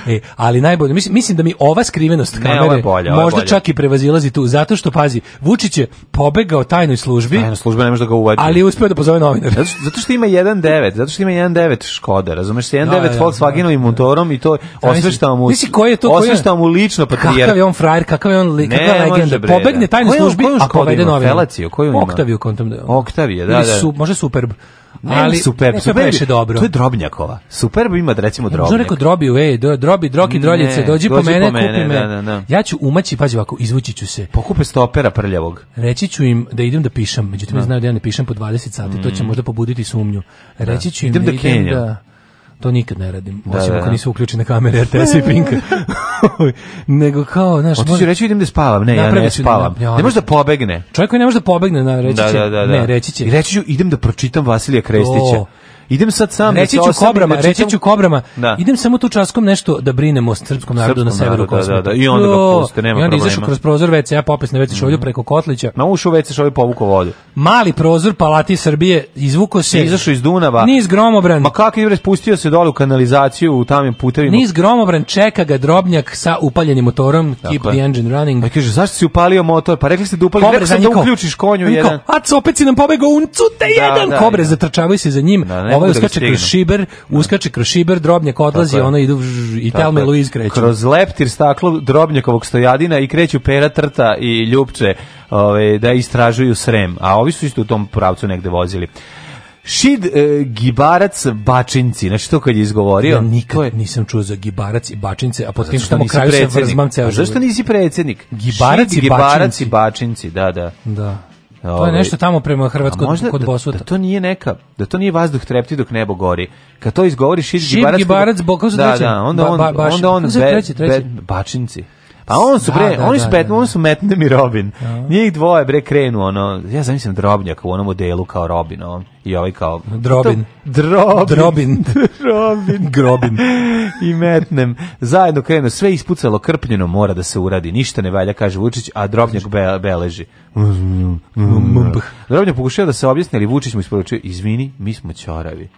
E, ali najbolje, mislim, mislim da mi ova skrivenost kamere ne, bolje, možda bolje. čak i prevazilazi tu, zato što, pazi, Vučić je pobegao tajnoj službi, Tajna služba ne može da ga uvadi. Ali je uspio da pozove novinar. Zato, što- ima 1.9, zato što ima 1.9 Škoda, razumeš se, 1.9 Volkswagenovim motorom i to osveštava mu, misli, koji je to- koji je- osveštava mu lično patrijer. Kakav je on frajer, kakav je on li, Ne, kakva legenda. bre, Pobegne tajnoj službi, a povede novinar. Felaciju, koju ima? Oktaviju kontam da. je on. Oktavije, da, da. su, može Superb. Ali super, super dobro. To je Drobnjakova. Super ima da recimo Drobnjak. Još rekao Drobiju, ej, Drobi, e, Droki, Droljice, ne, dođi, po mene, kupi me. Ja ću umaći, pađi ovako, izvući ću se. Pokupe stopera prljavog. Reći ću im da idem da pišem, međutim da. znaju da ja ne pišem po 20 sati, mm. to će mm. možda pobuditi sumnju. Reći ću im idem da, idem da to nikad ne radim, da, osim da, ako da. nisu uključene kamere RTS i Pinka. [LAUGHS] Nego kao, znaš, može. Hoćeš reći idem da spavam, ne, ja ne spavam. Da, ja, ne može da pobegne. Čovek koji ne može da pobegne, na, reći će, da, da, da, ne, reći će. I reći ću idem da pročitam Vasilija Krestića. To. Idem sad sam reći ću kobrama, reći ću kobrama. Da. Idem samo tu časkom nešto da brinemo o srpskom narodu srpskom na severu Kosova. Da, da, I onda ga puste, nema problema. I onda izašao kroz prozor WC, ja popis na WC šolju mm. preko Kotlića. Na ušu WC šolju povuko vodu. Mali prozor Palati Srbije izvuko se. Izašao iz Dunava. Niz gromobran. Ma kako je spustio se dole u kanalizaciju u tamim putevima. Niz gromobran čeka ga drobnjak sa upaljenim motorom, keep the engine running. Pa kaže zašto si upalio motor? Pa rekli ste da upali, rekli ste da uključiš konju jedan. A opet si nam pobegao uncu te jedan kobre zatrčavaju se za njim ovaj uskače kroz šiber, uskače kroz šiber, drobnjak odlazi, ono idu i Telme i Luiz kreću. Kroz leptir staklo drobnjakovog stojadina i kreću pera trta i ljupče da istražuju srem, a ovi su isto u tom pravcu negde vozili. Šid e, Gibarac Bačinci, znači to kad je izgovorio. Ja nikad je... nisam čuo za Gibarac i Bačince, a po tim što kraju se Zašto nisi predsjednik? Gibarac, Šid, i, Gibarac bačinci. i Bačinci, da, da. Da. Ovaj, to je nešto tamo prema Hrvatskoj kod da, Bosuta. Da to nije neka, da to nije vazduh trepti dok nebo gori. Kad to izgovoriš Šip Gibarac, Gibarac Bokov da, da, onda on, ba, ba, onda on treći, treći. bačinci. Pa on su bre, da, oni su Batman, su i Robin. Njih dvoje bre krenu ono, ja mislim, drobnjak u onom modelu kao Robin, on i ovaj kao Drobin. drobin. Drobin. [LAUGHS] Robin. Grobin. I metnem. Zajedno krenu, sve ispucalo krpljeno, mora da se uradi. Ništa ne valja, kaže Vučić, a Drobnjak be, beleži. Mm, mm, mm. Drobnjak pokušao da se objasni, ali Vučić mu isporučuje, izvini, mi smo ćoravi.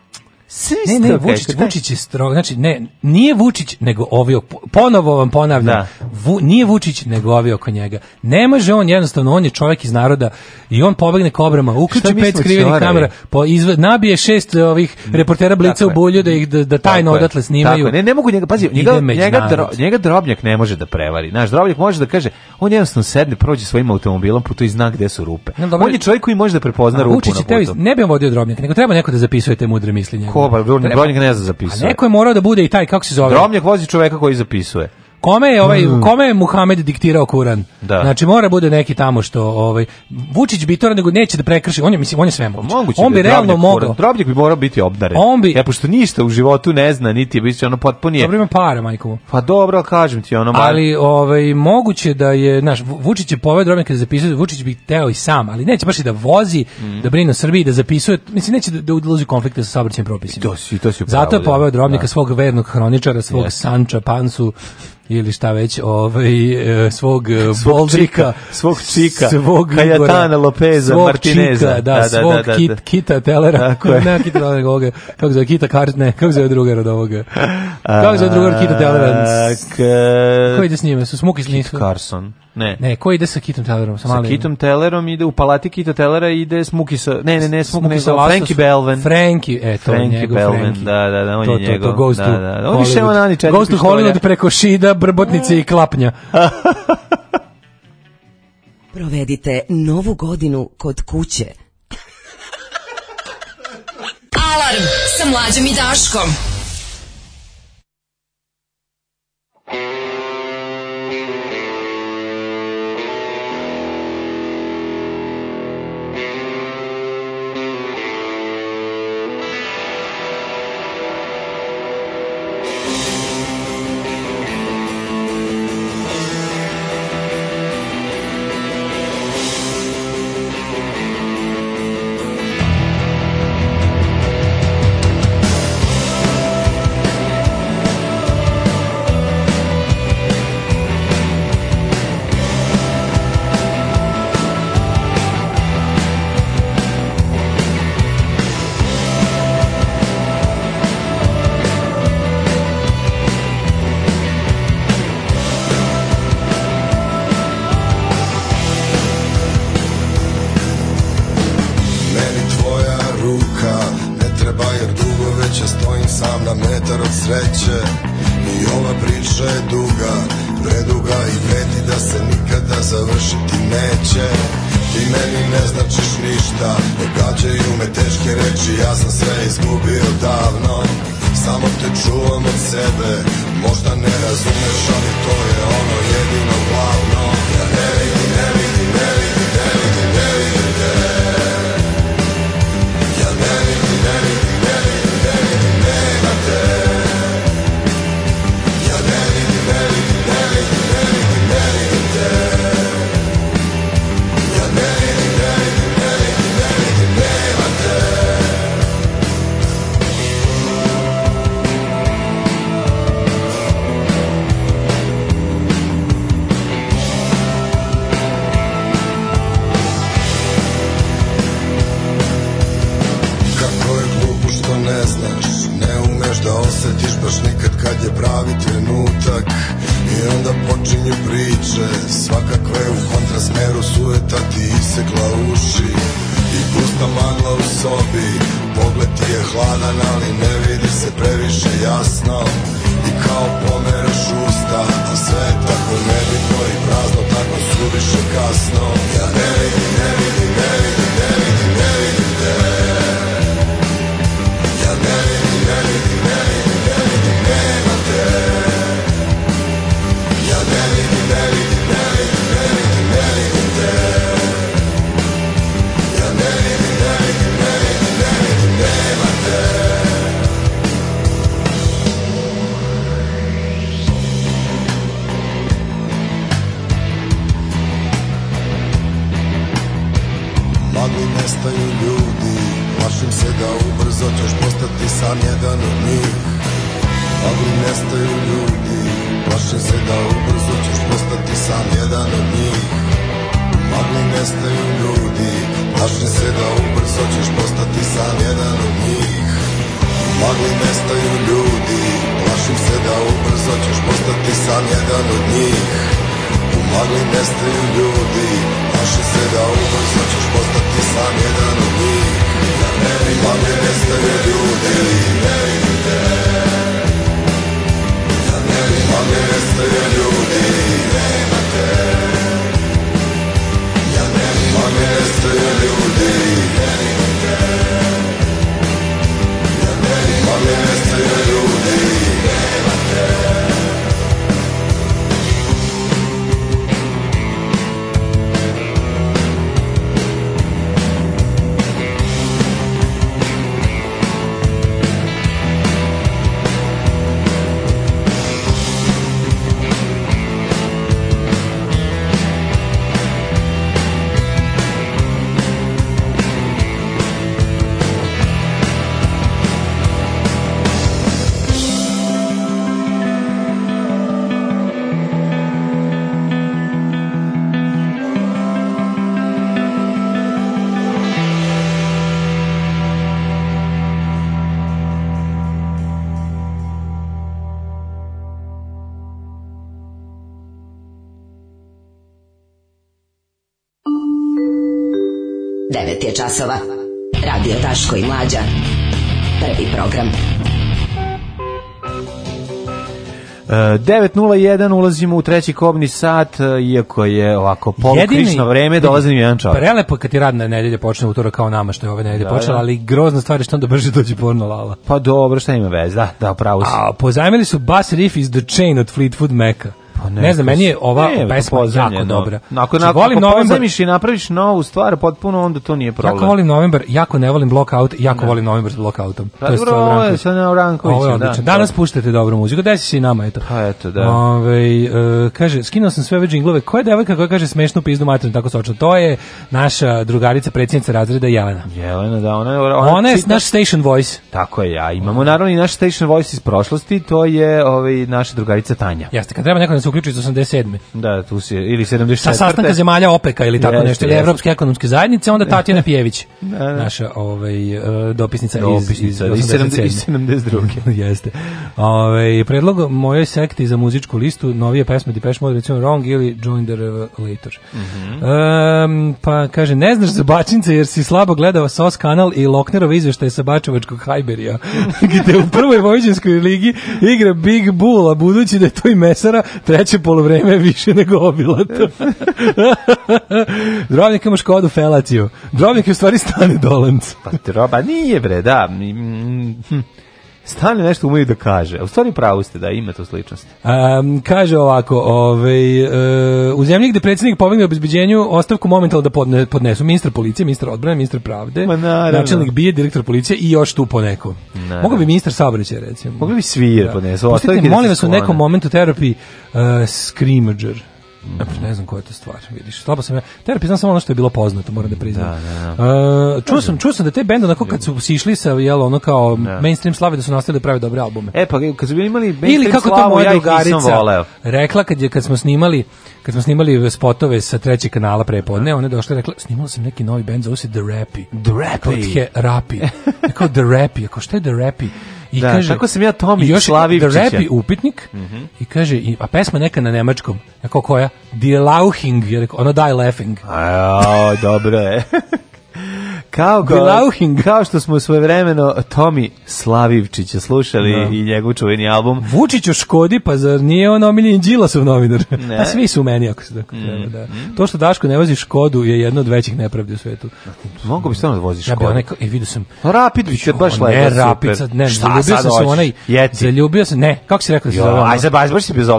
Sve ne, ne, Vučić, Vučić je strog, znači ne, nije Vučić nego ovi ponovo vam ponavljam, nije Vučić nego ovi oko njega. Ne može on jednostavno, on je čovjek iz naroda i on pobegne obrama uključi pet skrivenih kamera, po izve, nabije šest ovih reportera Blica u bulju da ih da, tajno odatle snimaju. Tako, ne, mogu njega, pazi, njega, njega, drobnjak ne može da prevari. Naš drobnjak može da kaže, on jednostavno sedne, prođe svojim automobilom, puto i zna gdje su rupe. Ne, dobro, on je čovjek koji može da prepozna a, rupu Ne bi on vodio drobnjak, nego treba neko da zapisuje te mudre misli oba, ne A neko je morao da bude i taj, kako se zove? Drobnjak vozi čoveka koji zapisuje. Kome je ovaj mm. kome je Muhamed diktirao Kuran? Da. Znači mora bude neki tamo što ovaj Vučić bi to nego neće da prekrši. On je mislim on je sve pa moguće. on bi, realno mogao. Drobnjak bi morao biti obdaren. On ja e, pošto ništa u životu ne zna niti bi ono potpuno Dobro ima para majku. Pa dobro kažem ti ono. Ali ovaj moguće da je znaš Vučić je poveo Drobnjaka da zapisuje Vučić bi teo i sam, ali neće baš i da vozi, mm. da brine o Srbiji, da zapisuje, mislim neće da, da ulazi konflikte sa saobraćajnim propisima. to Zato je poveo da. svog vernog hroničara, svog yes. Sanča Pansu ili šta već ovaj e, svog, Boldrika, e, svog Cika svog Kajatana Lopeza, svog Martineza, čika, da, da, svog da, da, da. Kita Telera, Tako je. [LAUGHS] neki Kita kako zove Kita Kartne, kako zove drugar od ovoga, [LAUGHS] kako zove drugar Kita Telera, koji ide s njime, su Smokey Smith Carson, ne. Ne, ko ide sa Kitom Tellerom? Sa, sa Kitom Tellerom ide u palati Kita Tellera ide Smuki sa... ne, ne, ne, sa Mukisa, Frankie Belven. Frankie, e, to je njegov, Belven, Frankie. da, da, da, on to, je to, njegov. To, to, goes da, da, da. On više on ani četiri Goes to Hollywood preko šida, brbotnice i klapnja. [LAUGHS] Provedite novu godinu kod kuće. Alarm sa Mlađem i Daškom. 9.01 ulazimo u treći kobni sat, e, iako je ovako polukrično vreme, dolazi mi jedan čovjek. Prelepo kad ti radna nedelja počne utora kao nama što je ove nedelje počela, ali grozna stvar je što onda brže dođe porno lala. Pa dobro, šta ima vez, da, da, pravo si. A, pozajmili su bas riff iz The Chain od Fleetwood Maca. Pa ne, ne znam, meni je pa ova ne, pesma pa jako no. dobra. Ako, znači, volim ako novembar, i napraviš novu stvar, potpuno onda to nije problem. Jako volim novembar, jako ne volim blockout, jako ne. volim novembar s blockoutom. Da, to je ovo je sa Da, Danas puštate dobru muziku, desi se i nama, eto. Ha, eto, da. Ove, e, kaže, skinuo sam sve ove džinglove. Koja je devojka koja kaže smešnu pizdu materinu, tako sočno? To je naša drugarica, predsjednica razreda Jelena. Jelena, da, ona je... Ona, naš station voice. Tako je, ja. Imamo naravno i naš station voice iz prošlosti, to je ovaj, naša drugarica Tanja. Jeste, kad treba neko iz 87. Da, tu si, ili 74. Sa sastanka zemalja opec ili tako nešto, ili Evropske ekonomske zajednice, onda Tatjana [LAUGHS] Pijević, naša ovaj, e, dopisnica, dopisnica iz, iz, 87. iz [LAUGHS] jeste. Ove, ovaj, predlog moje sekti za muzičku listu, novije pesme Depeche Mode, recimo Wrong ili Join the Revelator. Mm -hmm. pa kaže, ne znaš za Bačince jer si slabo gledao SOS kanal i loknerov izveštaje sa Bačevačkog Hajberija, gde [LAUGHS] u prvoj vojđanskoj ligi igra Big Bull, a budući da je to i Mesara, treći treće polovreme više nego obilato. [LAUGHS] Drobnik ima škodu felaciju. Drobnik je u stvari stane dolanc. Pa roba nije bre, da. Mm, hm stane nešto umeju da kaže. U stvari pravu ste da ima to sličnost. Um, kaže ovako, ovaj, uh, u zemlji gdje predsjednik pobegne obezbeđenju, ostavku momentalno da podne, podnesu ministar policije, ministar odbrane, ministar pravde, načelnik bije, direktor policije i još tu poneko. Naravno. Mogu bi ministar saobraćaja, recimo. Mogu bi svi jer podnesu. Pustite, molim vas u nekom momentu terapiji uh, ne znam koja je to stvar, vidiš. Slabo sam ja. Terpi znam samo ono što je bilo poznato, moram da priznam. Da, uh, čuo sam, čuo sam da te bende onako kad su sišli sa jel ono kao mainstream slave da su nastavili da prave dobre albume. E pa kad su bili imali mainstream kako to moja rekla kad je kad smo snimali kad smo snimali spotove sa trećeg kanala prepodne, ona One došle i rekla, snimala sam neki novi band zove se The Rappy. The Rappy. [LAUGHS] Kao The Rappy. Kao Ako šta je The Rappy? I da, kaže, tako sam ja Tomi još Slavivčića. Rap rapi upitnik mm -hmm. i kaže, i, a pesma neka na nemačkom, jako koja, Die Lauching, je ono Die Laughing. A, dobro je. [LAUGHS] Kao, go, kao što smo svojevremeno Tomi Slavivčića slušali i njegov čuveni album. Vučiću škodi, pa zar nije on omiljen Đilasov novinar? Ne. [LAUGHS] svi su meni, ako se tako mm. da. Mm. To što Daško ne vozi škodu je jedno od većih nepravdi u svetu. Mogu bi stvarno da vozi škodu. Ja bi onaj, i vidio sam... Pa rapid bi baš lepo. Ne, rapid, sad, ne, Šta zaljubio sam se onaj... Zaljubio sam, ne, kako si rekao da se ono? Aj, za baš baš si kodija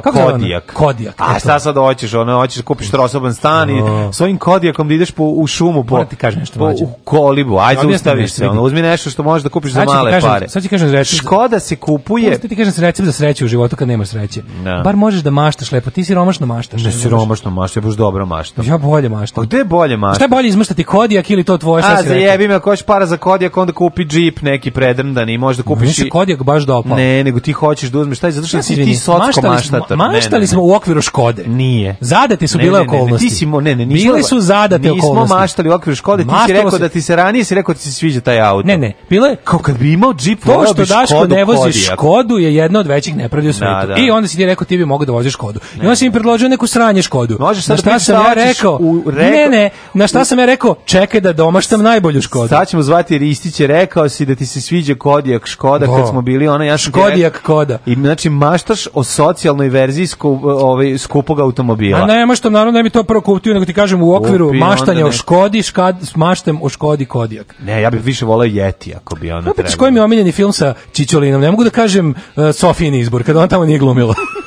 ono? kodijak. A šta sad hoćeš, ono, hoćeš kupiš trosoban stan i svojim kodijakom ideš po, u šumu. Po, ti po, kolibu, ajde ustaviš se, ono, uzmi nešto što možeš da kupiš sad za male kažem, pare. Sad ti kažem recept. Škoda se kupuje. Sad ti kažem recept za sreću u životu kad nemaš sreće. Da. Bar možeš da maštaš lepo, ti si romašno maštaš. Ne, si romašno maštaš, baš dobro maštaš. Ja bolje maštam. gde bolje maštaš? Šta je bolje izmrštati kodijak ili to tvoje, šta A, si A, ako hoćeš para za kodijak, onda kupi džip neki predrndan i da kupiš... Možda i... kodijak baš dopao. Ne, nego ti hoćeš da uzmeš, je zato što si ti socko maštator. Maštali smo u okviru Škode. Nije. Zadate su bile okolnosti. Ti si, ne, ne, su zadate okolnosti. smo maštali u okviru Škode, ti si rekao da ti se ranije si rekao da ti se sviđa taj auto. Ne, ne, bilo kao kad bi imao džip, to što Daško ne voziš Kodijak. Škodu je jedno od većih nepravdi u svetu. I onda si ti rekao ti bi mogao da voziš Škodu. I onda si mi predložio neku sranje Škodu. Možeš sad šta da sam rekao? reko... Ne, ne, na šta sam ja rekao? Čekaj da domaštam najbolju Škodu. Sad ćemo zvati Ristić, rekao si da ti se sviđa Kodijak Škoda kad smo bili ona ja Škodijak Koda. I znači maštaš o socijalnoj verziji ovaj skupog automobila. A ne, maštam naravno ne bi to prvo kupio, nego ti kažem u okviru maštanja o Škodi, škad, maštam o Škodi Kodi Kodijak. Ne, ja bih više volio Jeti ako bi ona trebala. koji mi je omiljeni film sa Čičolinom? Ne mogu da kažem uh, izbor, kada ona tamo nije glumila. [LAUGHS]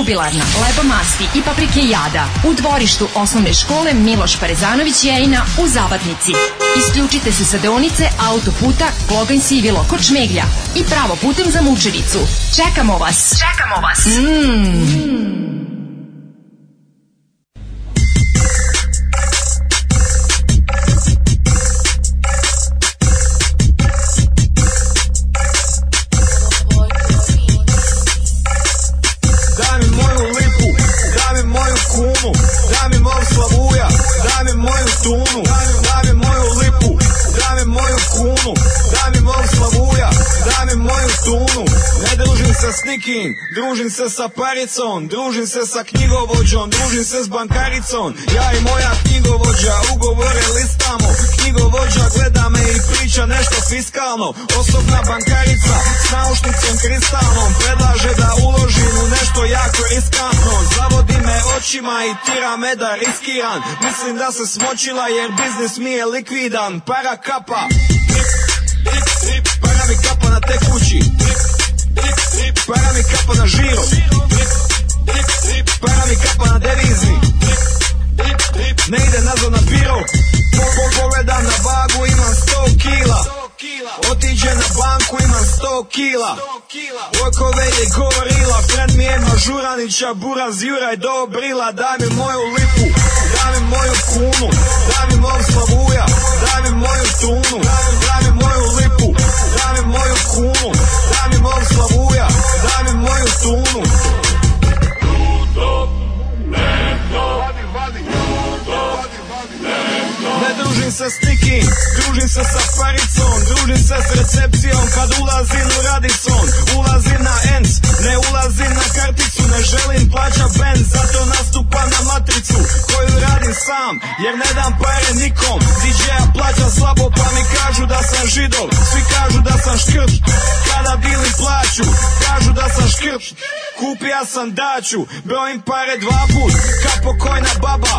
jubilarna, masti i paprike jada. U dvorištu osnovne škole Miloš Parezanović Jejina u Zabatnici. Isključite se sa deonice autoputa Kloganj Sivilo kod i pravo putem za Mučevicu. Čekamo vas! Čekamo vas! Mm. Mm. son Družim se sa knjigovođom, družim se s bankaricom Ja i moja knjigovođa ugovore listamo Knjigovođa gleda me i priča nešto fiskalno Osobna bankarica s naušnicom kristalnom Predlaže da uložim u nešto jako riskantno Zavodi me očima i tira me da riskiran Mislim da se smočila jer biznis mi je likvidan Para kapa, trip, Para mi kapa na te kući, Para mi kapa na žiro Para mi kapa na devizni Ne ide nazo na biro Pogledam na bagu, imam 100 kila Otiđe na banku, imam sto kila Okove je gorila, Pred mi je mažuranića Buraz i dobrila Daj mi moju lipu, daj mi moju kunu Daj mi mog slavuja, daj mi moju tunu Daj mi moju lipu, daj mi moju kunu Daj mi mog slavuja družim se s nikim Družim se sa paricom Družim se s recepcijom Kad pa ulazim u radicom, Ulazim na ENC Ne ulazim na karticu Ne želim plaća bend Zato nastupa na matricu Koju radim sam Jer ne dam pare nikom DJ-a plaća slabo Pa mi kažu da sam židov Svi kažu da sam škrč Kada bili plaću Kažu da sam škrč Kupija sam daću Brojim pare dva put Kako pokojna baba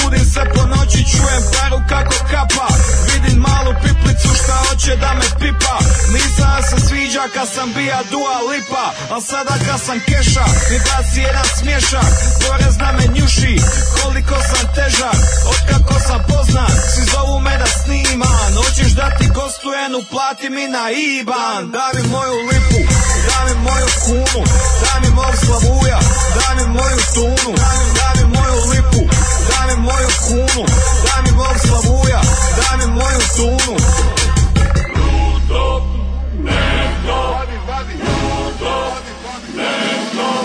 Budim se po noći Čujem paru kako kapa Vidim malu piplicu šta hoće da me pipa Nisam se sviđa kad sam bija dua lipa a sada kad sam keša mi baci jedan smješak na me njuši koliko sam težak Otkako sam poznat svi zovu me da sniman Hoćeš da ti gostujem uplati mi na Iban mi moju lipu, mi moju kunu Daj mi mog slavuja, daj mi moju tunu Daj mi moju lipu moju kunu, daj mi Bog slavuja, daj mi moju tunu. Ludo, neto, ludo, neto.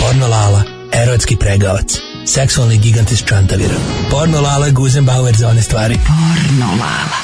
Pornolala, erotski pregavac seksualni gigant iz Čantavira. Porno Lala Guzenbauer za one stvari. Porno Lala.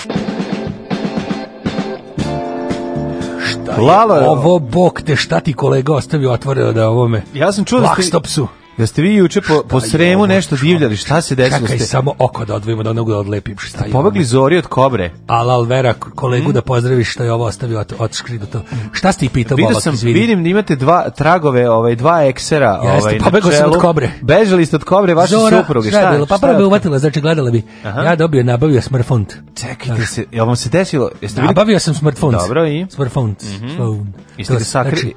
Šta je Lala, ovo, bog te šta ti kolega ostavio otvoreo da ovome? Ja sam čuo da ste... Da ste vi juče po, po Sremu nešto divljali? Šta se desilo? Čakaj, ste? samo oko da odvojimo da onogu da odlepim. Šta je Pobegli Zori od kobre. Al Alvera, kolegu mm. da pozdraviš što je ovo ostavio od, od to. Šta ste i pitao? ovo, sam, vidim da imate dva tragove, ovaj, dva eksera. Jeste, ovaj, pobegao sam od kobre. Bežali ste od kobre vaše Zora, supruge. Šta, šta je bilo? Pa prvo bi uvatila, znači gledala bi. Aha. Ja dobio, nabavio smartfont. Čekajte se, jel vam se desilo? Jeste nabavio sam smartfont. Dobro i? Smartfont. Mm -hmm.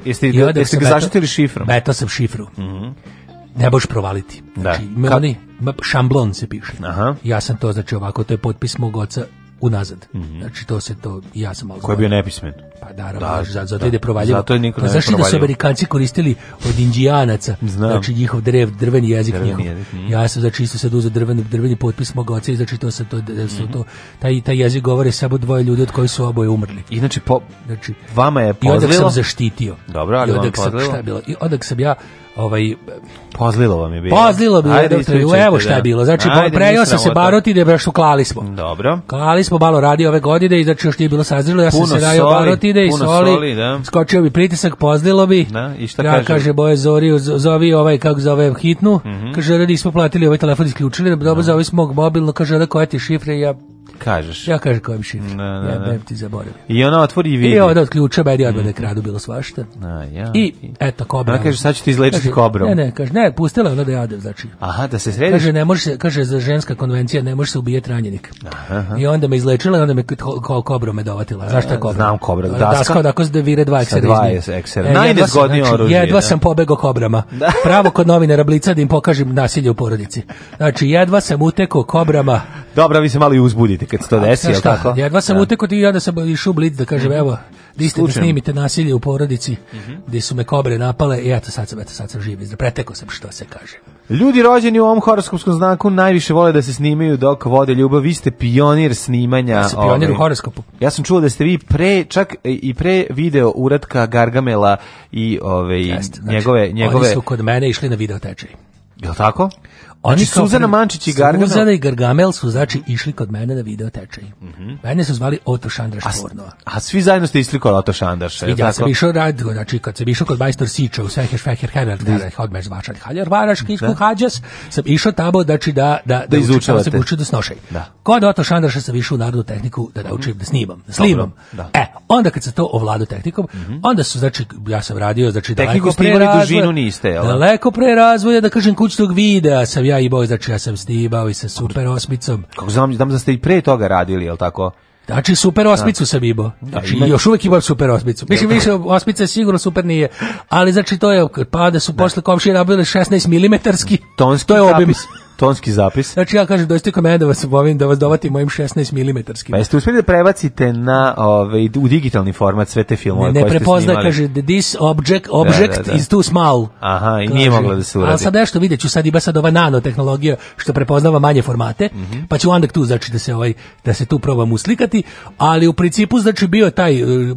Jeste ga znači, zaštitili šifrom? Beto sam šifru. Mhm ne možeš provaliti. Znači, da. šamblon se piše. Aha. Ja sam to, znači ovako, to je potpis mog oca unazad. Mm Znači to se to, ja sam malo... Ko je bio nepismen? Pa naravno, da, zato, zato da. ide provaljivo. Zato je niko pa zašto da su Amerikanci koristili od indijanaca, Znam. znači njihov drev, drveni jezik drveni njihov. Jezik, Ja sam znači isto sad uzao drveni, drveni potpis mog oca i znači to sam to, da mm -hmm. to taj, taj jezik govore samo dvoje ljudi od koji su oboje umrli. I znači, po, znači vama je pozlilo? I odak sam zaštitio. Dobro, ali I odak vam sam, šta je bilo? I odak sam ja ovaj pozlilo vam je bilo. Pozlilo bilo, Ajde, da, evo šta je bilo. Znači prejao sam se baroti da baš klali smo. Dobro. Klali smo malo radi ove godine i znači još nije bilo sazrilo, ja sam se dao baroti ide i soli, da. skočio bi pritisak, pozdilo bi. Da, i šta ja, kaže? kaže Boje Zori, zove ovaj, kako zove, hitnu, mm -hmm. kaže da nismo platili ovaj telefon, isključili, da dobro da. zove smog mobilno, kaže da koja ti šifre, ja kažeš. Ja kažem kojem šifru. Da, no, ja bem ti zaboravio. I ona otvori i vidi. I ona od ključa bedi odmah mm. kradu bilo svašta. A, ja. I eto kobra. Ona kaže sad ću ti izlečiti kobrom. Ne, ne, kaže ne, pustila ona da jade, znači. Aha, da se središ. Kaže ne može kaže za ženska konvencija ne može se ubijeti ranjenik. Aha. I onda me izlečila onda me kao kobrom me dovatila. Zašto kobra? Znam kobra, daska. Daska da vire se devire dva ekser. Dva ekser. E, Najnezgodnije znači, oružje. Jedva da. sam pobegao kobrama. Da. [LAUGHS] Pravo kod novinara Blica da im pokažem nasilje u porodici. Znači jedva sam utekao kobrama. Dobro, vi se malo i uzbudite vidite kad se to desi, je tako? Ja sam utekao i onda sam išao u blit da kažem, mhm. evo, di ste da snimite nasilje u porodici, mm gdje su me kobre napale i eto sad sam, eto sad sam živ, pretekao sam što se kaže. Ljudi rođeni u ovom horoskopskom znaku najviše vole da se snimaju dok vode ljubav. Vi ste pionir snimanja. Ja sam pionir ovaj. u horoskopu. Ja sam čuo da ste vi pre, čak i pre video uratka Gargamela i ove, ovaj, njegove... njegove... Oni su kod mene išli na video tečaj. je tako? Oni su znači, Suzana Mančić i Gargamel. Suzana i Gargamel su znači, išli kod mene na video tečaj. Mm -hmm. Mene su zvali Oto Šandraš Pornova. A svi zajedno ste išli kod Oto Šandraša. Ja sam išao rad, znači kad sam išao kod Majstor Siča u Sveheš Feher Herer, da je odmeš Haljar Varaš, Hađas, sam išao tamo znači, da, da, da, da sam učio da snošaj. Da. Kod Oto Šandraša sam išao u Narodu tehniku da naučim da snimam, E, onda kad se to ovladao tehnikom, onda su znači ja sam radio znači daleko pre razvoja, dužinu niste, Daleko pre razvoja da kažem kućnog videa sam ja imao, znači ja sam snimao i sa super osmicom. Kako znam, znam da ste i pre toga radili, li tako? Znači, super osmicu sam imao. Znači, još uvijek imam super osmicu. Mislim, više osmica sigurno super nije. Ali, znači, to je, pa da su posle komšije Nabili 16 milimetarski. to je obim. Zapis. [LAUGHS] tonski zapis. Znači ja kažem dojste kome da vas obavim da vas dovati mojim 16 mm. Pa jeste uspeli da prebacite na ovaj u digitalni format sve te filmove ne, koje ste snimali. Ne prepozna kaže this object object is too small. Aha, i nije moglo da se uradi. A sad nešto videću sad ima sad ova nano tehnologija što prepoznava manje formate, mm -hmm. pa ću onda tu znači da se ovaj da se tu probam uslikati, ali u principu znači bio taj eh,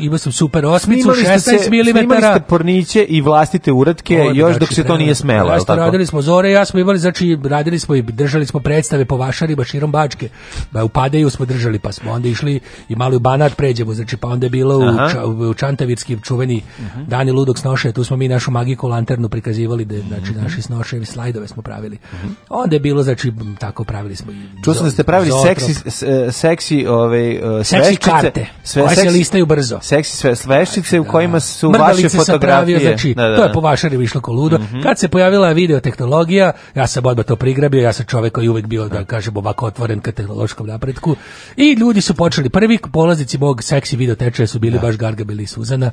imao sam super osmicu 16 mm. imali ste porniće i vlastite uratke još dok znači, se to nije smelo, radili smo zore, ja smo imali znači radili smo i držali smo predstave po vašarima širom Bačke. Ba, u Padeju smo držali, pa smo onda išli i malo u Banat pređemo, znači pa onda je bilo u, ča, u, Čantavirski čuveni uh mhm. -huh. Dani Ludog snoše, tu smo mi našu magiku lanternu prikazivali, da, znači uh mhm. -huh. naši snoševi slajdove smo pravili. Uh Onda je bilo, znači, tako pravili smo. Čuo sam da ste pravili seksi, seksi, ove, seksi karte, koje se listaju brzo. Seksi sve, sveščice u kojima su vaše fotografije. Pravio, znači, to je po vašarima išlo ko ludo. Mhm. Kad se pojavila video tehnologija, ja sam odmah to prigrabio, ja sam čovjek koji uvek bio, da kažem, ovako otvoren ka tehnološkom napretku. I ljudi su počeli, prvi polaznici mog seksi video su bili baš Gargabel i Suzana.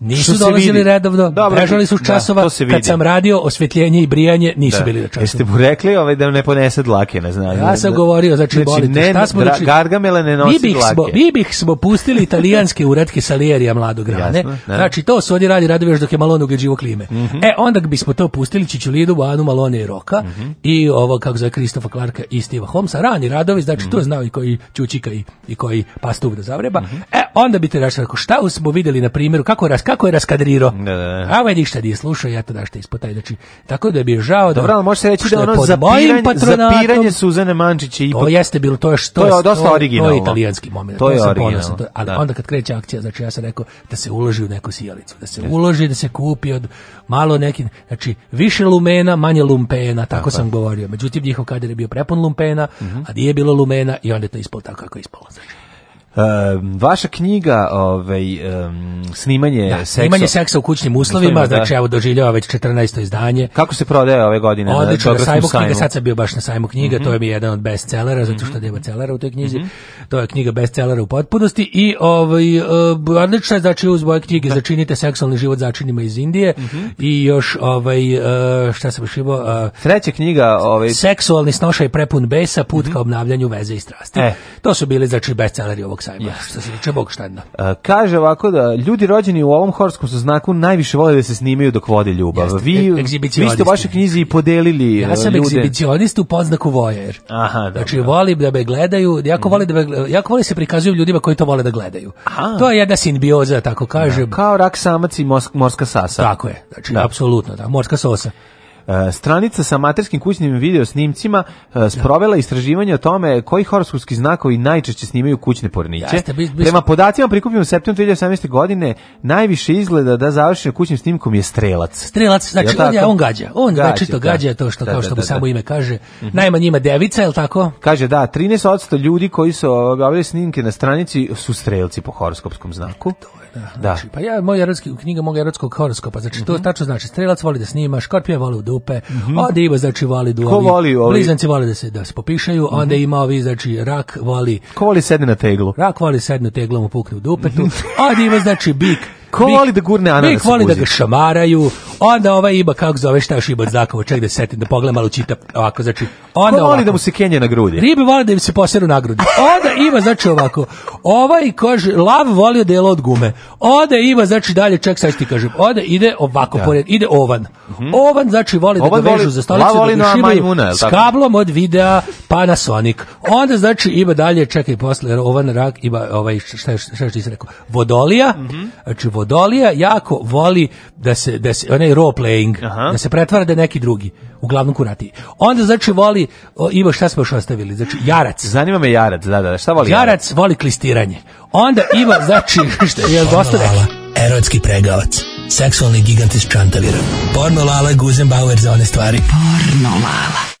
Nisu dolazili redovno, prežali su časova, da, kad sam radio osvjetljenje i brijanje, nisu da. bili na časova. Jeste mu rekli ovaj, da ne ponese dlake, ne znam. Ja sam govorio, znači, znači ne, smo znači, ne nosi mi bih dlake. Smo, mi bih smo pustili italijanske uretke Salijerija mladog Jasno, Znači, to su oni radi, Radovi još dok je Malone živo klime. Mm -hmm. E, onda bismo to pustili Čičulidu, Banu, Malone i Roka, mm -hmm. i ovo, kako zove, Kristofa Clarka i Steve Homsa, rani radovi, znači, mm -hmm. to mhm. znao i koji Čučika i, i koji pastuk da zavreba. Mhm. E, onda bi te rekao, šta smo videli na primjeru, kako kako je raskadriro, Da, da, A ovaj ništa nije slušao, ja to što ispotaj. Znači, tako da bi bio žao da... Dobro, ali može se reći da ono zapiranje, zapiranje Suzane Mančiće i... To jeste bilo, to je što... To je dosta originalno. To je italijanski moment. To je originalno. To, onda kad kreće akcija, znači ja sam rekao da se uloži u neku sijalicu, da se uloži, da se kupi od malo neki... Znači, više lumena, manje lumpena, tako, sam govorio. Međutim, njihov kader je bio prepun lumpena, a mhm. a nije bilo lumena i onda je to ispalo tako kako ispalo. Znači vaša knjiga, ovaj snimanje da, seksa. snimanje seksa u kućnim uslovima, znači evo doživljava već 14. izdanje. Kako se prodaje ove godine? Odlično, na sajmu, knjiga, sad sam bio baš na sajmu knjiga, mhm. to je mi jedan od bestsellera, zato što mhm. nema celera u toj knjizi. Mhm. To je knjiga bestsellera u potpunosti i ovaj odlična znači uz moje knjige začinite seksualni život začinima iz Indije i još ovaj e, šta sam uh, treća knjiga ovaj seksualni snošaj prepun besa put ka obnavljanju veze i strasti. E. To su bili znači ovog ovog sajma, ja. što se tiče e, kaže ovako da ljudi rođeni u ovom horskom znaku najviše vole da se snimaju dok vode ljubav. Jeste, vi, e, vi ste u vašoj knjizi i podelili Ja e, sam ljude. egzibicionist u podznaku vojer. Aha, da. Znači, volim da me gledaju, jako mm. volim da me, jako volim se prikazuju ljudima koji to vole da gledaju. Aha. To je jedna simbioza, tako kažem. kao rak samac i morska sasa. Tako je, znači, apsolutno, da, morska sosa. E, stranica sa amaterskim kućnim video snimcima e, sprovela istraživanje o tome koji horoskopski znakovi najčešće snimaju kućne porniće. Prema podacima prikupljenim u septembru 2018. godine najviše izgleda da završuje kućnim snimkom je strelac. Strelac, znači on, on gađa. On gađa, gađa to što kao što samo ime kaže. Mhm. Najmanje ima devica, je tako? Kaže da, 13% ljudi koji su e, objavili snimke na stranici su strelci po horoskopskom znaku. Da, znači, pa ja, moj erotski, knjiga mog erotskog horoskopa, znači mm -hmm. to mhm. tačno znači, strelac voli da snima, škorpije voli u dupe, mhm. a -hmm. onda ima, znači, voli du, voli, blizanci voli da se, da se popišaju, mm onda mhm. ima ovi, znači, rak voli... Ko voli sedne na teglu? Rak voli sedne na teglu, mu pukne u dupetu, onda ima, znači, bik, Ko da gurne ananas? Bik voli da ga šamaraju, Onda ovaj Iba, kako zove, šta još Iba od ček da se setim, da pogledam malo čita, ovako, znači, onda voli da mu se kenje na grudi? Ribe vole da im se poseru na grudi. Onda ima, znači ovako, ovaj, kaže, lav volio delo od gume. Onda Iba, znači dalje, ček, sad ti kažem, onda ide ovako, pored, ide ovan. Mhm. Ovan, znači, voli ovan da ga vežu za stolicu, da s kablom od videa Panasonic. Onda, znači, Iba dalje, čekaj, posle, ovan rak, Iba, ovaj, šta, šta, šta, šta, mhm. znači vodolija. jako voli da se, da se taj role playing, Aha. da se pretvara da neki drugi, uglavnom kurati. Onda znači voli, o, ima šta smo još ostavili, znači jarac. Zanima me jarac, da, da, šta voli jarac? Jarac voli klistiranje. Onda ima, znači, [LAUGHS] [LAUGHS] šta je dosta Erotski pregavac, seksualni gigant iz čantavira. Porno lala, Guzenbauer za one stvari. Porno lala.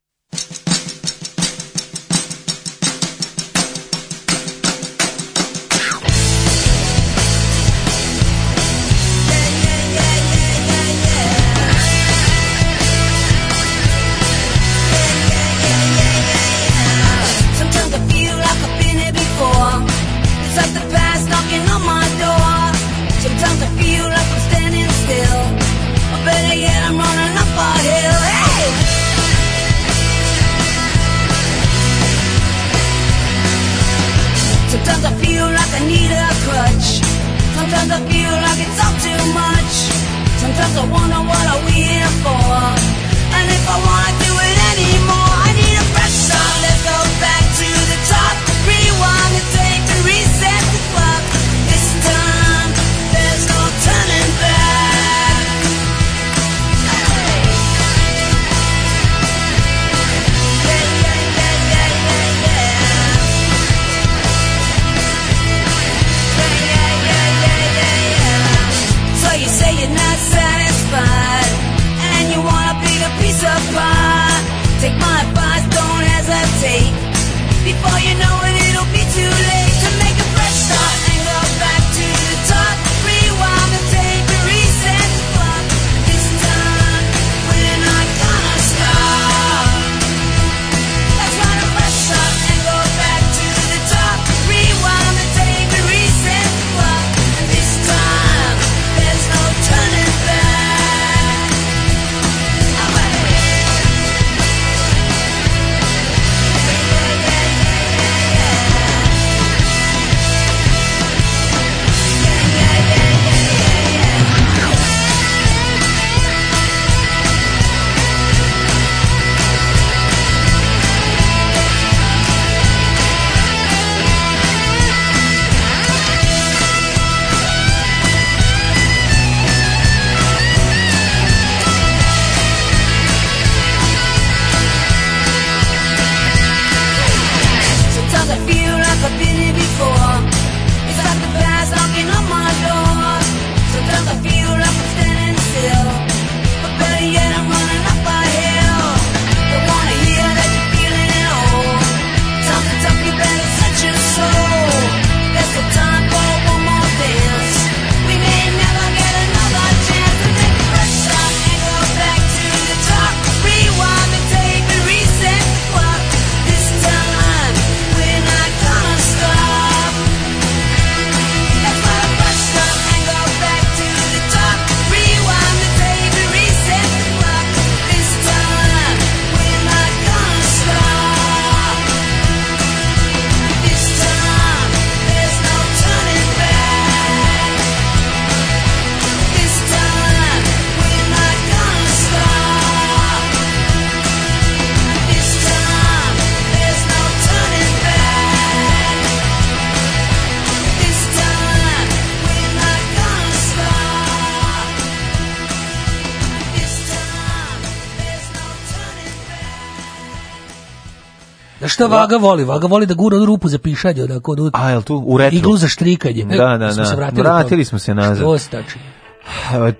šta Vaga voli? Vaga voli da gura u rupu za pišanje, onako, kod, ono, A, jel tu? U retru. Iglu za štrikanje. Da, e, da, da. Smo se vratili, vratili smo se nazad. Što tači?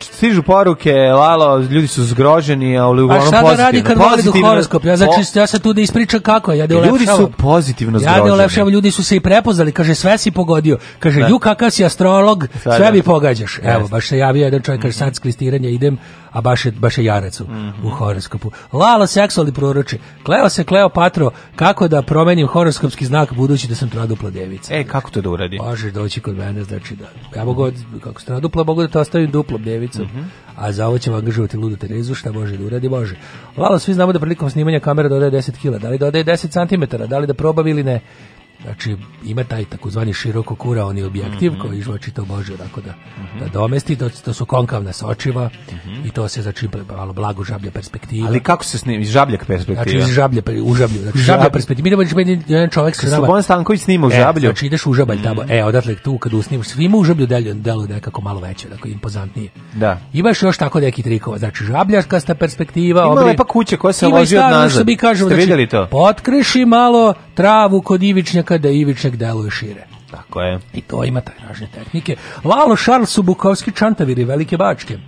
Stižu poruke, lalo, ljudi su zgroženi, ali uglavnom pozitivno. A šta da radi kad voli horoskop? Ja, znači, ja sad tu da ispričam kako, ja da Ljudi su pozitivno zgroženi. Ja da ulepšavam, ljudi su se i prepoznali, kaže, sve si pogodio. Kaže, ju kakav si astrolog, sve, mi pogađaš. Evo, baš se javio jedan čovjek, kaže, sad sklistiranje idem, a baš je, baš je jarac u, u mhm. horoskopu. Lalo seksualni proroči, kleo se kleo patro kako da promenim horoskopski znak budući da sam tradupla devica. E, kako to da uradi? Može doći kod mene, znači da, ja mogu, kako se tradupla, mogu da ostavim duplom mm -hmm. a za ovo ćemo angažovati ludu Terezu, šta može da uradi, može. Lalo, svi znamo da prilikom snimanja kamera dodaje 10 kila, da li dodaje 10 cm, da li da probavi ili ne. Znači, ima taj takozvani široko kuraoni objektiv mm -hmm. koji žvači to može tako da, mm -hmm. da domesti, to, to su konkavna sočiva mm -hmm. i to se znači malo blago žablja perspektiva. Ali kako se snima? Iz žabljak perspektiva? Znači, iz žablja, u žablju. Znači, žablja perspektiva. Mi meni jedan čovjek se Stanković snima u e, žablju. E, znači, ideš u žabalj tamo. Mhm. E, odatle tu kad usnimaš, svima u žablju delu, delu nekako malo veće, tako impozantnije. Da. Imaš još tako neki trikova. Znači, sta perspektiva. Ima obri... lepa kuća koja se loži od nazad. Ste znači, vidjeli to? Potkriši malo travu kod ivičnjaka da ivičnjeg deluje šire. Tako je. I to ima taj tehnike. Lalo Charles su Bukovski čantaviri, velike bačke.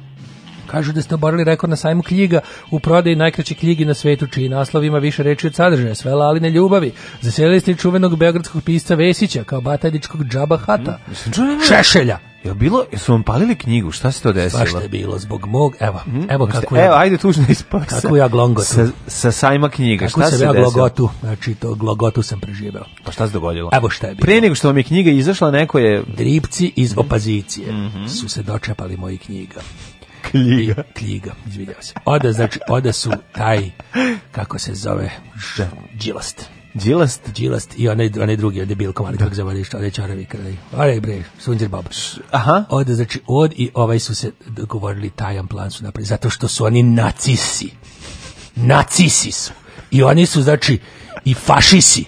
Kažu da ste oborili rekord na sajmu knjiga u prodaji najkraće knjigi na svetu, čiji naslov više reči od sadržaja, sve laline ljubavi. Zaselili ste čuvenog beogradskog pisca Vesića kao batajničkog džaba hata. Mm, je bilo, jesu vam palili knjigu? Šta se to desilo? što je bilo zbog mog, evo, mm, evo kako je. Evo, ajde tužno ispod. Kako ja glongotu. Sa, sa sajma knjiga, kako šta se desilo? Kako sam ja glogotu, znači to glogotu sam preživeo. Pa šta se dogodilo? Evo šta je bilo. Prije nego što vam je knjiga izašla, neko je... Dripci iz mhm. opazicije mm -hmm. su se dočepali moji knjiga. Kljiga. I, kljiga, izvidio se. Oda, znači, oda su taj, kako se zove, džilast. Džilast? Džilast i onaj, onaj drugi, onaj Bilkom, ali kako onaj Čaravi kraj. Onaj bre, Sunđer Baba. Aha. Od, znači, od i ovaj su se dogovorili tajan plan su napravili, zato što su oni nacisi. Nacisi su. I oni su, znači, i fašisi.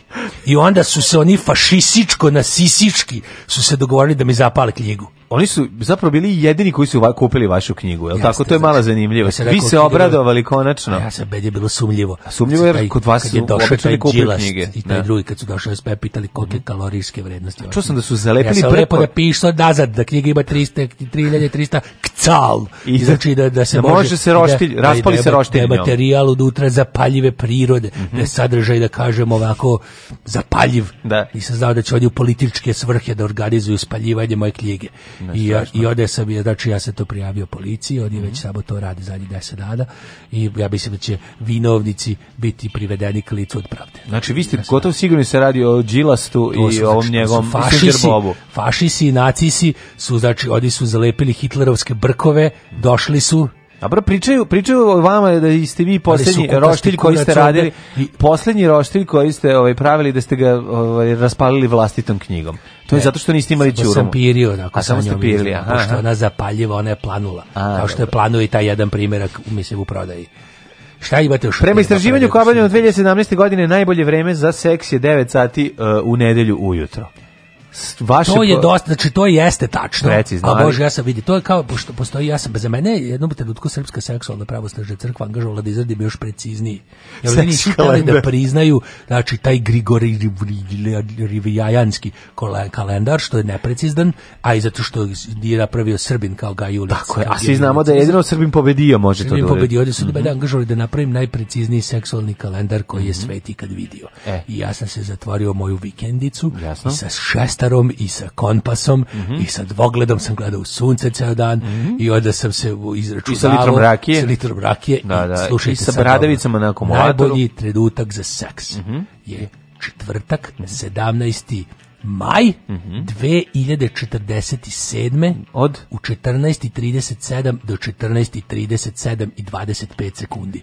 I onda su se oni fašističko sisički su se dogovorili da mi zapale knjigu oni su zapravo bili jedini koji su kupili vašu knjigu, jel' tako? To je mala znači, zanimljivo. Ja Vi se obradovali konačno. Ja sam je bilo sumljivo. sumnjivo sumljivo jer kod vas su obično kupili knjige. I taj da. drugi kad su došli SP e pitali kolike mm kalorijske vrednosti. Čuo sam da su zalepili ja sam da nazad da knjiga ima 300 3300 kcal. I znači da da se da može, može se roštilj, da, raspali da, se roštilj. Da materijal unutra zapaljive prirode, mm -hmm. da sadržaj da kažem ovako zapaljiv. Da. Nisam znao da će oni u političke svrhe da organizuju spaljivanje moje knjige. I, ja, I ode sam je, znači ja se to prijavio policiji, oni već mhm. samo to radi zadnjih deset dana i ja mislim da će vinovnici biti privedeni k licu od pravde. Znači vi ste gotovo sigurni se radi o Đilastu i ovom njegovom fašisi, fašisi i nacisi su, znači oni su zalepili hitlerovske brkove, mhm. došli su a bro, pričaju, pričaju o vama da ste vi posljednji roštilj koji ste radili, i... posljednji roštilj koji ste ovaj, pravili da ste ga ovaj, raspalili vlastitom knjigom. To je zato što niste imali čurumu. Sam pirio, onako, sam samo pirili, Pošto ona zapaljiva, ona je planula. kao što je planuo i taj jedan primjerak, mislim, u prodaji. Šta imate još? Prema istraživanju Kobanju od 2017. godine najbolje vreme za seks je 9 sati e, u nedelju ujutro vaše to je dosta znači to jeste tačno precizno, a bože ja sam vidi to je kao pošto postoji ja sam bez mene jednom trenutku srpska seksualna pravoslavna crkva angažovala da izradi još precizniji jer oni nisu da priznaju znači taj Grigori Rivijajanski kalendar što je neprecizan a i zato što je napravio Srbin kao ga tako je a svi znamo da je jedino Srbin pobedio može to pobedio oni su mm -hmm. angažovali da napravim najprecizniji seksualni kalendar koji je mhm. sveti kad vidio e. i ja sam se zatvorio moju vikendicu sa šest lopatarom i sa kompasom mm -hmm. i sa dvogledom sam gledao u sunce ceo dan mm -hmm. i onda sam se izračunavao. I sa litrom rakije. Sa litrom rakije. Da, I, slušajte I sa bradavicama na akumulatoru. Najbolji trenutak za seks mm -hmm. je četvrtak, 17 maj mm -hmm. 2047. Od? U 14.37 do 14.37 i 25 sekundi.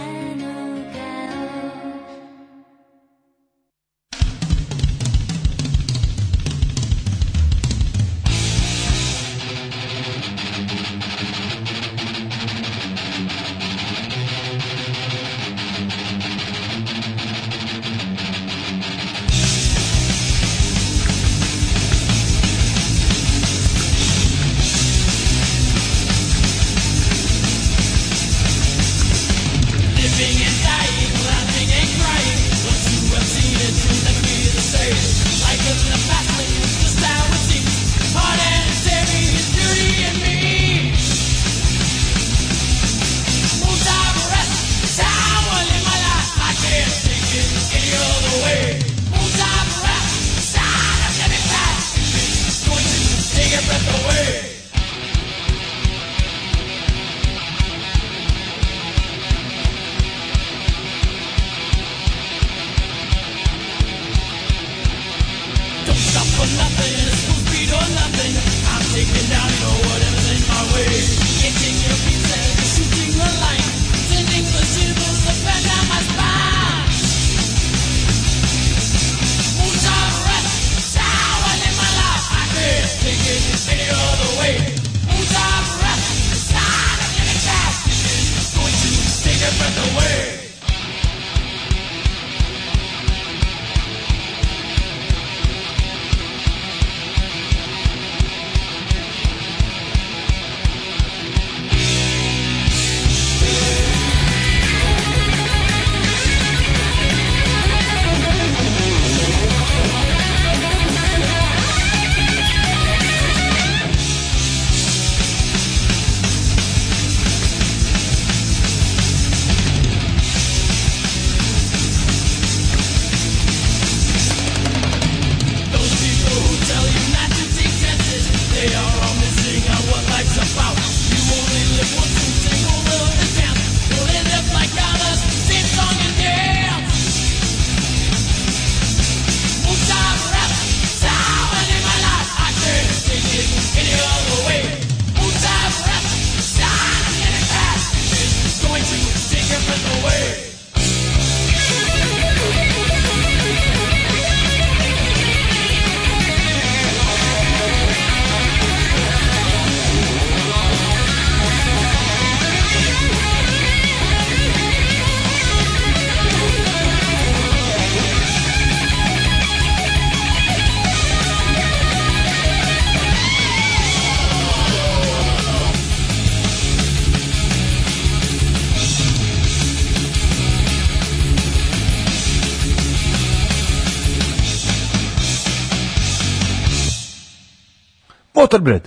motor,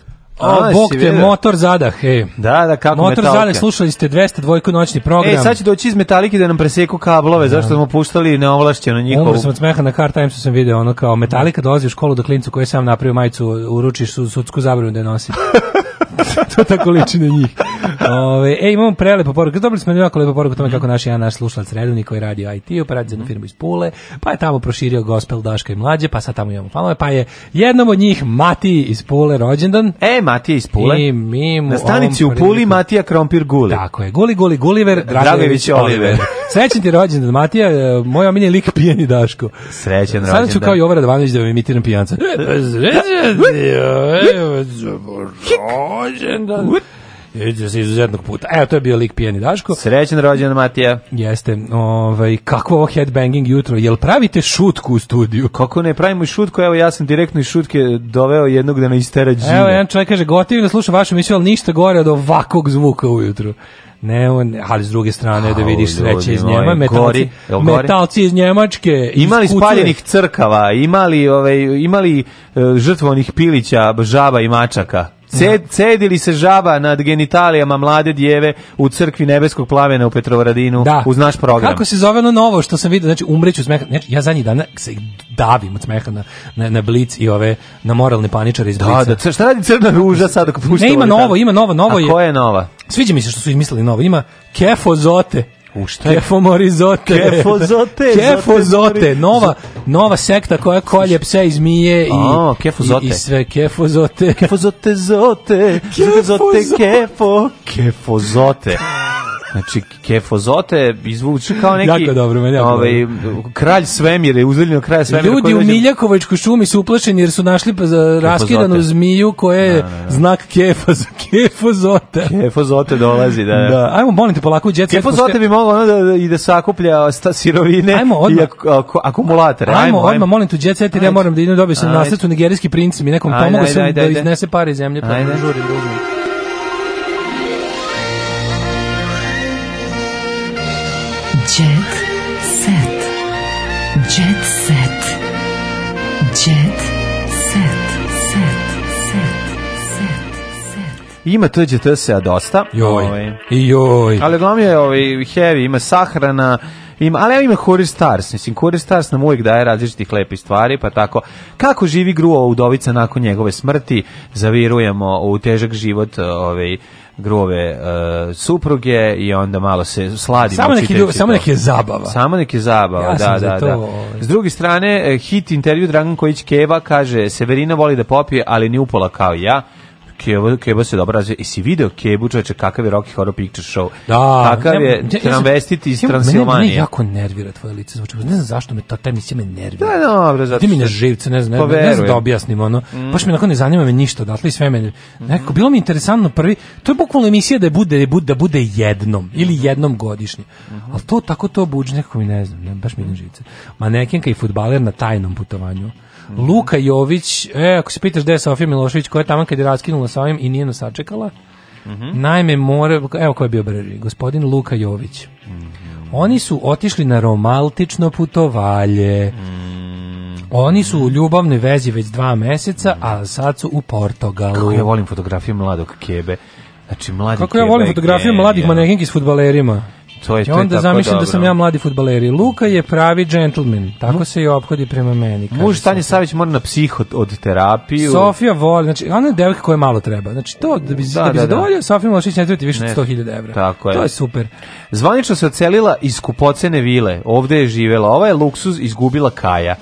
bog te, motor zadah, ej. Da, da, kako Motor metalke. zadah, slušali ste 200 dvojku noćni program. Ej, sad će doći iz metalike da nam preseku kablove, da. zašto smo puštali neovlašćeno njihovu. Umro sam od smeha na Car Timesu sam vidio, ono kao, metalika dolazi u školu do klincu koju sam napravio majicu, uručiš sudsku zabranu da je nosi. [LAUGHS] [LAUGHS] to tako liči na njih. Ove, e, imamo prelepo poruku. Dobili smo jako lepo poruku tome mhm. kako naš jedan naš slušalac redovnik koji radi IT, pa radi za jednu mhm. firmu iz Pule, pa je tamo proširio gospel Daška i mlađe, pa sad tamo imamo fanove, pa je jednom od njih Mati iz Pule rođendan. E, Mati iz Pule. I mi mu Na stanici u Puli priliku... Matija Krompir Guli. Tako je. Guli, Guli, Guliver, Dragojević Oliver. [LAUGHS] Srećen ti rođendan, Matija, e, moj je lik pijeni Daško. Srećan rođendan. Sada ću kao Jovara Davanović da vam imitiram pijanca. [LAUGHS] Srećen ti rođendan se izuzetnog puta. Evo, to je bio lik Pijeni Daško. Srećan rođen, Matija. Jeste. Ovaj, kako ovo headbanging jutro? Jel pravite šutku u studiju? Kako ne pravimo šutku? Evo, ja sam direktno iz šutke doveo jednog da me istera džine. Evo, jedan čovjek kaže, gotivim da slušam vašu misiju, ali ništa gore od ovakvog zvuka ujutru. Ne, ali s druge strane da vidiš sreće iz Njema, metalci, metalci iz Njemačke. Imali spaljenih crkava, imali, ovaj, imali e, žrtvonih pilića, žaba i mačaka cedili se žaba nad genitalijama mlade djeve u crkvi nebeskog plavena u Petrovaradinu da. uz naš program. Kako se zove ono novo što sam vidio, znači umreću od smeha. Znači, ja zadnji dana se davim od smeha na, na, na blic i ove, na moralne paničare iz blica. Da, da, šta radi crna ruža sad ako Ne, ima novo, ima novo, novo je. A koja je nova? Sviđa mi se što su izmislili novo. Ima kefozote. U šta je? Zote Kefozote. Kefozote. Nova, nova sekta koja kolje pse i zmije i, kefo zote. i, i sve Zote Kefozote zote. Kefozote kefo. Kefozote. Znači, kefozote izvuči kao neki... jako dobro, meni jako ovaj, Kralj svemire, uzeljeno kraja svemire. Ljudi u Miljakovačkoj šumi su uplašeni jer su našli pa raskiranu zmiju koja je da, da, da. znak kefoz, [LAUGHS] kefozote. Kefozote dolazi, da. da. Ajmo, molim te, polako u djeca. Kefozote bi moglo ono da, i da sakuplja sta sirovine ajmo, i ak, ak, akumulatore. Ajmo, ajmo, ajmo, odmah, molim te, u djeca, ja moram da idem, dobio sam srcu nigerijski princ mi nekom pomogu sam ajde, da iznese pare iz zemlje, pa ajmo. Ima se a dosta. Joj. Ovaj. joj. Ali uglavnom je ovaj heavy, ima sahrana, ima, ali ima horror Stars, mislim, horror Stars nam uvijek daje različitih lepih stvari, pa tako, kako živi gruo udovica nakon njegove smrti, zavirujemo u težak život ovaj, ove grove eh, supruge i onda malo se sladi samo neki samo neki je zabava samo zabava da da da ovaj. s druge strane eh, hit intervju Dragan Kojić Keva kaže Severina voli da popije ali ni upola kao ja Kebo, Kebo se dobro razvija. I si video Kebu, čoveče, kakav je Rocky Horror Picture Show. Da. Kakav je ne, iz Transilvanije. Mene, mene jako nervira tvoje lice. Znači, ne znam zašto me ta, ta emisija me nervira. Da, dobro, zato. Ti mi ne živce, ne znam, ne, znam da objasnim, ono. Mm. Baš me nakon ne zanima me ništa, odatle i sve meni Nekako, bilo mi interesantno prvi, to je bukvalno emisija da bude, da bude da bude jednom, ili jednom godišnje. Mm -hmm. Ali to tako to buđe, nekako mi ne znam, ne, baš mi ne živce. Manekenka i futbaler na tajnom putovanju. Mhm. Luka Jović, e, ako se pitaš gde je Sofija Milošević, koja je tamo kad je raskinula sa ovim i nije nas sačekala, mm naime mora, evo ko je bio brži, gospodin Luka Jović. Mhm. Oni su otišli na romantično putovalje. Mhm. Oni su u ljubavnoj vezi već dva meseca, a sad su u Portugalu. Kako ja volim fotografiju mladog Kebe. Znači, Kako ja volim fotografiju mladih manekinki s futbalerima to je, I onda zamišljam da sam ja mladi futbaler Luka je pravi džentlmen, tako se i ophodi prema meni. Muž Stanje Savić mora na psiho od terapiju. Sofija voli, znači ona je devojka koja malo treba. Znači to da bi, da, bi zadovoljio, Sofija može ne više od 100.000 evra. Tako To je super. Zvanično se ocelila iz kupocene vile, ovde je živela, ova je luksuz izgubila Kaja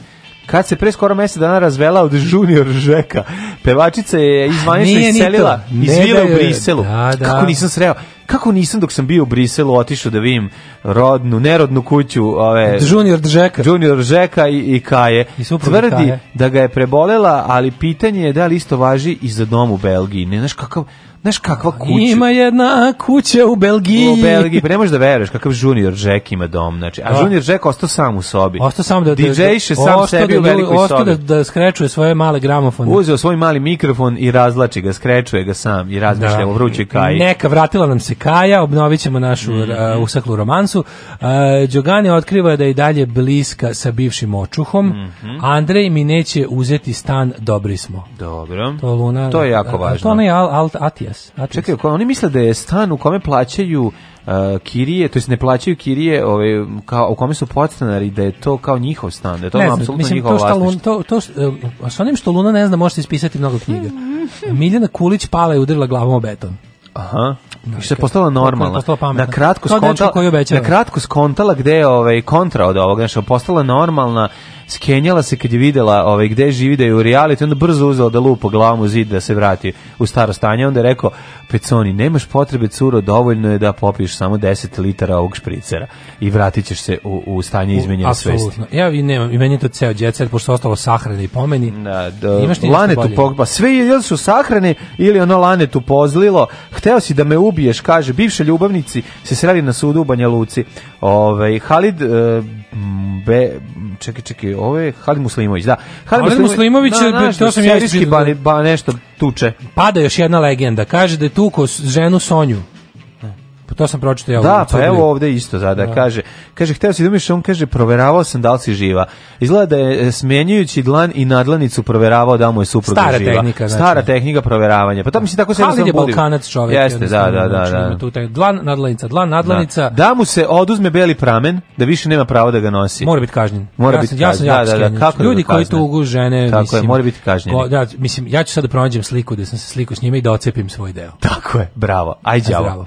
kad se pre skoro mjesec dana razvela od junior Žeka. Pevačica je izvanično iselila iz ah, u Briselu. Da, da. Kako nisam sreo? Kako nisam dok sam bio u Briselu otišao da vidim rodnu, nerodnu kuću ove, Junior Žeka. Junior Žeka i, i Kaje. I Tvrdi da ga je prebolela, ali pitanje je da li isto važi i za dom u Belgiji. Ne znaš kakav Znaš kakva kuća? Ima jedna kuća u Belgiji. U Belgiji, pa ne možeš da veruješ kakav Junior Jack ima dom, znači. A, a Junior Jack ostao sam u sobi. Ostao sam da DJ-še sam sebi da, u velikoj sobi. Ostao da, da skrećuje svoje male gramofone. Uzeo svoj mali mikrofon i razlači ga, skrečuje ga sam i razmišlja da. o vrućoj kaji. Neka, vratila nam se kaja, obnovit ćemo našu mm uh, usaklu romansu. Uh, otkriva da je i dalje bliska sa bivšim očuhom. Mhm. Andrej mi neće uzeti stan, dobri smo. Dobro. To, je jako važno. To ona je Alt Atija. Adidas. Čekaj, oni misle da je stan u kome plaćaju uh, kirije, to jest ne plaćaju kirije, ovaj kao u kome su podstanari da je to kao njihov stan, da je to ne ono znam, apsolutno mislim, njihovo to što Luna, to to uh, s onim što Luna ne zna možete ispisati mnogo knjiga. Miljana Kulić pala i udrila glavom o beton. Aha. I se postala normalna. na kratko skontala, na kratko skontala gde je ovaj kontra od ovoga, znači postala normalna skenjala se kad je videla ovaj, gde živi da je u realiti onda brzo uzela da lupo glavom u zid da se vrati u staro stanje, onda je rekao, Peconi, nemaš potrebe curo, dovoljno je da popiješ samo 10 litara ovog špricera i vratit ćeš se u, stanje izmenjene svesti. ja i nemam, i meni je to ceo djecet, pošto ostalo sahrane i pomeni. Da, da, pogba, sve ili su sahrane ili ono lanetu pozlilo, hteo si da me ubiješ, kaže, bivše ljubavnici se sreli na sudu u Banja Luci. Ovaj Halid eh, Mm, be, čekaj, čekaj, ovo je Halim Muslimović, da. Halim, Halim Muslimović, da, da, to sam ja ba, ba, nešto tuče. Pada još jedna legenda, kaže da je tuko ženu Sonju pa to sam pročitao ja. Da, pa evo ovdje isto zada da. kaže. Kaže hteo si da on kaže proveravao sam da li si živa. Izgleda da je e, smenjujući dlan i nadlanicu proveravao da mu je supruga Stara Tehnika, znači. Stara tehnika proveravanja. Pa to mislim tako se jednostavno je Balkanac čovjek. Jeste, da, da, da, znači, Tu taj dlan nadlanica, dlan nadlanica. Da. mu se oduzme beli pramen, da više nema pravo da ga nosi. Mora biti kažnjen. Mora biti ja ja da, da, Ljudi koji tugu žene, Tako je, mora biti kažnjen. Da, mislim ja ću sad da pronađem sliku da sam se sliku s njima i da ocepim svoj deo. Tako je, bravo. ajde Bravo.